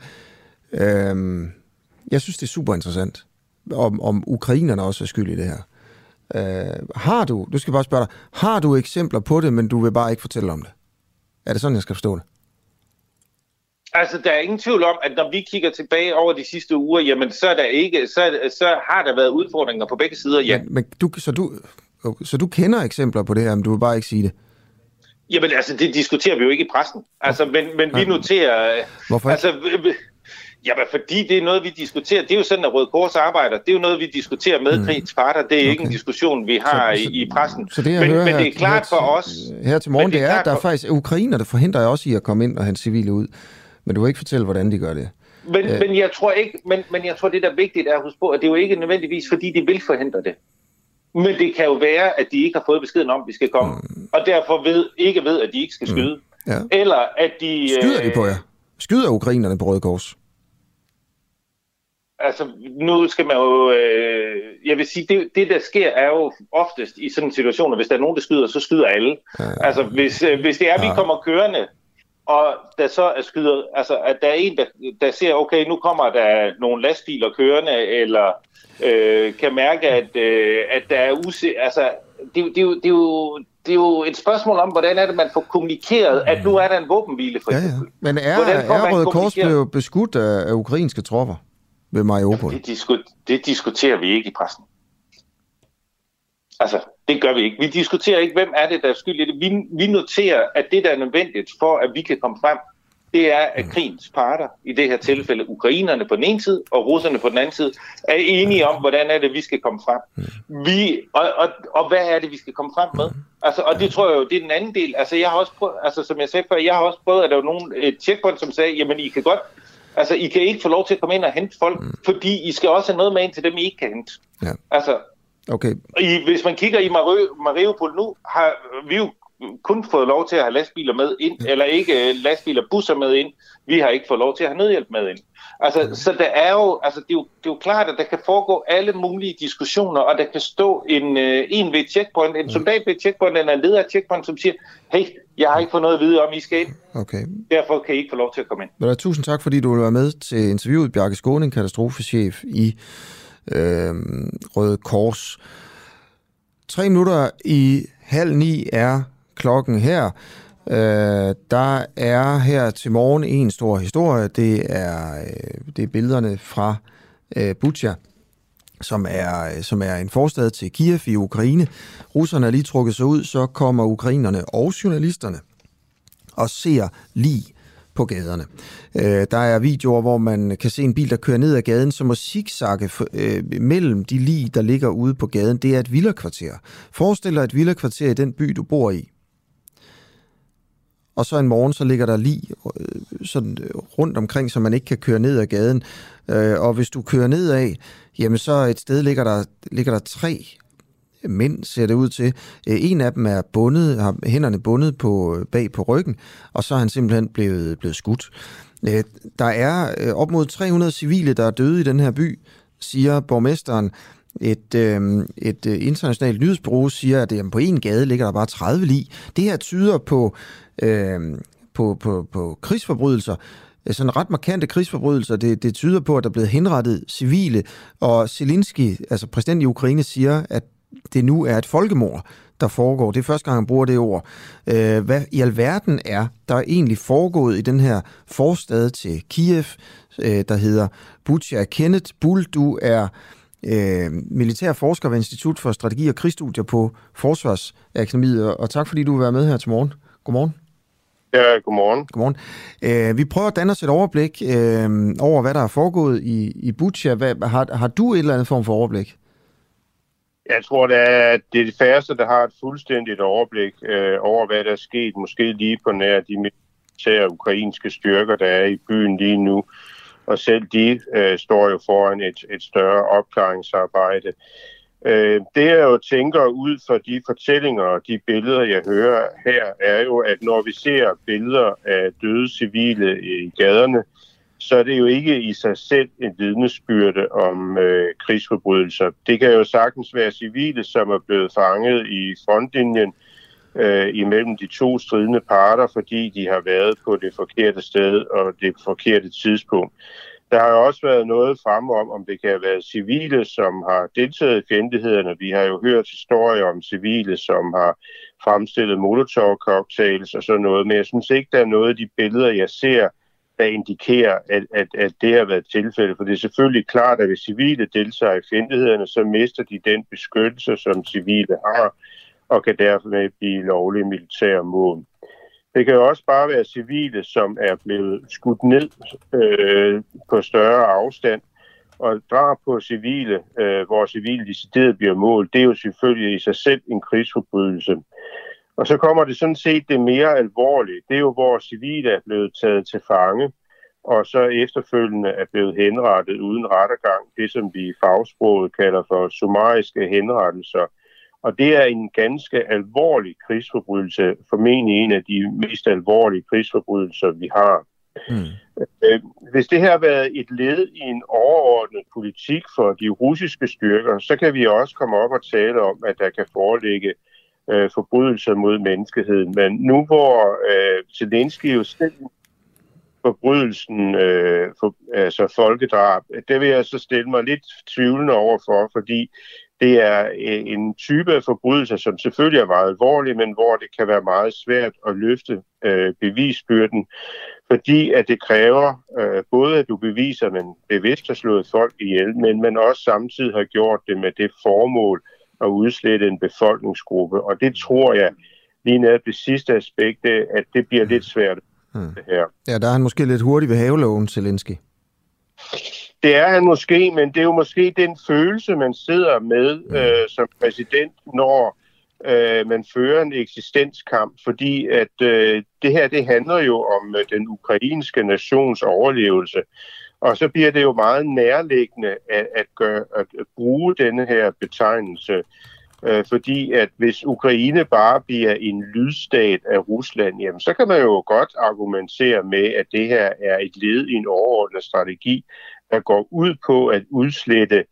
øhm, jeg synes, det er super interessant, om, om ukrainerne også er skyld i det her. Øh, har du, du skal bare spørge dig, har du eksempler på det, men du vil bare ikke fortælle om det? Er det sådan, jeg skal forstå det? Altså, der er ingen tvivl om, at når vi kigger tilbage over de sidste uger, jamen, så, er der ikke, så, så har der været udfordringer på begge sider, ja. Men, men du, så, du, så du kender eksempler på det her, men du vil bare ikke sige det? Jamen, altså, det diskuterer vi jo ikke i pressen. Altså, men, men vi noterer... øh, Hvorfor ikke? Altså, jamen, fordi det er noget, vi diskuterer. Det er jo sådan, at Røde Kors arbejder. Det er jo noget, vi diskuterer med mm. krigens parter. Det er okay. ikke en diskussion, vi har Så- i, i pressen. Så det, jeg men, hører men det er klart her, for os... Her til morgen, det det er, at der er faktisk ukrainer, der forhindrer jer også i at komme ind og hente civile ud. Men du vil ikke fortælle, hvordan de gør det. Men, øh. men, jeg tror ikke, men, men jeg tror, det der er vigtigt er at huske på, at det er jo ikke nødvendigvis, fordi de vil forhindre det. Men det kan jo være, at de ikke har fået beskeden om, at de skal komme, mm. og derfor ved, ikke ved, at de ikke skal skyde. Ja. Eller at de... Skyder de øh, på jer? Skyder ukrainerne på Røde Kors? Altså, nu skal man jo... Øh, jeg vil sige, det, det der sker er jo oftest i sådan en situation, at hvis der er nogen, der skyder, så skyder alle. Ja. Altså, hvis, øh, hvis det er, at vi Ja. kommer kørende, og der så er skyder, altså, at der er en, der, der ser, okay, nu kommer der nogle lastbiler kørende, eller øh, kan mærke, at, øh, at der er use... Altså, det, er jo- det, jo- det, er jo, det er jo et spørgsmål om, hvordan er det, man får kommunikeret, at nu er der en våbenhvile, for Ja, ja. Men er, er Røde Kors blevet beskudt af, af ukrainske tropper ved Mariupol? Det, disku- det diskuterer vi ikke i pressen. Altså, det gør vi ikke. Vi diskuterer ikke, hvem er det, der er skyld i det. Vi, vi noterer, at det, der er nødvendigt for, at vi kan komme frem, det er, at krigens parter, i det her tilfælde ukrainerne på den ene side og russerne på den anden side, er enige om, hvordan er det, vi skal komme frem. Vi, og, og, og hvad er det, vi skal komme frem med? Altså, og det tror jeg jo, det er den anden del. Altså, jeg har også prøvet, altså, som jeg sagde før, jeg har også prøvet, at der var nogen et checkpoint, som sagde, jamen, I kan godt, altså, I kan ikke få lov til at komme ind og hente folk, fordi I skal også have noget med ind til dem, I ikke kan hente. Ja. Altså, Okay, i, hvis man kigger i Mari- Mariupol nu, har vi jo kun fået lov til at have lastbiler med ind, eller ikke øh, lastbiler, busser med ind. Vi har ikke fået lov til at have nødhjælp med ind. Altså, så der er jo, altså, det, er jo, det er jo klart, at der kan foregå alle mulige diskussioner, og der kan stå en, øh, en ved et checkpoint, en soldat ved et checkpoint, eller en leder af checkpoint, som siger, hey, jeg har ikke fået noget at vide om, I skal ind. okay. Derfor kan I ikke få lov til at komme ind. Men tusind tak, fordi du vil være med til interviewet. Bjarke Skåning, katastrofechef i øh, Røde Kors. Tre minutter i halv ni er klokken her. Øh, der er her til morgen en stor historie. Det er, øh, det er billederne fra øh, Butja, som er, øh, som er en forstad til Kiev i Ukraine. Russerne er lige trukket sig ud, så kommer ukrainerne og journalisterne og ser lige på gaderne. Øh, der er videoer, hvor man kan se en bil, der kører ned ad gaden, som må zigzagge øh, mellem de lige, der ligger ude på gaden. Det er et villakvarter. Forestil dig et villakvarter i den by, du bor i. Og så en morgen, så ligger der lige øh, sådan øh, rundt omkring, så man ikke kan køre ned ad gaden. Øh, og hvis du kører ned af, jamen så et sted ligger der, ligger der tre mænd, ser det ud til. Øh, en af dem er bundet, har hænderne bundet på, øh, bag på ryggen, og så er han simpelthen blevet, blevet skudt. Øh, der er op mod 300 civile, der er døde i den her by, siger borgmesteren. Et, øh, et internationalt nyhedsbureau siger, at jamen, på en gade ligger der bare 30 lig. Det her tyder på, øh, på, på, på krigsforbrydelser, sådan ret markante krigsforbrydelser. Det, det tyder på, at der er blevet henrettet civile, og Zelensky, altså præsident i Ukraine, siger, at det nu er et folkemord, der foregår. Det er første gang, han bruger det ord. Øh, hvad i alverden er der er egentlig foregået i den her forstad til Kiev, øh, der hedder Butcha. Kenneth Bull, du er øh, militær forsker ved Institut for Strategi og Krigsstudier på Forsvarsakademiet, og tak fordi du vil være med her til morgen. Godmorgen. Ja, godmorgen. Godmorgen. Øh, vi prøver at danne os et overblik øh, over, hvad der er foregået i, i Butcha. Hvad, har, har du et eller andet form for overblik? Jeg tror, det er, det er de færreste, der har et fuldstændigt overblik øh, over, hvad der er sket, måske lige på nær de militære ukrainske styrker, der er i byen lige nu. Og selv de øh, står jo foran et, et større opklaringsarbejde. Øh, det jeg jo tænker ud fra de fortællinger og de billeder, jeg hører her, er jo, at når vi ser billeder af døde civile i gaderne, så er det jo ikke i sig selv en vidnesbyrde om øh, krigsforbrydelser. Det kan jo sagtens være civile, som er blevet fanget i frontlinjen øh, imellem de to stridende parter, fordi de har været på det forkerte sted og det forkerte tidspunkt. Der har jo også været noget frem om, om det kan have været civile, som har deltaget i fjendtlighederne. Vi har jo hørt historier om civile, som har fremstillet molotov-cocktails og sådan noget, men jeg synes ikke, der er noget af de billeder, jeg ser, der indikerer, at, at, at det har været tilfældet. For det er selvfølgelig klart, at hvis civile deltager i fjendtlighederne, så mister de den beskyttelse, som civile har, og kan derfor blive lovlige militære mål. Det kan jo også bare være civile, som er blevet skudt ned øh, på større afstand, og drab på civile, øh, hvor civile decideret bliver mål, det er jo selvfølgelig i sig selv en krigsforbrydelse. Og så kommer det sådan set det mere alvorlige. Det er jo, hvor civile er blevet taget til fange, og så efterfølgende er blevet henrettet uden rettergang. Det, som vi i fagsproget kalder for summariske henrettelser. Og det er en ganske alvorlig krigsforbrydelse, formentlig en af de mest alvorlige krigsforbrydelser, vi har. Mm. Hvis det her har været et led i en overordnet politik for de russiske styrker, så kan vi også komme op og tale om, at der kan foreligge øh, forbrydelser mod menneskeheden. Men nu hvor øh, Zelensky jo selv forbrydelsen, øh, for, altså folkedrab, det vil jeg så stille mig lidt tvivlende over for, fordi det er øh, en type af forbrydelser, som selvfølgelig er meget alvorlig, men hvor det kan være meget svært at løfte øh, bevisbyrden, fordi at det kræver øh, både, at du beviser, at man bevidst har slået folk ihjel, men man også samtidig har gjort det med det formål at udslette en befolkningsgruppe. Og det tror jeg, lige ned det sidste aspekt, at det bliver lidt svært. Hmm. Det her. Ja, der er han måske lidt hurtig ved haveloven, Zelensky. Det er han måske, men det er jo måske den følelse, man sidder med mm. øh, som præsident, når øh, man fører en eksistenskamp, fordi at øh, det her det handler jo om øh, den ukrainske nations overlevelse. Og så bliver det jo meget nærliggende at, at, gøre, at bruge denne her betegnelse, øh, fordi at hvis Ukraine bare bliver en lydstat af Rusland, jamen, så kan man jo godt argumentere med, at det her er et led i en overordnet strategi, der går ud på at udslette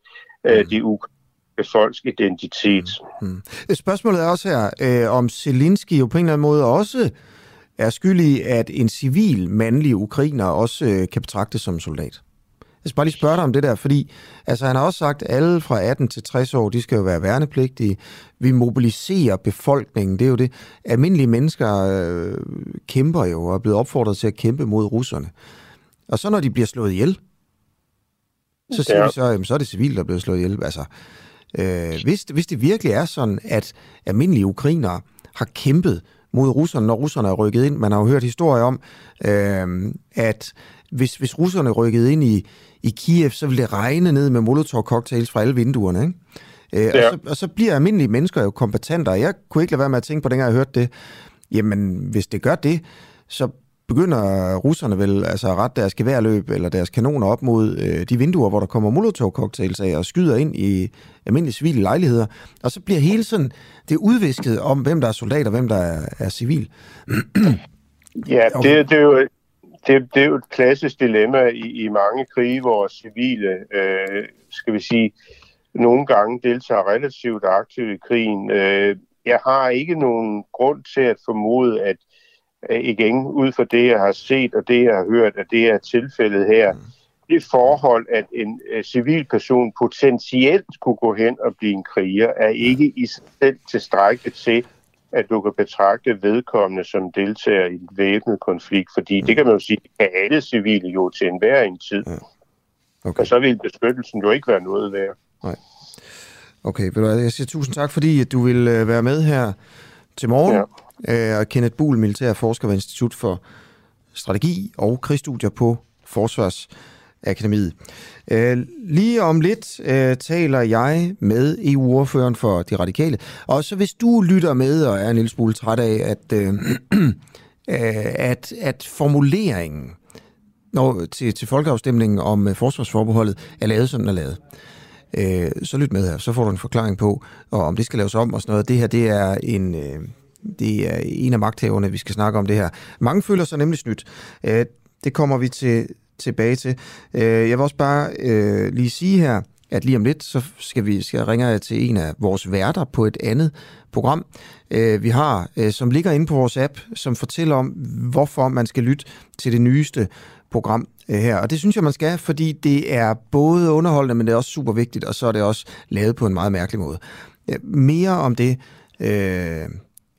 øh, mm. de ukrainske folks identitet. Mm. Mm. Spørgsmålet er også her, øh, om Zelensky jo på en eller anden måde også er skyldig, at en civil mandlig ukrainer også øh, kan betragtes som soldat. Jeg skal bare lige spørge dig om det der, fordi altså, han har også sagt, at alle fra 18 til 60 år, de skal jo være værnepligtige. Vi mobiliserer befolkningen, det er jo det. Almindelige mennesker øh, kæmper jo og er blevet opfordret til at kæmpe mod russerne. Og så når de bliver slået ihjel, så siger ja. vi så, jamen, så er det civil, der er blevet slået ihjel. Altså, øh, hvis, hvis det virkelig er sådan, at almindelige ukrainere har kæmpet mod russerne, når russerne er rykket ind. Man har jo hørt historier om, øh, at hvis, hvis russerne rykkede ind i, i Kiev, så ville det regne ned med molotov-cocktails fra alle vinduerne. Ikke? Øh, ja. og, så, og så bliver almindelige mennesker jo kompetenter. Jeg kunne ikke lade være med at tænke på, dengang jeg hørte det, jamen hvis det gør det, så begynder russerne vel altså at rette deres geværløb eller deres kanoner op mod øh, de vinduer, hvor der kommer molotov-cocktails af og skyder ind i almindelige civile lejligheder. Og så bliver hele sådan det udvisket om, hvem der er soldat og hvem der er, er civil. ja, det, det, er jo, det, det er jo et klassisk dilemma i, i mange krige, hvor civile, øh, skal vi sige, nogle gange deltager relativt aktivt i krigen. Øh, jeg har ikke nogen grund til at formode, at igen ud fra det, jeg har set og det, jeg har hørt, at det er tilfældet her. Mm. Det forhold, at en uh, civilperson potentielt kunne gå hen og blive en kriger, er ikke i sig selv tilstrækkeligt til, at du kan betragte vedkommende som deltager i en væbnet konflikt, fordi mm. det kan man jo sige, kan alle civile jo til enhver en tid. Ja. Okay. Og så vil beskyttelsen jo ikke være noget værd. Nej. Okay, jeg siger tusind tak, fordi du vil øh, være med her til morgen. Ja øh, Kenneth Buhl, militær forsker ved Institut for Strategi og Krigsstudier på Forsvarsakademiet. Øh, lige om lidt øh, taler jeg med EU-ordføreren for De Radikale. Og så hvis du lytter med og er en lille smule træt af, at, øh, øh at, at formuleringen når, til, til folkeafstemningen om øh, forsvarsforbeholdet er lavet, som den er lavet, øh, så lyt med her. Så får du en forklaring på, og om det skal laves om og sådan noget. Det her, det er en... Øh, det er en af magthaverne, vi skal snakke om det her. Mange føler sig nemlig snydt. Øh, det kommer vi til, tilbage til. Øh, jeg vil også bare øh, lige sige her, at lige om lidt, så skal vi skal ringe til en af vores værter på et andet program, øh, vi har, øh, som ligger inde på vores app, som fortæller om, hvorfor man skal lytte til det nyeste program øh, her. Og det synes jeg, man skal, fordi det er både underholdende, men det er også super vigtigt, og så er det også lavet på en meget mærkelig måde. Mere om det øh,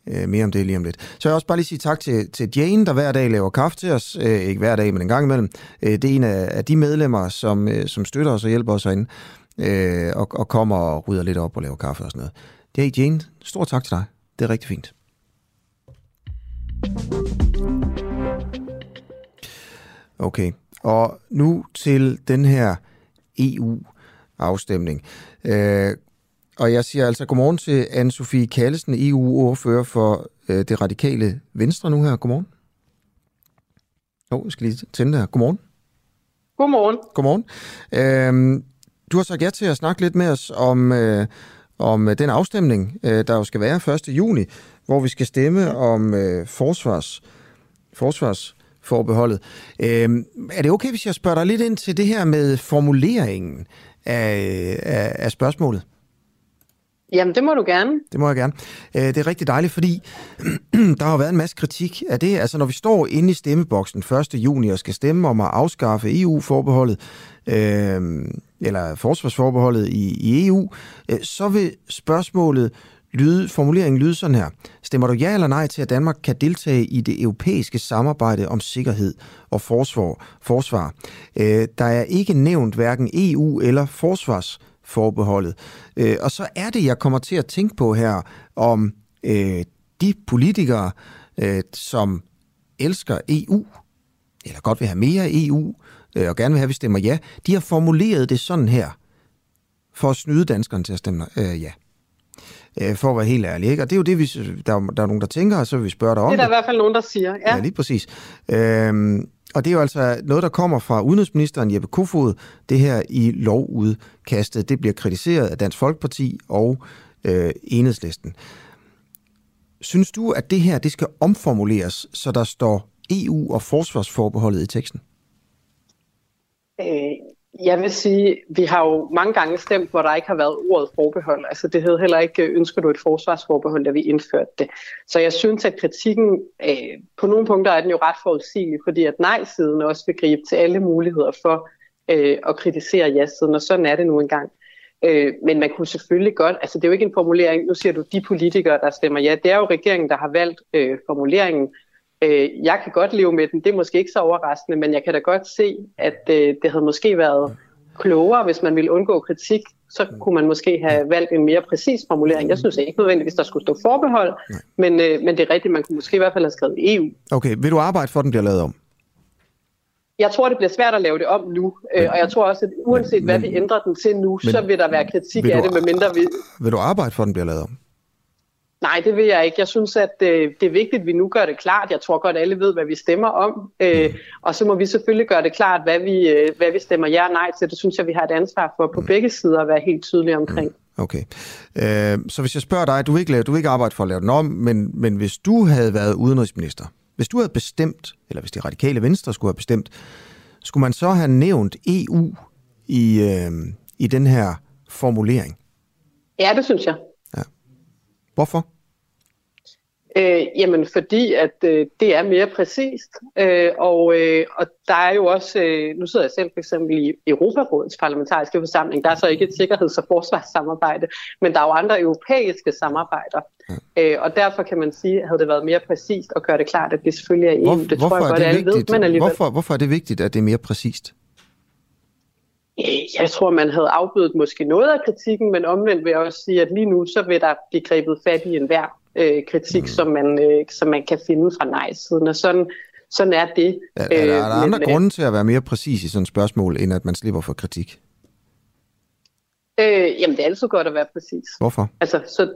Øh, mere om det lige om lidt. Så jeg vil også bare lige sige tak til, til Jane, der hver dag laver kaffe til os. Øh, ikke hver dag, men en gang imellem. Øh, det er en af, af de medlemmer, som, øh, som støtter os og hjælper os herinde, øh, og, og kommer og rydder lidt op og laver kaffe og sådan noget. Det er Jane. Stor tak til dig. Det er rigtig fint. Okay, og nu til den her EU-afstemning. Øh, og jeg siger altså godmorgen til Anne-Sophie Kallesen, EU-ordfører for øh, det radikale Venstre nu her. Godmorgen. Jo, jeg skal lige tænde her. Godmorgen. Godmorgen. Godmorgen. Øhm, du har sagt ja til at snakke lidt med os om, øh, om den afstemning, øh, der jo skal være 1. juni, hvor vi skal stemme om øh, forsvars, forsvarsforbeholdet. Øhm, er det okay, hvis jeg spørger dig lidt ind til det her med formuleringen af, af, af spørgsmålet? Jamen, det må du gerne. Det må jeg gerne. Øh, det er rigtig dejligt, fordi der har været en masse kritik af det. Altså, når vi står inde i stemmeboksen 1. juni og skal stemme om at afskaffe EU-forbeholdet, øh, eller forsvarsforbeholdet i, i EU, øh, så vil spørgsmålet lyde, formuleringen lyde sådan her. Stemmer du ja eller nej til, at Danmark kan deltage i det europæiske samarbejde om sikkerhed og forsvar? forsvar? Øh, der er ikke nævnt hverken EU eller forsvars forbeholdet. Øh, og så er det, jeg kommer til at tænke på her, om øh, de politikere, øh, som elsker EU, eller godt vil have mere EU, øh, og gerne vil have, at vi stemmer ja, de har formuleret det sådan her, for at snyde danskerne til at stemme øh, ja. Øh, for at være helt ærlig. Ikke? Og det er jo det, vi, der, der er nogen, der tænker, og så vil vi spørge dig om det. er der det. i hvert fald nogen, der siger. Ja, ja lige præcis. Øh, og det er jo altså noget, der kommer fra udenrigsministeren Jeppe Kofod. Det her i lovudkastet, det bliver kritiseret af Dansk Folkeparti og øh, Enhedslisten. Synes du, at det her det skal omformuleres, så der står EU og forsvarsforbeholdet i teksten? Øh, jeg vil sige, vi har jo mange gange stemt, hvor der ikke har været ordet forbehold. Altså det hed heller ikke, øh, ønsker du et forsvarsforbehold, da vi indførte det. Så jeg synes, at kritikken, øh, på nogle punkter er den jo ret forudsigelig, fordi at nej-siden også vil gribe til alle muligheder for øh, at kritisere ja-siden, og sådan er det nu engang. Øh, men man kunne selvfølgelig godt, altså det er jo ikke en formulering, nu siger du de politikere, der stemmer ja, det er jo regeringen, der har valgt øh, formuleringen. Øh, jeg kan godt leve med den, det er måske ikke så overraskende, men jeg kan da godt se, at øh, det havde måske været klogere, hvis man ville undgå kritik, så kunne man måske have valgt en mere præcis formulering. Jeg synes ikke nødvendigvis, der skulle stå forbehold, men, øh, men det er rigtigt, man kunne måske i hvert fald have skrevet EU. Okay, vil du arbejde for, at den bliver lavet om? Jeg tror, det bliver svært at lave det om nu, men, og jeg tror også, at uanset men, hvad vi ændrer den til nu, men, så vil der være kritik af det, medmindre vi... Vil du arbejde for, at den bliver lavet om? Nej, det vil jeg ikke. Jeg synes, at øh, det er vigtigt, at vi nu gør det klart. Jeg tror godt, at alle ved, hvad vi stemmer om. Øh, mm. Og så må vi selvfølgelig gøre det klart, hvad vi, øh, hvad vi stemmer ja og nej til. Det synes jeg, vi har et ansvar for på mm. begge sider at være helt tydelige omkring. Mm. Okay. Øh, så hvis jeg spørger dig, du vil ikke, lave, du vil ikke arbejde for at lave den om, men, men hvis du havde været udenrigsminister, hvis du havde bestemt, eller hvis det radikale venstre skulle have bestemt, skulle man så have nævnt EU i, øh, i den her formulering? Ja, det synes jeg. Hvorfor? Øh, jamen fordi, at øh, det er mere præcist, øh, og, øh, og der er jo også, øh, nu sidder jeg selv for eksempel i Europarådets parlamentariske forsamling, der er så ikke et sikkerheds- og forsvarssamarbejde, men der er jo andre europæiske samarbejder, ja. øh, og derfor kan man sige, havde det været mere præcist at gøre det klart, at det selvfølgelig er EU, Hvor, det tror jeg godt, alle ved, men alligevel. Hvorfor, hvorfor er det vigtigt, at det er mere præcist? Jeg tror, man havde afbødet måske noget af kritikken, men omvendt vil jeg også sige, at lige nu så vil der blive grebet fat i enhver øh, kritik, mm. som, man, øh, som man kan finde fra nej-siden. Og sådan, sådan er det. Er, er der, er der andre men, grunde til at være mere præcis i sådan et spørgsmål, end at man slipper for kritik? Øh, jamen, det er altid godt at være præcis. Hvorfor? Altså, så,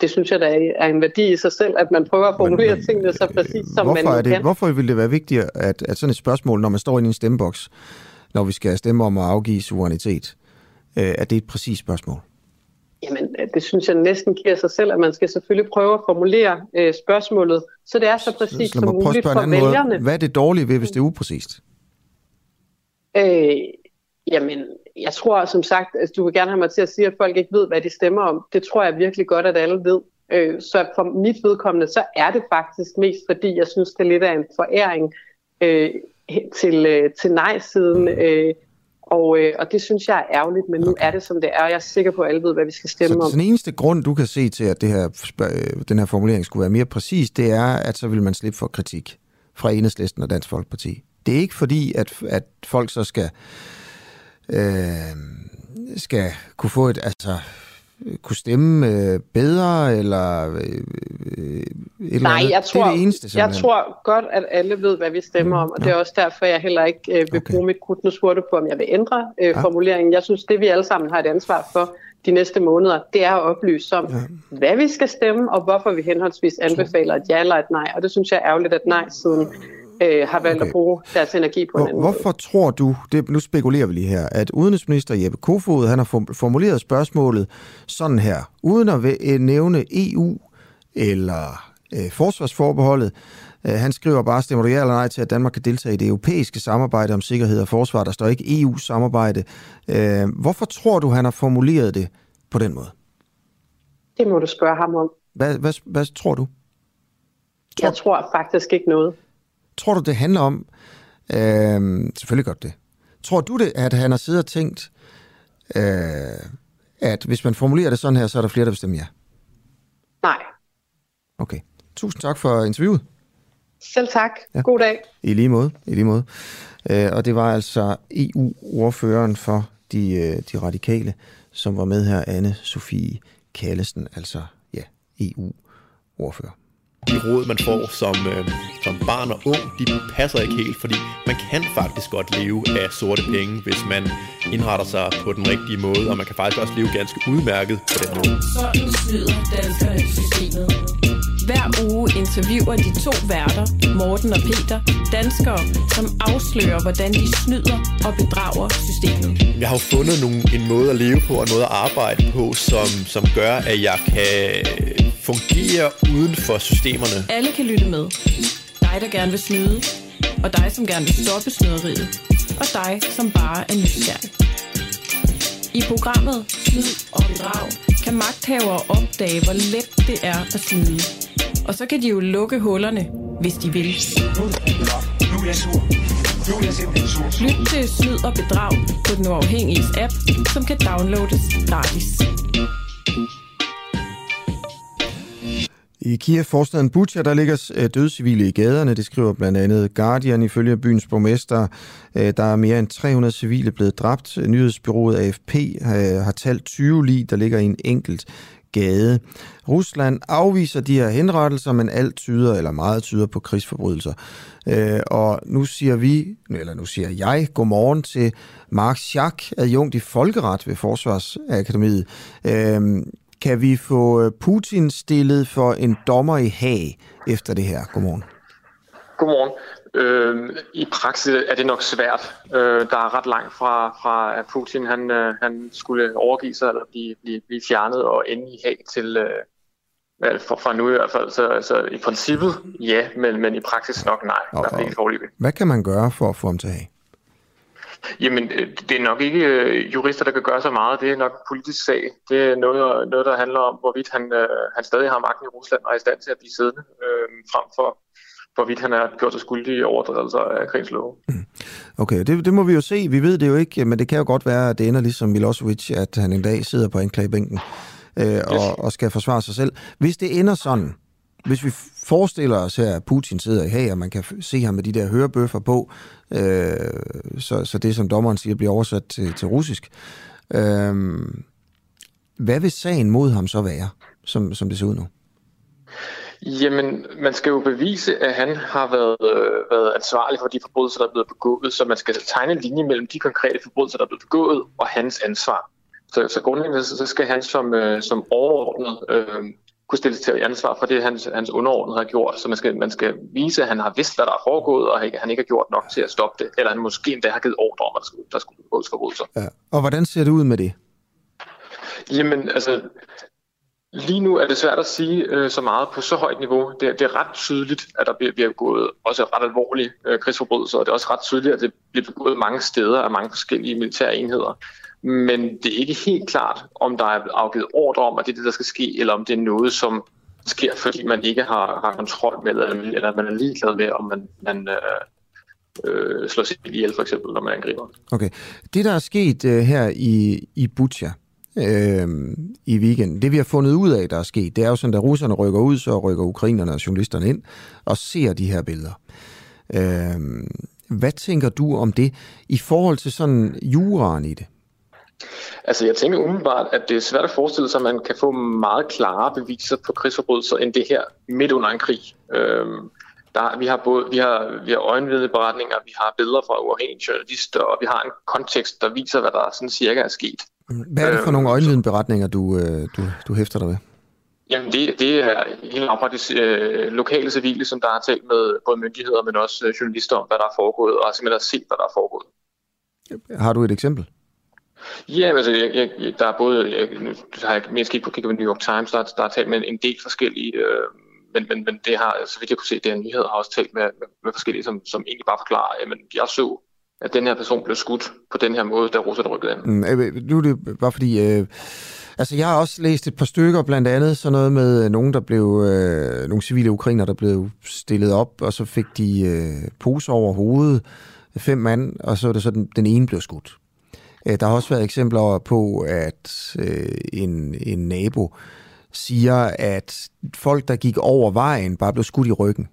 det synes jeg, der er en værdi i sig selv, at man prøver at formulere men, tingene så præcis, som hvorfor man er det, kan. Hvorfor vil det være vigtigt, at, at sådan et spørgsmål, når man står i en stemmeboks, når vi skal stemme om at afgive suverænitet, øh, at det er et præcist spørgsmål? Jamen, det synes jeg næsten giver sig selv, at man skal selvfølgelig prøve at formulere øh, spørgsmålet, så det er så præcist så, som muligt for vælgerne. Måde. Hvad er det dårlige ved, hvis det er upræcist? Øh, jamen, jeg tror som sagt, at du vil gerne have mig til at sige, at folk ikke ved, hvad de stemmer om. Det tror jeg virkelig godt, at alle ved. Øh, så for mit vedkommende, så er det faktisk mest, fordi jeg synes, det er lidt af en foræring øh, til, øh, til nej-siden. Øh, og, øh, og det synes jeg er ærgerligt, men okay. nu er det som det er, og jeg er sikker på, at alle ved, hvad vi skal stemme så, om. Så den eneste grund, du kan se til, at det her, øh, den her formulering skulle være mere præcis, det er, at så vil man slippe for kritik fra Enhedslisten og Dansk Folkeparti. Det er ikke fordi, at, at folk så skal, øh, skal kunne få et, altså, kunne stemme øh, bedre, eller øh, øh, et eller Nej, andet? jeg tror, det er det eneste, jeg tror godt, at alle ved, hvad vi stemmer om, og ja. det er også derfor, jeg heller ikke øh, vil okay. bruge mit krudt. Nu spurgte på, om jeg vil ændre øh, ja. formuleringen. Jeg synes, det vi alle sammen har et ansvar for de næste måneder, det er at oplyse om, ja. hvad vi skal stemme, og hvorfor vi henholdsvis anbefaler et ja eller et nej. Og det synes jeg er ærgerligt, at nej-siden øh, har valgt okay. at bruge deres energi på en anden Hvorfor måde. tror du, det, nu spekulerer vi lige her, at udenrigsminister Jeppe Kofod han har formuleret spørgsmålet sådan her, uden at øh, nævne EU eller øh, forsvarsforbeholdet. Øh, han skriver bare, stemmer du ja eller nej til, at Danmark kan deltage i det europæiske samarbejde om sikkerhed og forsvar. Der står ikke EU-samarbejde. Øh, hvorfor tror du, han har formuleret det på den måde? Det må du spørge ham om. Hvad, hvad, hvad tror du? Tror... Jeg tror faktisk ikke noget. Tror du, det handler om... Øh, selvfølgelig godt det. Tror du det, at han har siddet og tænkt, øh, at hvis man formulerer det sådan her, så er der flere, der vil stemme ja? Nej. Okay. Tusind tak for interviewet. Selv tak. Ja. God dag. I lige måde. I lige måde. Øh, og det var altså EU-ordføreren for de, øh, de radikale, som var med her, anne Sofie Kallesen, altså ja, EU-ordfører de råd, man får som, øh, som barn og ung, de passer ikke helt, fordi man kan faktisk godt leve af sorte penge, hvis man indretter sig på den rigtige måde, og man kan faktisk også leve ganske udmærket på den måde. Sådan snyder danskerne systemet. Hver uge interviewer de to værter, Morten og Peter, danskere, som afslører, hvordan de snyder og bedrager systemet. Jeg har jo fundet nogle, en måde at leve på og måde at arbejde på, som, som gør, at jeg kan fungerer uden for systemerne. Alle kan lytte med. Dig, der gerne vil snyde, og dig, som gerne vil stoppe snyderiet, og dig, som bare er nysgerrig. I programmet Snyd og Drag kan magthavere opdage, hvor let det er at snyde. Og så kan de jo lukke hullerne, hvis de vil. Er sur. Lyt til Snyd og Bedrag på den uafhængige app, som kan downloades gratis. I Kiev, forstaden Butcha, der ligger øh, døde civile i gaderne. Det skriver blandt andet Guardian ifølge byens borgmester. Øh, der er mere end 300 civile blevet dræbt. Nyhedsbyrået AFP øh, har talt 20 lig, der ligger i en enkelt gade. Rusland afviser de her henrettelser, men alt tyder, eller meget tyder på krigsforbrydelser. Og nu siger vi, eller nu siger jeg, godmorgen til Mark Schack, adjunkt i Folkeret ved Forsvarsakademiet. Kan vi få øh, Putin stillet for en dommer i Haag efter det her? Godmorgen. Godmorgen. Øh, I praksis er det nok svært. Øh, der er ret langt fra, fra at Putin han, øh, han skulle overgive sig eller blive, blive, blive fjernet og ende i Haag til, øh, fra, fra nu i hvert fald. Så, så i princippet ja, men, men i praksis nok nej. Og, og, hvad kan man gøre for at få ham til Haag? Jamen, øh, det er nok ikke øh, jurister, der kan gøre så meget. Det er nok en politisk sag. Det er noget, noget der handler om, hvorvidt han, øh, han stadig har magten i Rusland og er i stand til at blive siddende, øh, frem for hvorvidt han er gjort sig skyldig i overtrædelser af krigens love. Mm. Okay, det, det må vi jo se. Vi ved det jo ikke, men det kan jo godt være, at det ender ligesom Milosevic, at han en dag sidder på anklagebænken øh, yes. og, og skal forsvare sig selv. Hvis det ender sådan, hvis vi forestiller os her, at Putin sidder i Haag, og man kan se ham med de der hørebøffer på, øh, så, så det, som dommeren siger, bliver oversat til, til russisk. Øh, hvad vil sagen mod ham så være, som, som det ser ud nu? Jamen, man skal jo bevise, at han har været, øh, været ansvarlig for de forbrydelser, der er blevet begået, så man skal tegne en linje mellem de konkrete forbrydelser, der er blevet begået, og hans ansvar. Så, så grundlæggende så skal han som, øh, som overordnet øh, kunne stilles til ansvar for det, hans, hans underordnede har gjort. Så man skal, man skal vise, at han har vidst, hvad der er foregået, og han ikke har gjort nok til at stoppe det. Eller han måske endda har givet ordre om, at der skulle, der skulle begås forbrydelser. Ja. Og hvordan ser det ud med det? Jamen, altså, lige nu er det svært at sige øh, så meget på så højt niveau. Det, det er ret tydeligt, at der bliver, bliver begået også ret alvorlige øh, krigsforbrydelser, og det er også ret tydeligt, at det bliver begået mange steder af mange forskellige militære enheder men det er ikke helt klart, om der er afgivet ordre om, at det er det, der skal ske, eller om det er noget, som sker, fordi man ikke har, har kontrol med, eller, eller man er ligeglad med, om man, man øh, øh, slår sig ihjel, for eksempel, når man angriber. Okay. Det, der er sket øh, her i, i Butja, øh, i weekenden. Det vi har fundet ud af, der er sket, det er jo sådan, at russerne rykker ud, så rykker ukrainerne og journalisterne ind og ser de her billeder. Øh, hvad tænker du om det i forhold til sådan juraen i det? Altså jeg tænker umiddelbart, at det er svært at forestille sig, at man kan få meget klare beviser på krigsforbrydelser end det her midt under en krig. Øhm, der, vi har både vi har, vi har øjenvidneberetninger, vi har billeder fra uafhængige journalister, og vi har en kontekst, der viser, hvad der sådan cirka er sket. Hvad er det for nogle øhm, øjenvidneberetninger, du, øh, du, du hæfter dig ved? Jamen det, det er helt afprægtigt øh, lokale civile, som der har talt med både myndigheder, men også øh, journalister om, hvad der er foregået, og simpelthen set, hvad der er foregået. Har du et eksempel? Ja, altså, jeg, jeg, der er både, jeg, nu har jeg mest kigget på, kigget på New York Times, der, der er talt med en del forskellige, øh, men, men, men det har, så vidt jeg kunne se, det er nyheder, har også talt med, med, med forskellige, som, som egentlig bare forklarer, at jeg så, at den her person blev skudt på den her måde, da russerne rykkede ind. Mm, øh, øh, nu er det bare fordi, øh, altså jeg har også læst et par stykker, blandt andet sådan noget med øh, nogen, der blev, øh, nogle civile ukrainer, der blev stillet op, og så fik de øh, poser over hovedet, fem mand, og så er det sådan, den ene blev skudt. Øh, der har også været eksempler på, at øh, en, en nabo siger, at folk, der gik over vejen, bare blev skudt i ryggen.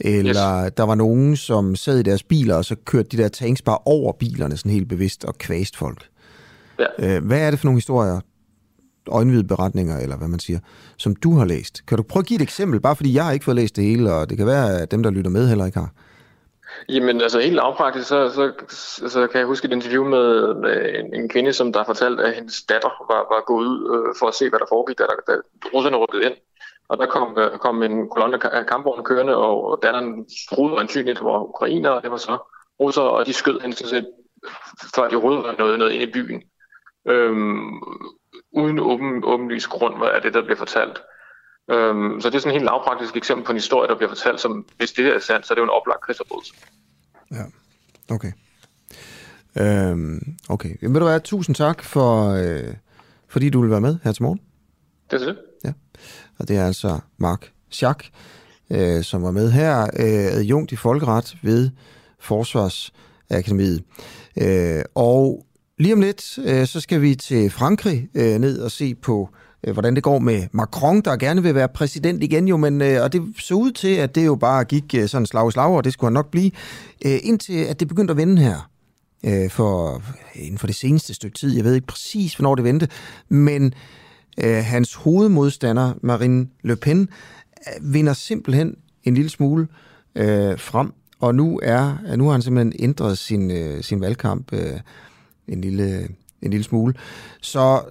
Eller yes. der var nogen, som sad i deres biler, og så kørte de der tanks bare over bilerne, sådan helt bevidst, og kvæst folk. Ja. Øh, hvad er det for nogle historier, øjenhvide beretninger, eller hvad man siger, som du har læst? Kan du prøve at give et eksempel, bare fordi jeg har ikke fået læst det hele, og det kan være, at dem, der lytter med, heller ikke har. Jamen altså helt lavpraktisk, så, så, så kan jeg huske et interview med, med en, en kvinde, som der fortalte, at hendes datter var, var gået ud øh, for at se, hvad der foregik, da, da russerne rykkede ind. Og der kom, øh, kom en kolonne af kampvogne kørende, og datteren troede ansynligt, det var ukrainer, og det var så russere, og de skød hende set, før de rydde noget, noget ind i byen. Øhm, uden åben, åbenlyst grund er det, der blev fortalt. Øhm, så det er sådan et helt lavpraktisk eksempel på en historie, der bliver fortalt, som hvis det er sandt, så er det jo en oplagt krigsforbrydelse. Ja, okay. Øhm, okay. Jamen, ved du hvad, tusind tak for, øh, fordi du vil være med her til morgen. Det er det. Ja, og det er altså Mark Schack, øh, som var med her, øh, adjunkt i folkeret ved Forsvarsakademiet. Øh, og lige om lidt, øh, så skal vi til Frankrig øh, ned og se på øh, Øh, hvordan det går med Macron, der gerne vil være præsident igen jo, men, øh, og det så ud til, at det jo bare gik øh, sådan slag i slag, og det skulle han nok blive, indtil at det begyndte at vende her for, inden for det seneste stykke tid. Jeg ved ikke præcis, hvornår det vendte, men øh, hans hovedmodstander, Marine Le Pen, vinder simpelthen en lille smule øh, frem, og nu, er, nu har han simpelthen ændret sin, øh, sin valgkamp øh, en, lille, en lille smule. Så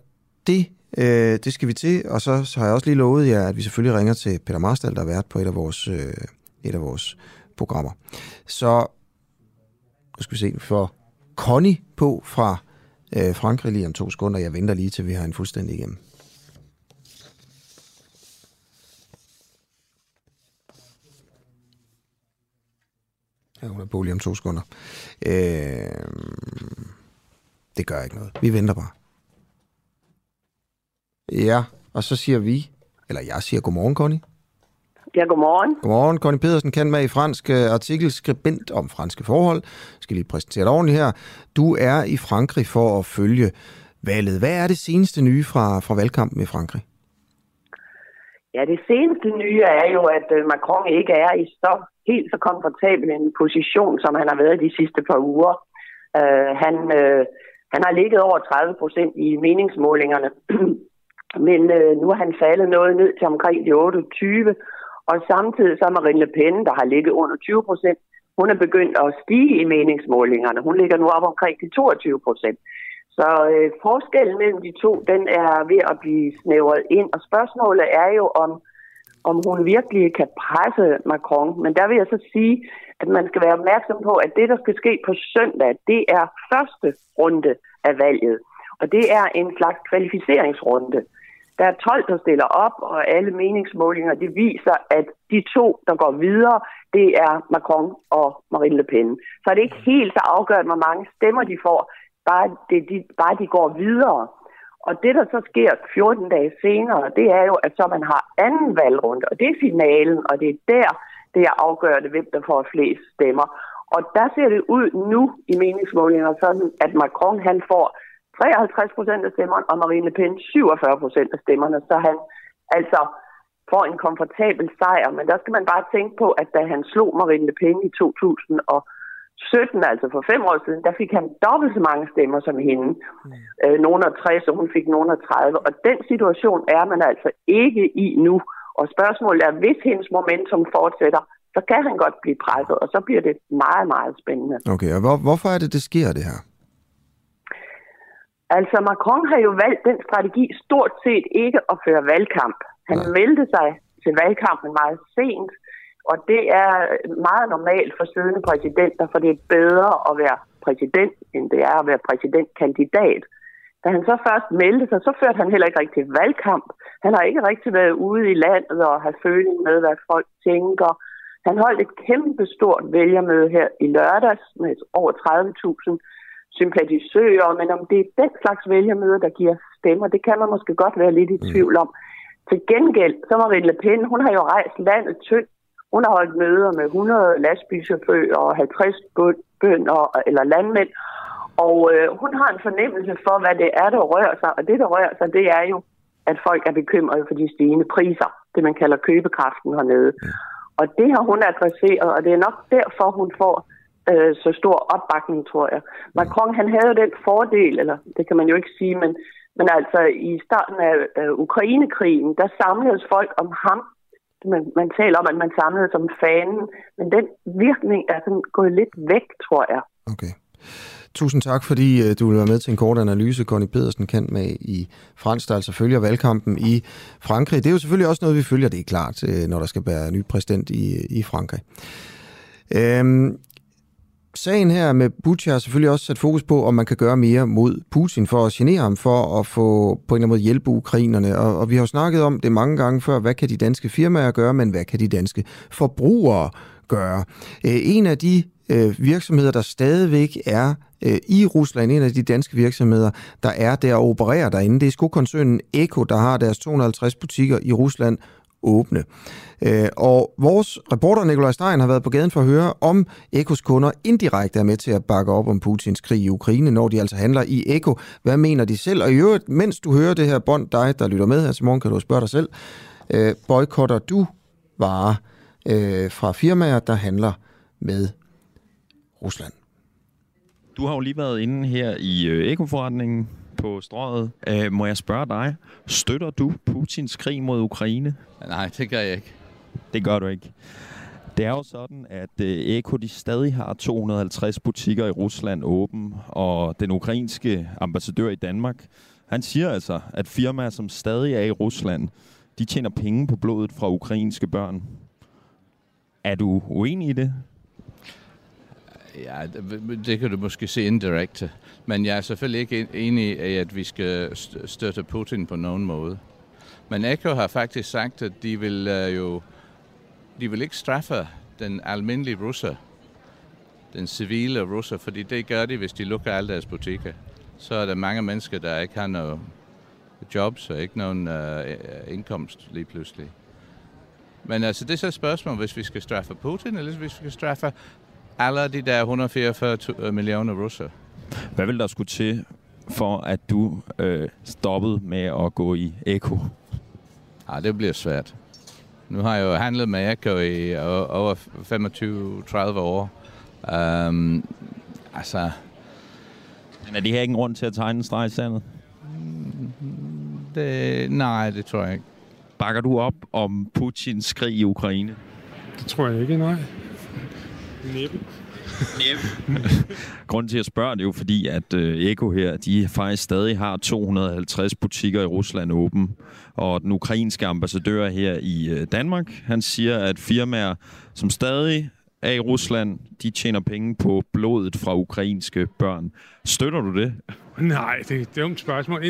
det Øh, det skal vi til, og så, så har jeg også lige lovet jer, at vi selvfølgelig ringer til Peter Marstal, der har været på et af vores, øh, et af vores programmer. Så nu skal vi se, for Connie på fra øh, Frankrig lige om to sekunder. Jeg venter lige til vi har en fuldstændig igennem. Ja, hun er på lige om to sekunder. Øh, det gør ikke noget. Vi venter bare. Ja, og så siger vi, eller jeg siger godmorgen, Connie. Ja, godmorgen. Godmorgen, Connie Pedersen, kan med i fransk uh, artikelskribent om franske forhold. Jeg skal lige præsentere dig ordentligt her. Du er i Frankrig for at følge valget. Hvad er det seneste nye fra, fra valgkampen i Frankrig? Ja, det seneste nye er jo, at øh, Macron ikke er i så helt så komfortabel en position, som han har været de sidste par uger. Uh, han, uh, han har ligget over 30 procent i meningsmålingerne, Men øh, nu er han faldet noget ned til omkring de 28, og samtidig så er Marine Le Pen, der har ligget under 20 procent, hun er begyndt at stige i meningsmålingerne. Hun ligger nu op omkring de 22 procent. Så øh, forskellen mellem de to, den er ved at blive snævret ind, og spørgsmålet er jo, om, om hun virkelig kan presse Macron. Men der vil jeg så sige, at man skal være opmærksom på, at det, der skal ske på søndag, det er første runde af valget. Og det er en slags kvalificeringsrunde. Der er 12, der stiller op, og alle meningsmålinger de viser, at de to, der går videre, det er Macron og Marine Le Pen. Så er det ikke helt så afgørende, hvor mange stemmer de får, bare, det, de, bare de går videre. Og det, der så sker 14 dage senere, det er jo, at så man har anden valgrunde, og det er finalen, og det er der, det er afgørende, hvem der får flest stemmer. Og der ser det ud nu i meningsmålinger sådan, at Macron han får 53 procent af stemmerne, og Marine Le Pen 47 procent af stemmerne, så han altså får en komfortabel sejr. Men der skal man bare tænke på, at da han slog Marine Le Pen i 2017, altså for fem år siden, der fik han dobbelt så mange stemmer som hende. Mm. Øh, nogen af 60, og hun fik nogen af 30. Og den situation er man altså ikke i nu. Og spørgsmålet er, hvis hendes momentum fortsætter, så kan han godt blive presset, og så bliver det meget, meget spændende. Okay, og hvor, hvorfor er det, det sker det her? Altså Macron har jo valgt den strategi stort set ikke at føre valgkamp. Han ja. meldte sig til valgkampen meget sent, og det er meget normalt for siddende præsidenter, for det er bedre at være præsident, end det er at være præsidentkandidat. Da han så først meldte sig, så førte han heller ikke rigtig valgkamp. Han har ikke rigtig været ude i landet og have føling med, hvad folk tænker. Han holdt et kæmpe stort vælgermøde her i lørdags med over 30.000 sympatisører, men om det er den slags vælgermøder, der giver stemmer, det kan man måske godt være lidt i mm. tvivl om. Til gengæld, så Marine Le Pen, hun har jo rejst landet tyndt. Hun har holdt møder med 100 lastbilchauffører og 50 bønder eller landmænd, og øh, hun har en fornemmelse for, hvad det er, der rører sig. Og det, der rører sig, det er jo, at folk er bekymrede for de stigende priser. Det, man kalder købekraften hernede. Og det har hun adresseret, og det er nok derfor, hun får øh, så stor opbakning, tror jeg. Macron, han havde jo den fordel, eller det kan man jo ikke sige, men, men altså i starten af øh, Ukrainekrigen, der samledes folk om ham. Man, man taler om, at man samledes om fanen, men den virkning er sådan gået lidt væk, tror jeg. Okay. Tusind tak, fordi øh, du vil være med til en kort analyse. Connie Pedersen kan med i fransk, der altså følger valgkampen i Frankrig. Det er jo selvfølgelig også noget, vi følger, det er klart, øh, når der skal være ny præsident i, i Frankrig. Øhm, sagen her med Butcher har selvfølgelig også sat fokus på, om man kan gøre mere mod Putin for at genere ham, for at få på en eller anden måde hjælpe ukrainerne. Og, og vi har jo snakket om det mange gange før, hvad kan de danske firmaer gøre, men hvad kan de danske forbrugere gøre? Øh, en af de øh, virksomheder, der stadigvæk er øh, i Rusland, en af de danske virksomheder, der er der og opererer derinde, det er skokoncernen Eko, der har deres 250 butikker i Rusland åbne. Øh, og vores reporter Nikolaj Stein har været på gaden for at høre, om Ekos kunder indirekte er med til at bakke op om Putins krig i Ukraine, når de altså handler i Eko. Hvad mener de selv? Og i øvrigt, mens du hører det her bånd, dig der lytter med her til morgen, kan du spørge dig selv, øh, boykotter du varer øh, fra firmaer, der handler med Rusland? Du har jo lige været inde her i øh, Ekoforretningen på strøget. Øh, må jeg spørge dig, støtter du Putins krig mod Ukraine? Nej, det gør jeg ikke. Det gør du ikke. Det er jo sådan, at øh, Eko de stadig har 250 butikker i Rusland åben, og den ukrainske ambassadør i Danmark, han siger altså, at firmaer, som stadig er i Rusland, de tjener penge på blodet fra ukrainske børn. Er du uenig i det? Ja, det, kan du måske se indirekte. Men jeg er selvfølgelig ikke enig i, at vi skal støtte Putin på nogen måde. Men Eko har faktisk sagt, at de vil øh, jo de vil ikke straffe den almindelige russer, den civile russer, fordi det gør de, hvis de lukker alle deres butikker. Så er der mange mennesker, der ikke har noget job, så ikke nogen uh, indkomst lige pludselig. Men altså, det er så et spørgsmål, hvis vi skal straffe Putin, eller hvis vi skal straffe alle de der 144 øh, millioner russer. Hvad vil der skulle til, for at du øh, stoppede med at gå i Eko? Ja, det bliver svært. Nu har jeg jo handlet med Eko i over 25-30 år. Um, altså... Men er det her ikke en grund til at tegne en streg i sandet? Det, nej, det tror jeg ikke. Bakker du op om Putins krig i Ukraine? Det tror jeg ikke, nej. Næppe. Grunden til at spørge det er jo fordi, at øh, Eko her, de faktisk stadig har 250 butikker i Rusland åben. Og den ukrainske ambassadør her i øh, Danmark, han siger, at firmaer, som stadig er i Rusland, de tjener penge på blodet fra ukrainske børn. Støtter du det? Nej, det er et dumt spørgsmål.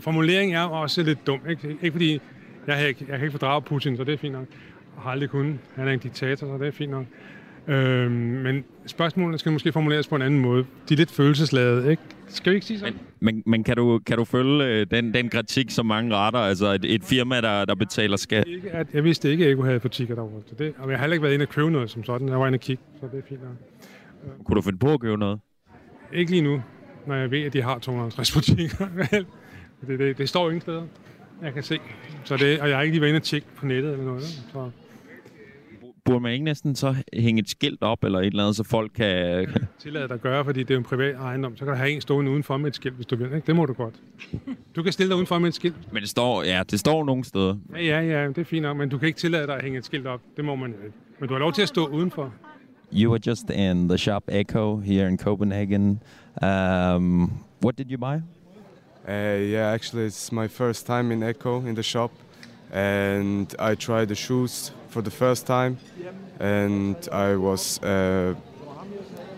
Formuleringen er også lidt dum. Ikke, ikke fordi jeg, har jeg kan ikke fordrage Putin, så det er fint nok. Jeg har aldrig kunnet. Han er en diktator, så det er fint nok. Øhm, men spørgsmålene skal måske formuleres på en anden måde. De er lidt følelsesladede, ikke? Skal vi ikke sige sådan? Men, men, men kan, du, kan du følge øh, den, den kritik, som mange retter? Altså et, et firma, der, der betaler skat? Ikke, at, jeg vidste ikke, at jeg kunne have butikker derovre. Så det, og jeg har heller ikke været inde og købe noget som sådan. Jeg var inde og kigge, så det er fint nok. Kunne du finde på at købe noget? Ikke lige nu, når jeg ved, at de har 250 butikker. det, det, det står ingen steder, jeg kan se. Så det, og jeg har ikke lige været inde og tjekke på nettet eller noget. Så burde man ikke næsten så hænge et skilt op eller et eller andet, så folk kan... Tillade dig at gøre, fordi det er en privat ejendom. Så kan du have en stående udenfor med et skilt, hvis du vil. Ikke? Det må du godt. Du kan stille dig udenfor med et skilt. Men det står, ja, det står nogle steder. Ja, ja, ja, det er fint nok, men du kan ikke tillade dig at hænge et skilt op. Det må man ikke. Men du har lov til at stå udenfor. You were just in the shop Echo here in Copenhagen. Um, what did you buy? Uh, yeah, actually, it's my first time in Echo in the shop, and I tried the shoes for the first time, and I was uh,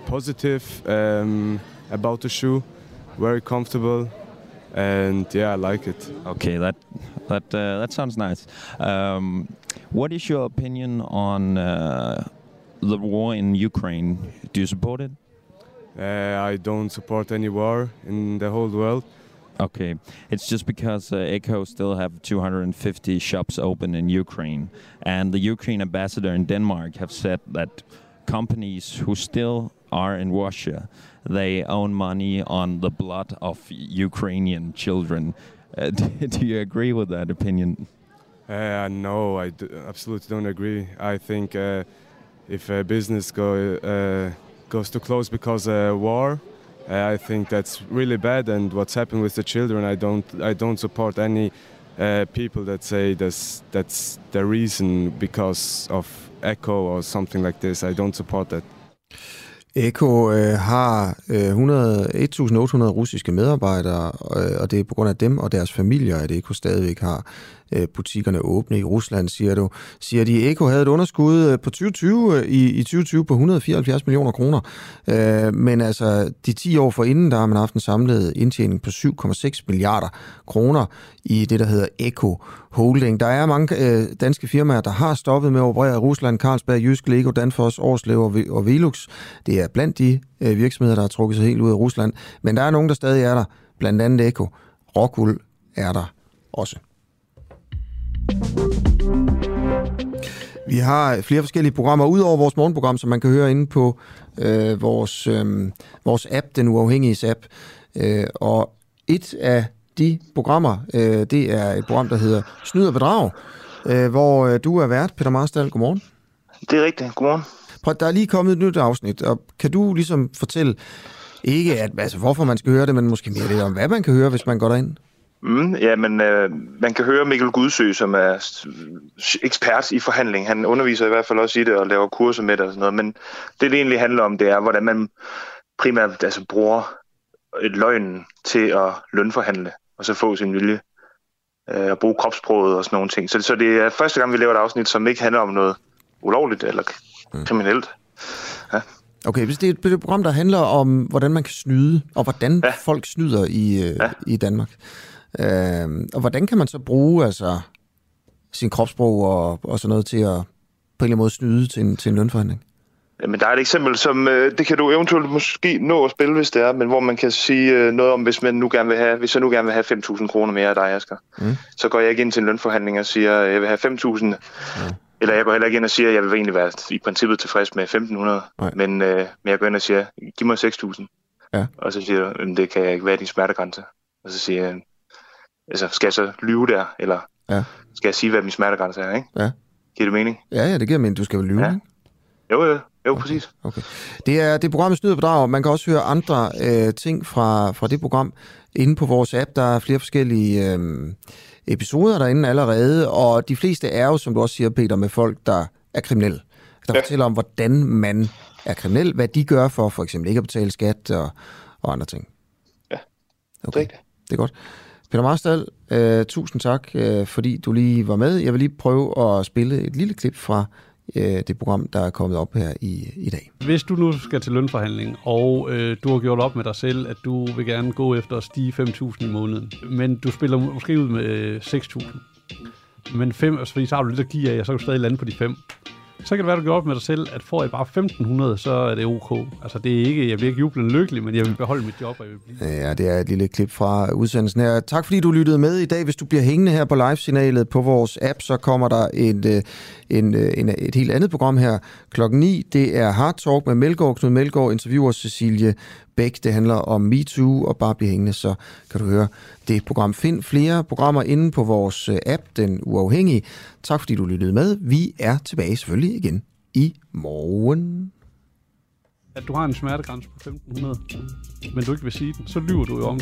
positive um, about the shoe, very comfortable, and yeah, I like it. Okay, that that uh, that sounds nice. Um, what is your opinion on uh, the war in Ukraine? Do you support it? Uh, I don't support any war in the whole world. Okay, it's just because uh, Echo still have 250 shops open in Ukraine, and the Ukraine ambassador in Denmark have said that companies who still are in Russia, they own money on the blood of Ukrainian children. Uh, do you agree with that opinion? Uh, no, I absolutely don't agree. I think uh, if a business go, uh, goes to close because of war, uh, I think that's really bad. And what's happened with the children, I don't, I don't support any uh, people that say that's that's the reason because of Echo or something like this. I don't support that. Eko øh, har øh, 1.800 russiske medarbejdere, øh, og det er på grund af dem og deres familier, at Eko stadigvæk har Øh, butikkerne åbne i Rusland, siger du. Siger de, Eko havde et underskud øh, på 2020, øh, i, i 2020 på 174 millioner kroner, øh, men altså de 10 år forinden, der har man haft en samlet indtjening på 7,6 milliarder kroner i det, der hedder Eko Holding. Der er mange øh, danske firmaer, der har stoppet med at operere i Rusland, Carlsberg, Jysk, Lego, Danfoss, Årslev og, og Velux. Det er blandt de øh, virksomheder, der har trukket sig helt ud af Rusland. Men der er nogen, der stadig er der, blandt andet Eko. Rockwool er der også. Vi har flere forskellige programmer, udover vores morgenprogram, som man kan høre inde på øh, vores, øh, vores app, den uafhængige app. Øh, og et af de programmer, øh, det er et program, der hedder Snyd og Bedrag, øh, hvor øh, du er vært, Peter Marstal. Godmorgen. Det er rigtigt. Godmorgen. Prøv, der er lige kommet et nyt afsnit, og kan du ligesom fortælle, ikke at, altså, hvorfor man skal høre det, men måske mere lidt om, hvad man kan høre, hvis man går derind? Mm, ja, men øh, man kan høre Mikkel Gudsø, som er ekspert i forhandling. Han underviser i hvert fald også i det og laver kurser med det og sådan noget. Men det, det egentlig handler om, det er, hvordan man primært altså, bruger løgnen til at lønforhandle og så få sin vilje. Øh, og bruge kropsproget og sådan nogle ting. Så, så det er første gang, vi laver et afsnit, som ikke handler om noget ulovligt eller mm. kriminelt. Ja. Okay, hvis det er et program, der handler om, hvordan man kan snyde, og hvordan ja. folk snyder i, øh, ja. i Danmark. Øh, og hvordan kan man så bruge altså, sin kropsprog og, og sådan noget til at på en eller anden måde snyde til en, til en lønforhandling? Jamen, der er et eksempel, som øh, det kan du eventuelt måske nå at spille, hvis det er, men hvor man kan sige øh, noget om, hvis man nu gerne vil have, hvis jeg nu gerne vil have 5.000 kroner mere af dig, Asger, mm. så går jeg ikke ind til en lønforhandling og siger, jeg vil have 5.000, mm. eller jeg går heller ikke ind og siger, jeg vil egentlig være i princippet tilfreds med 1.500, men, øh, men jeg går ind og siger, giv mig 6.000. Ja. Og så siger du, det kan jeg ikke være din smertegrænse. Og så siger jeg, altså, skal jeg så lyve der, eller ja. skal jeg sige, hvad min smertegrænse er, ikke? Ja. Giver det mening? Ja, ja, det giver mening. Du skal jo lyve, ja. ikke? Jo, jo. Jo, okay. præcis. Okay. Det er det program Snyd og Bedrag. Man kan også høre andre øh, ting fra, fra det program inde på vores app. Der er flere forskellige øh, episoder derinde allerede, og de fleste er jo, som du også siger, Peter, med folk, der er kriminelle. Der ja. fortæller om, hvordan man er kriminel, hvad de gør for for eksempel ikke at betale skat og, og andre ting. Ja, okay. det er Det er godt. Peter Marstal, øh, tusind tak, øh, fordi du lige var med. Jeg vil lige prøve at spille et lille klip fra øh, det program, der er kommet op her i, i dag. Hvis du nu skal til lønforhandling, og øh, du har gjort op med dig selv, at du vil gerne gå efter at stige 5.000 i måneden, men du spiller måske ud med øh, 6.000, men 5, altså, fordi så har du lidt at give af, og så kan du stadig lande på de 5 så kan det være, du gør op med dig selv, at får jeg bare 1500, så er det ok. Altså, det er ikke, jeg bliver ikke jublende lykkelig, men jeg vil beholde mit job, og jeg vil blive. Ja, det er et lille klip fra udsendelsen her. Tak fordi du lyttede med i dag. Hvis du bliver hængende her på live-signalet på vores app, så kommer der et, øh, en, øh, en, et helt andet program her klokken 9. Det er Hard Talk med Melgaard. Knud Melgaard interviewer Cecilie Bæk. Det handler om MeToo, og bare blive hængende, så kan du høre det program. Find flere programmer inde på vores øh, app, Den Uafhængige. Tak fordi du lyttede med. Vi er tilbage selvfølgelig igen i morgen. At du har en smertegrænse på 1500, men du ikke vil sige den, så lyver du jo om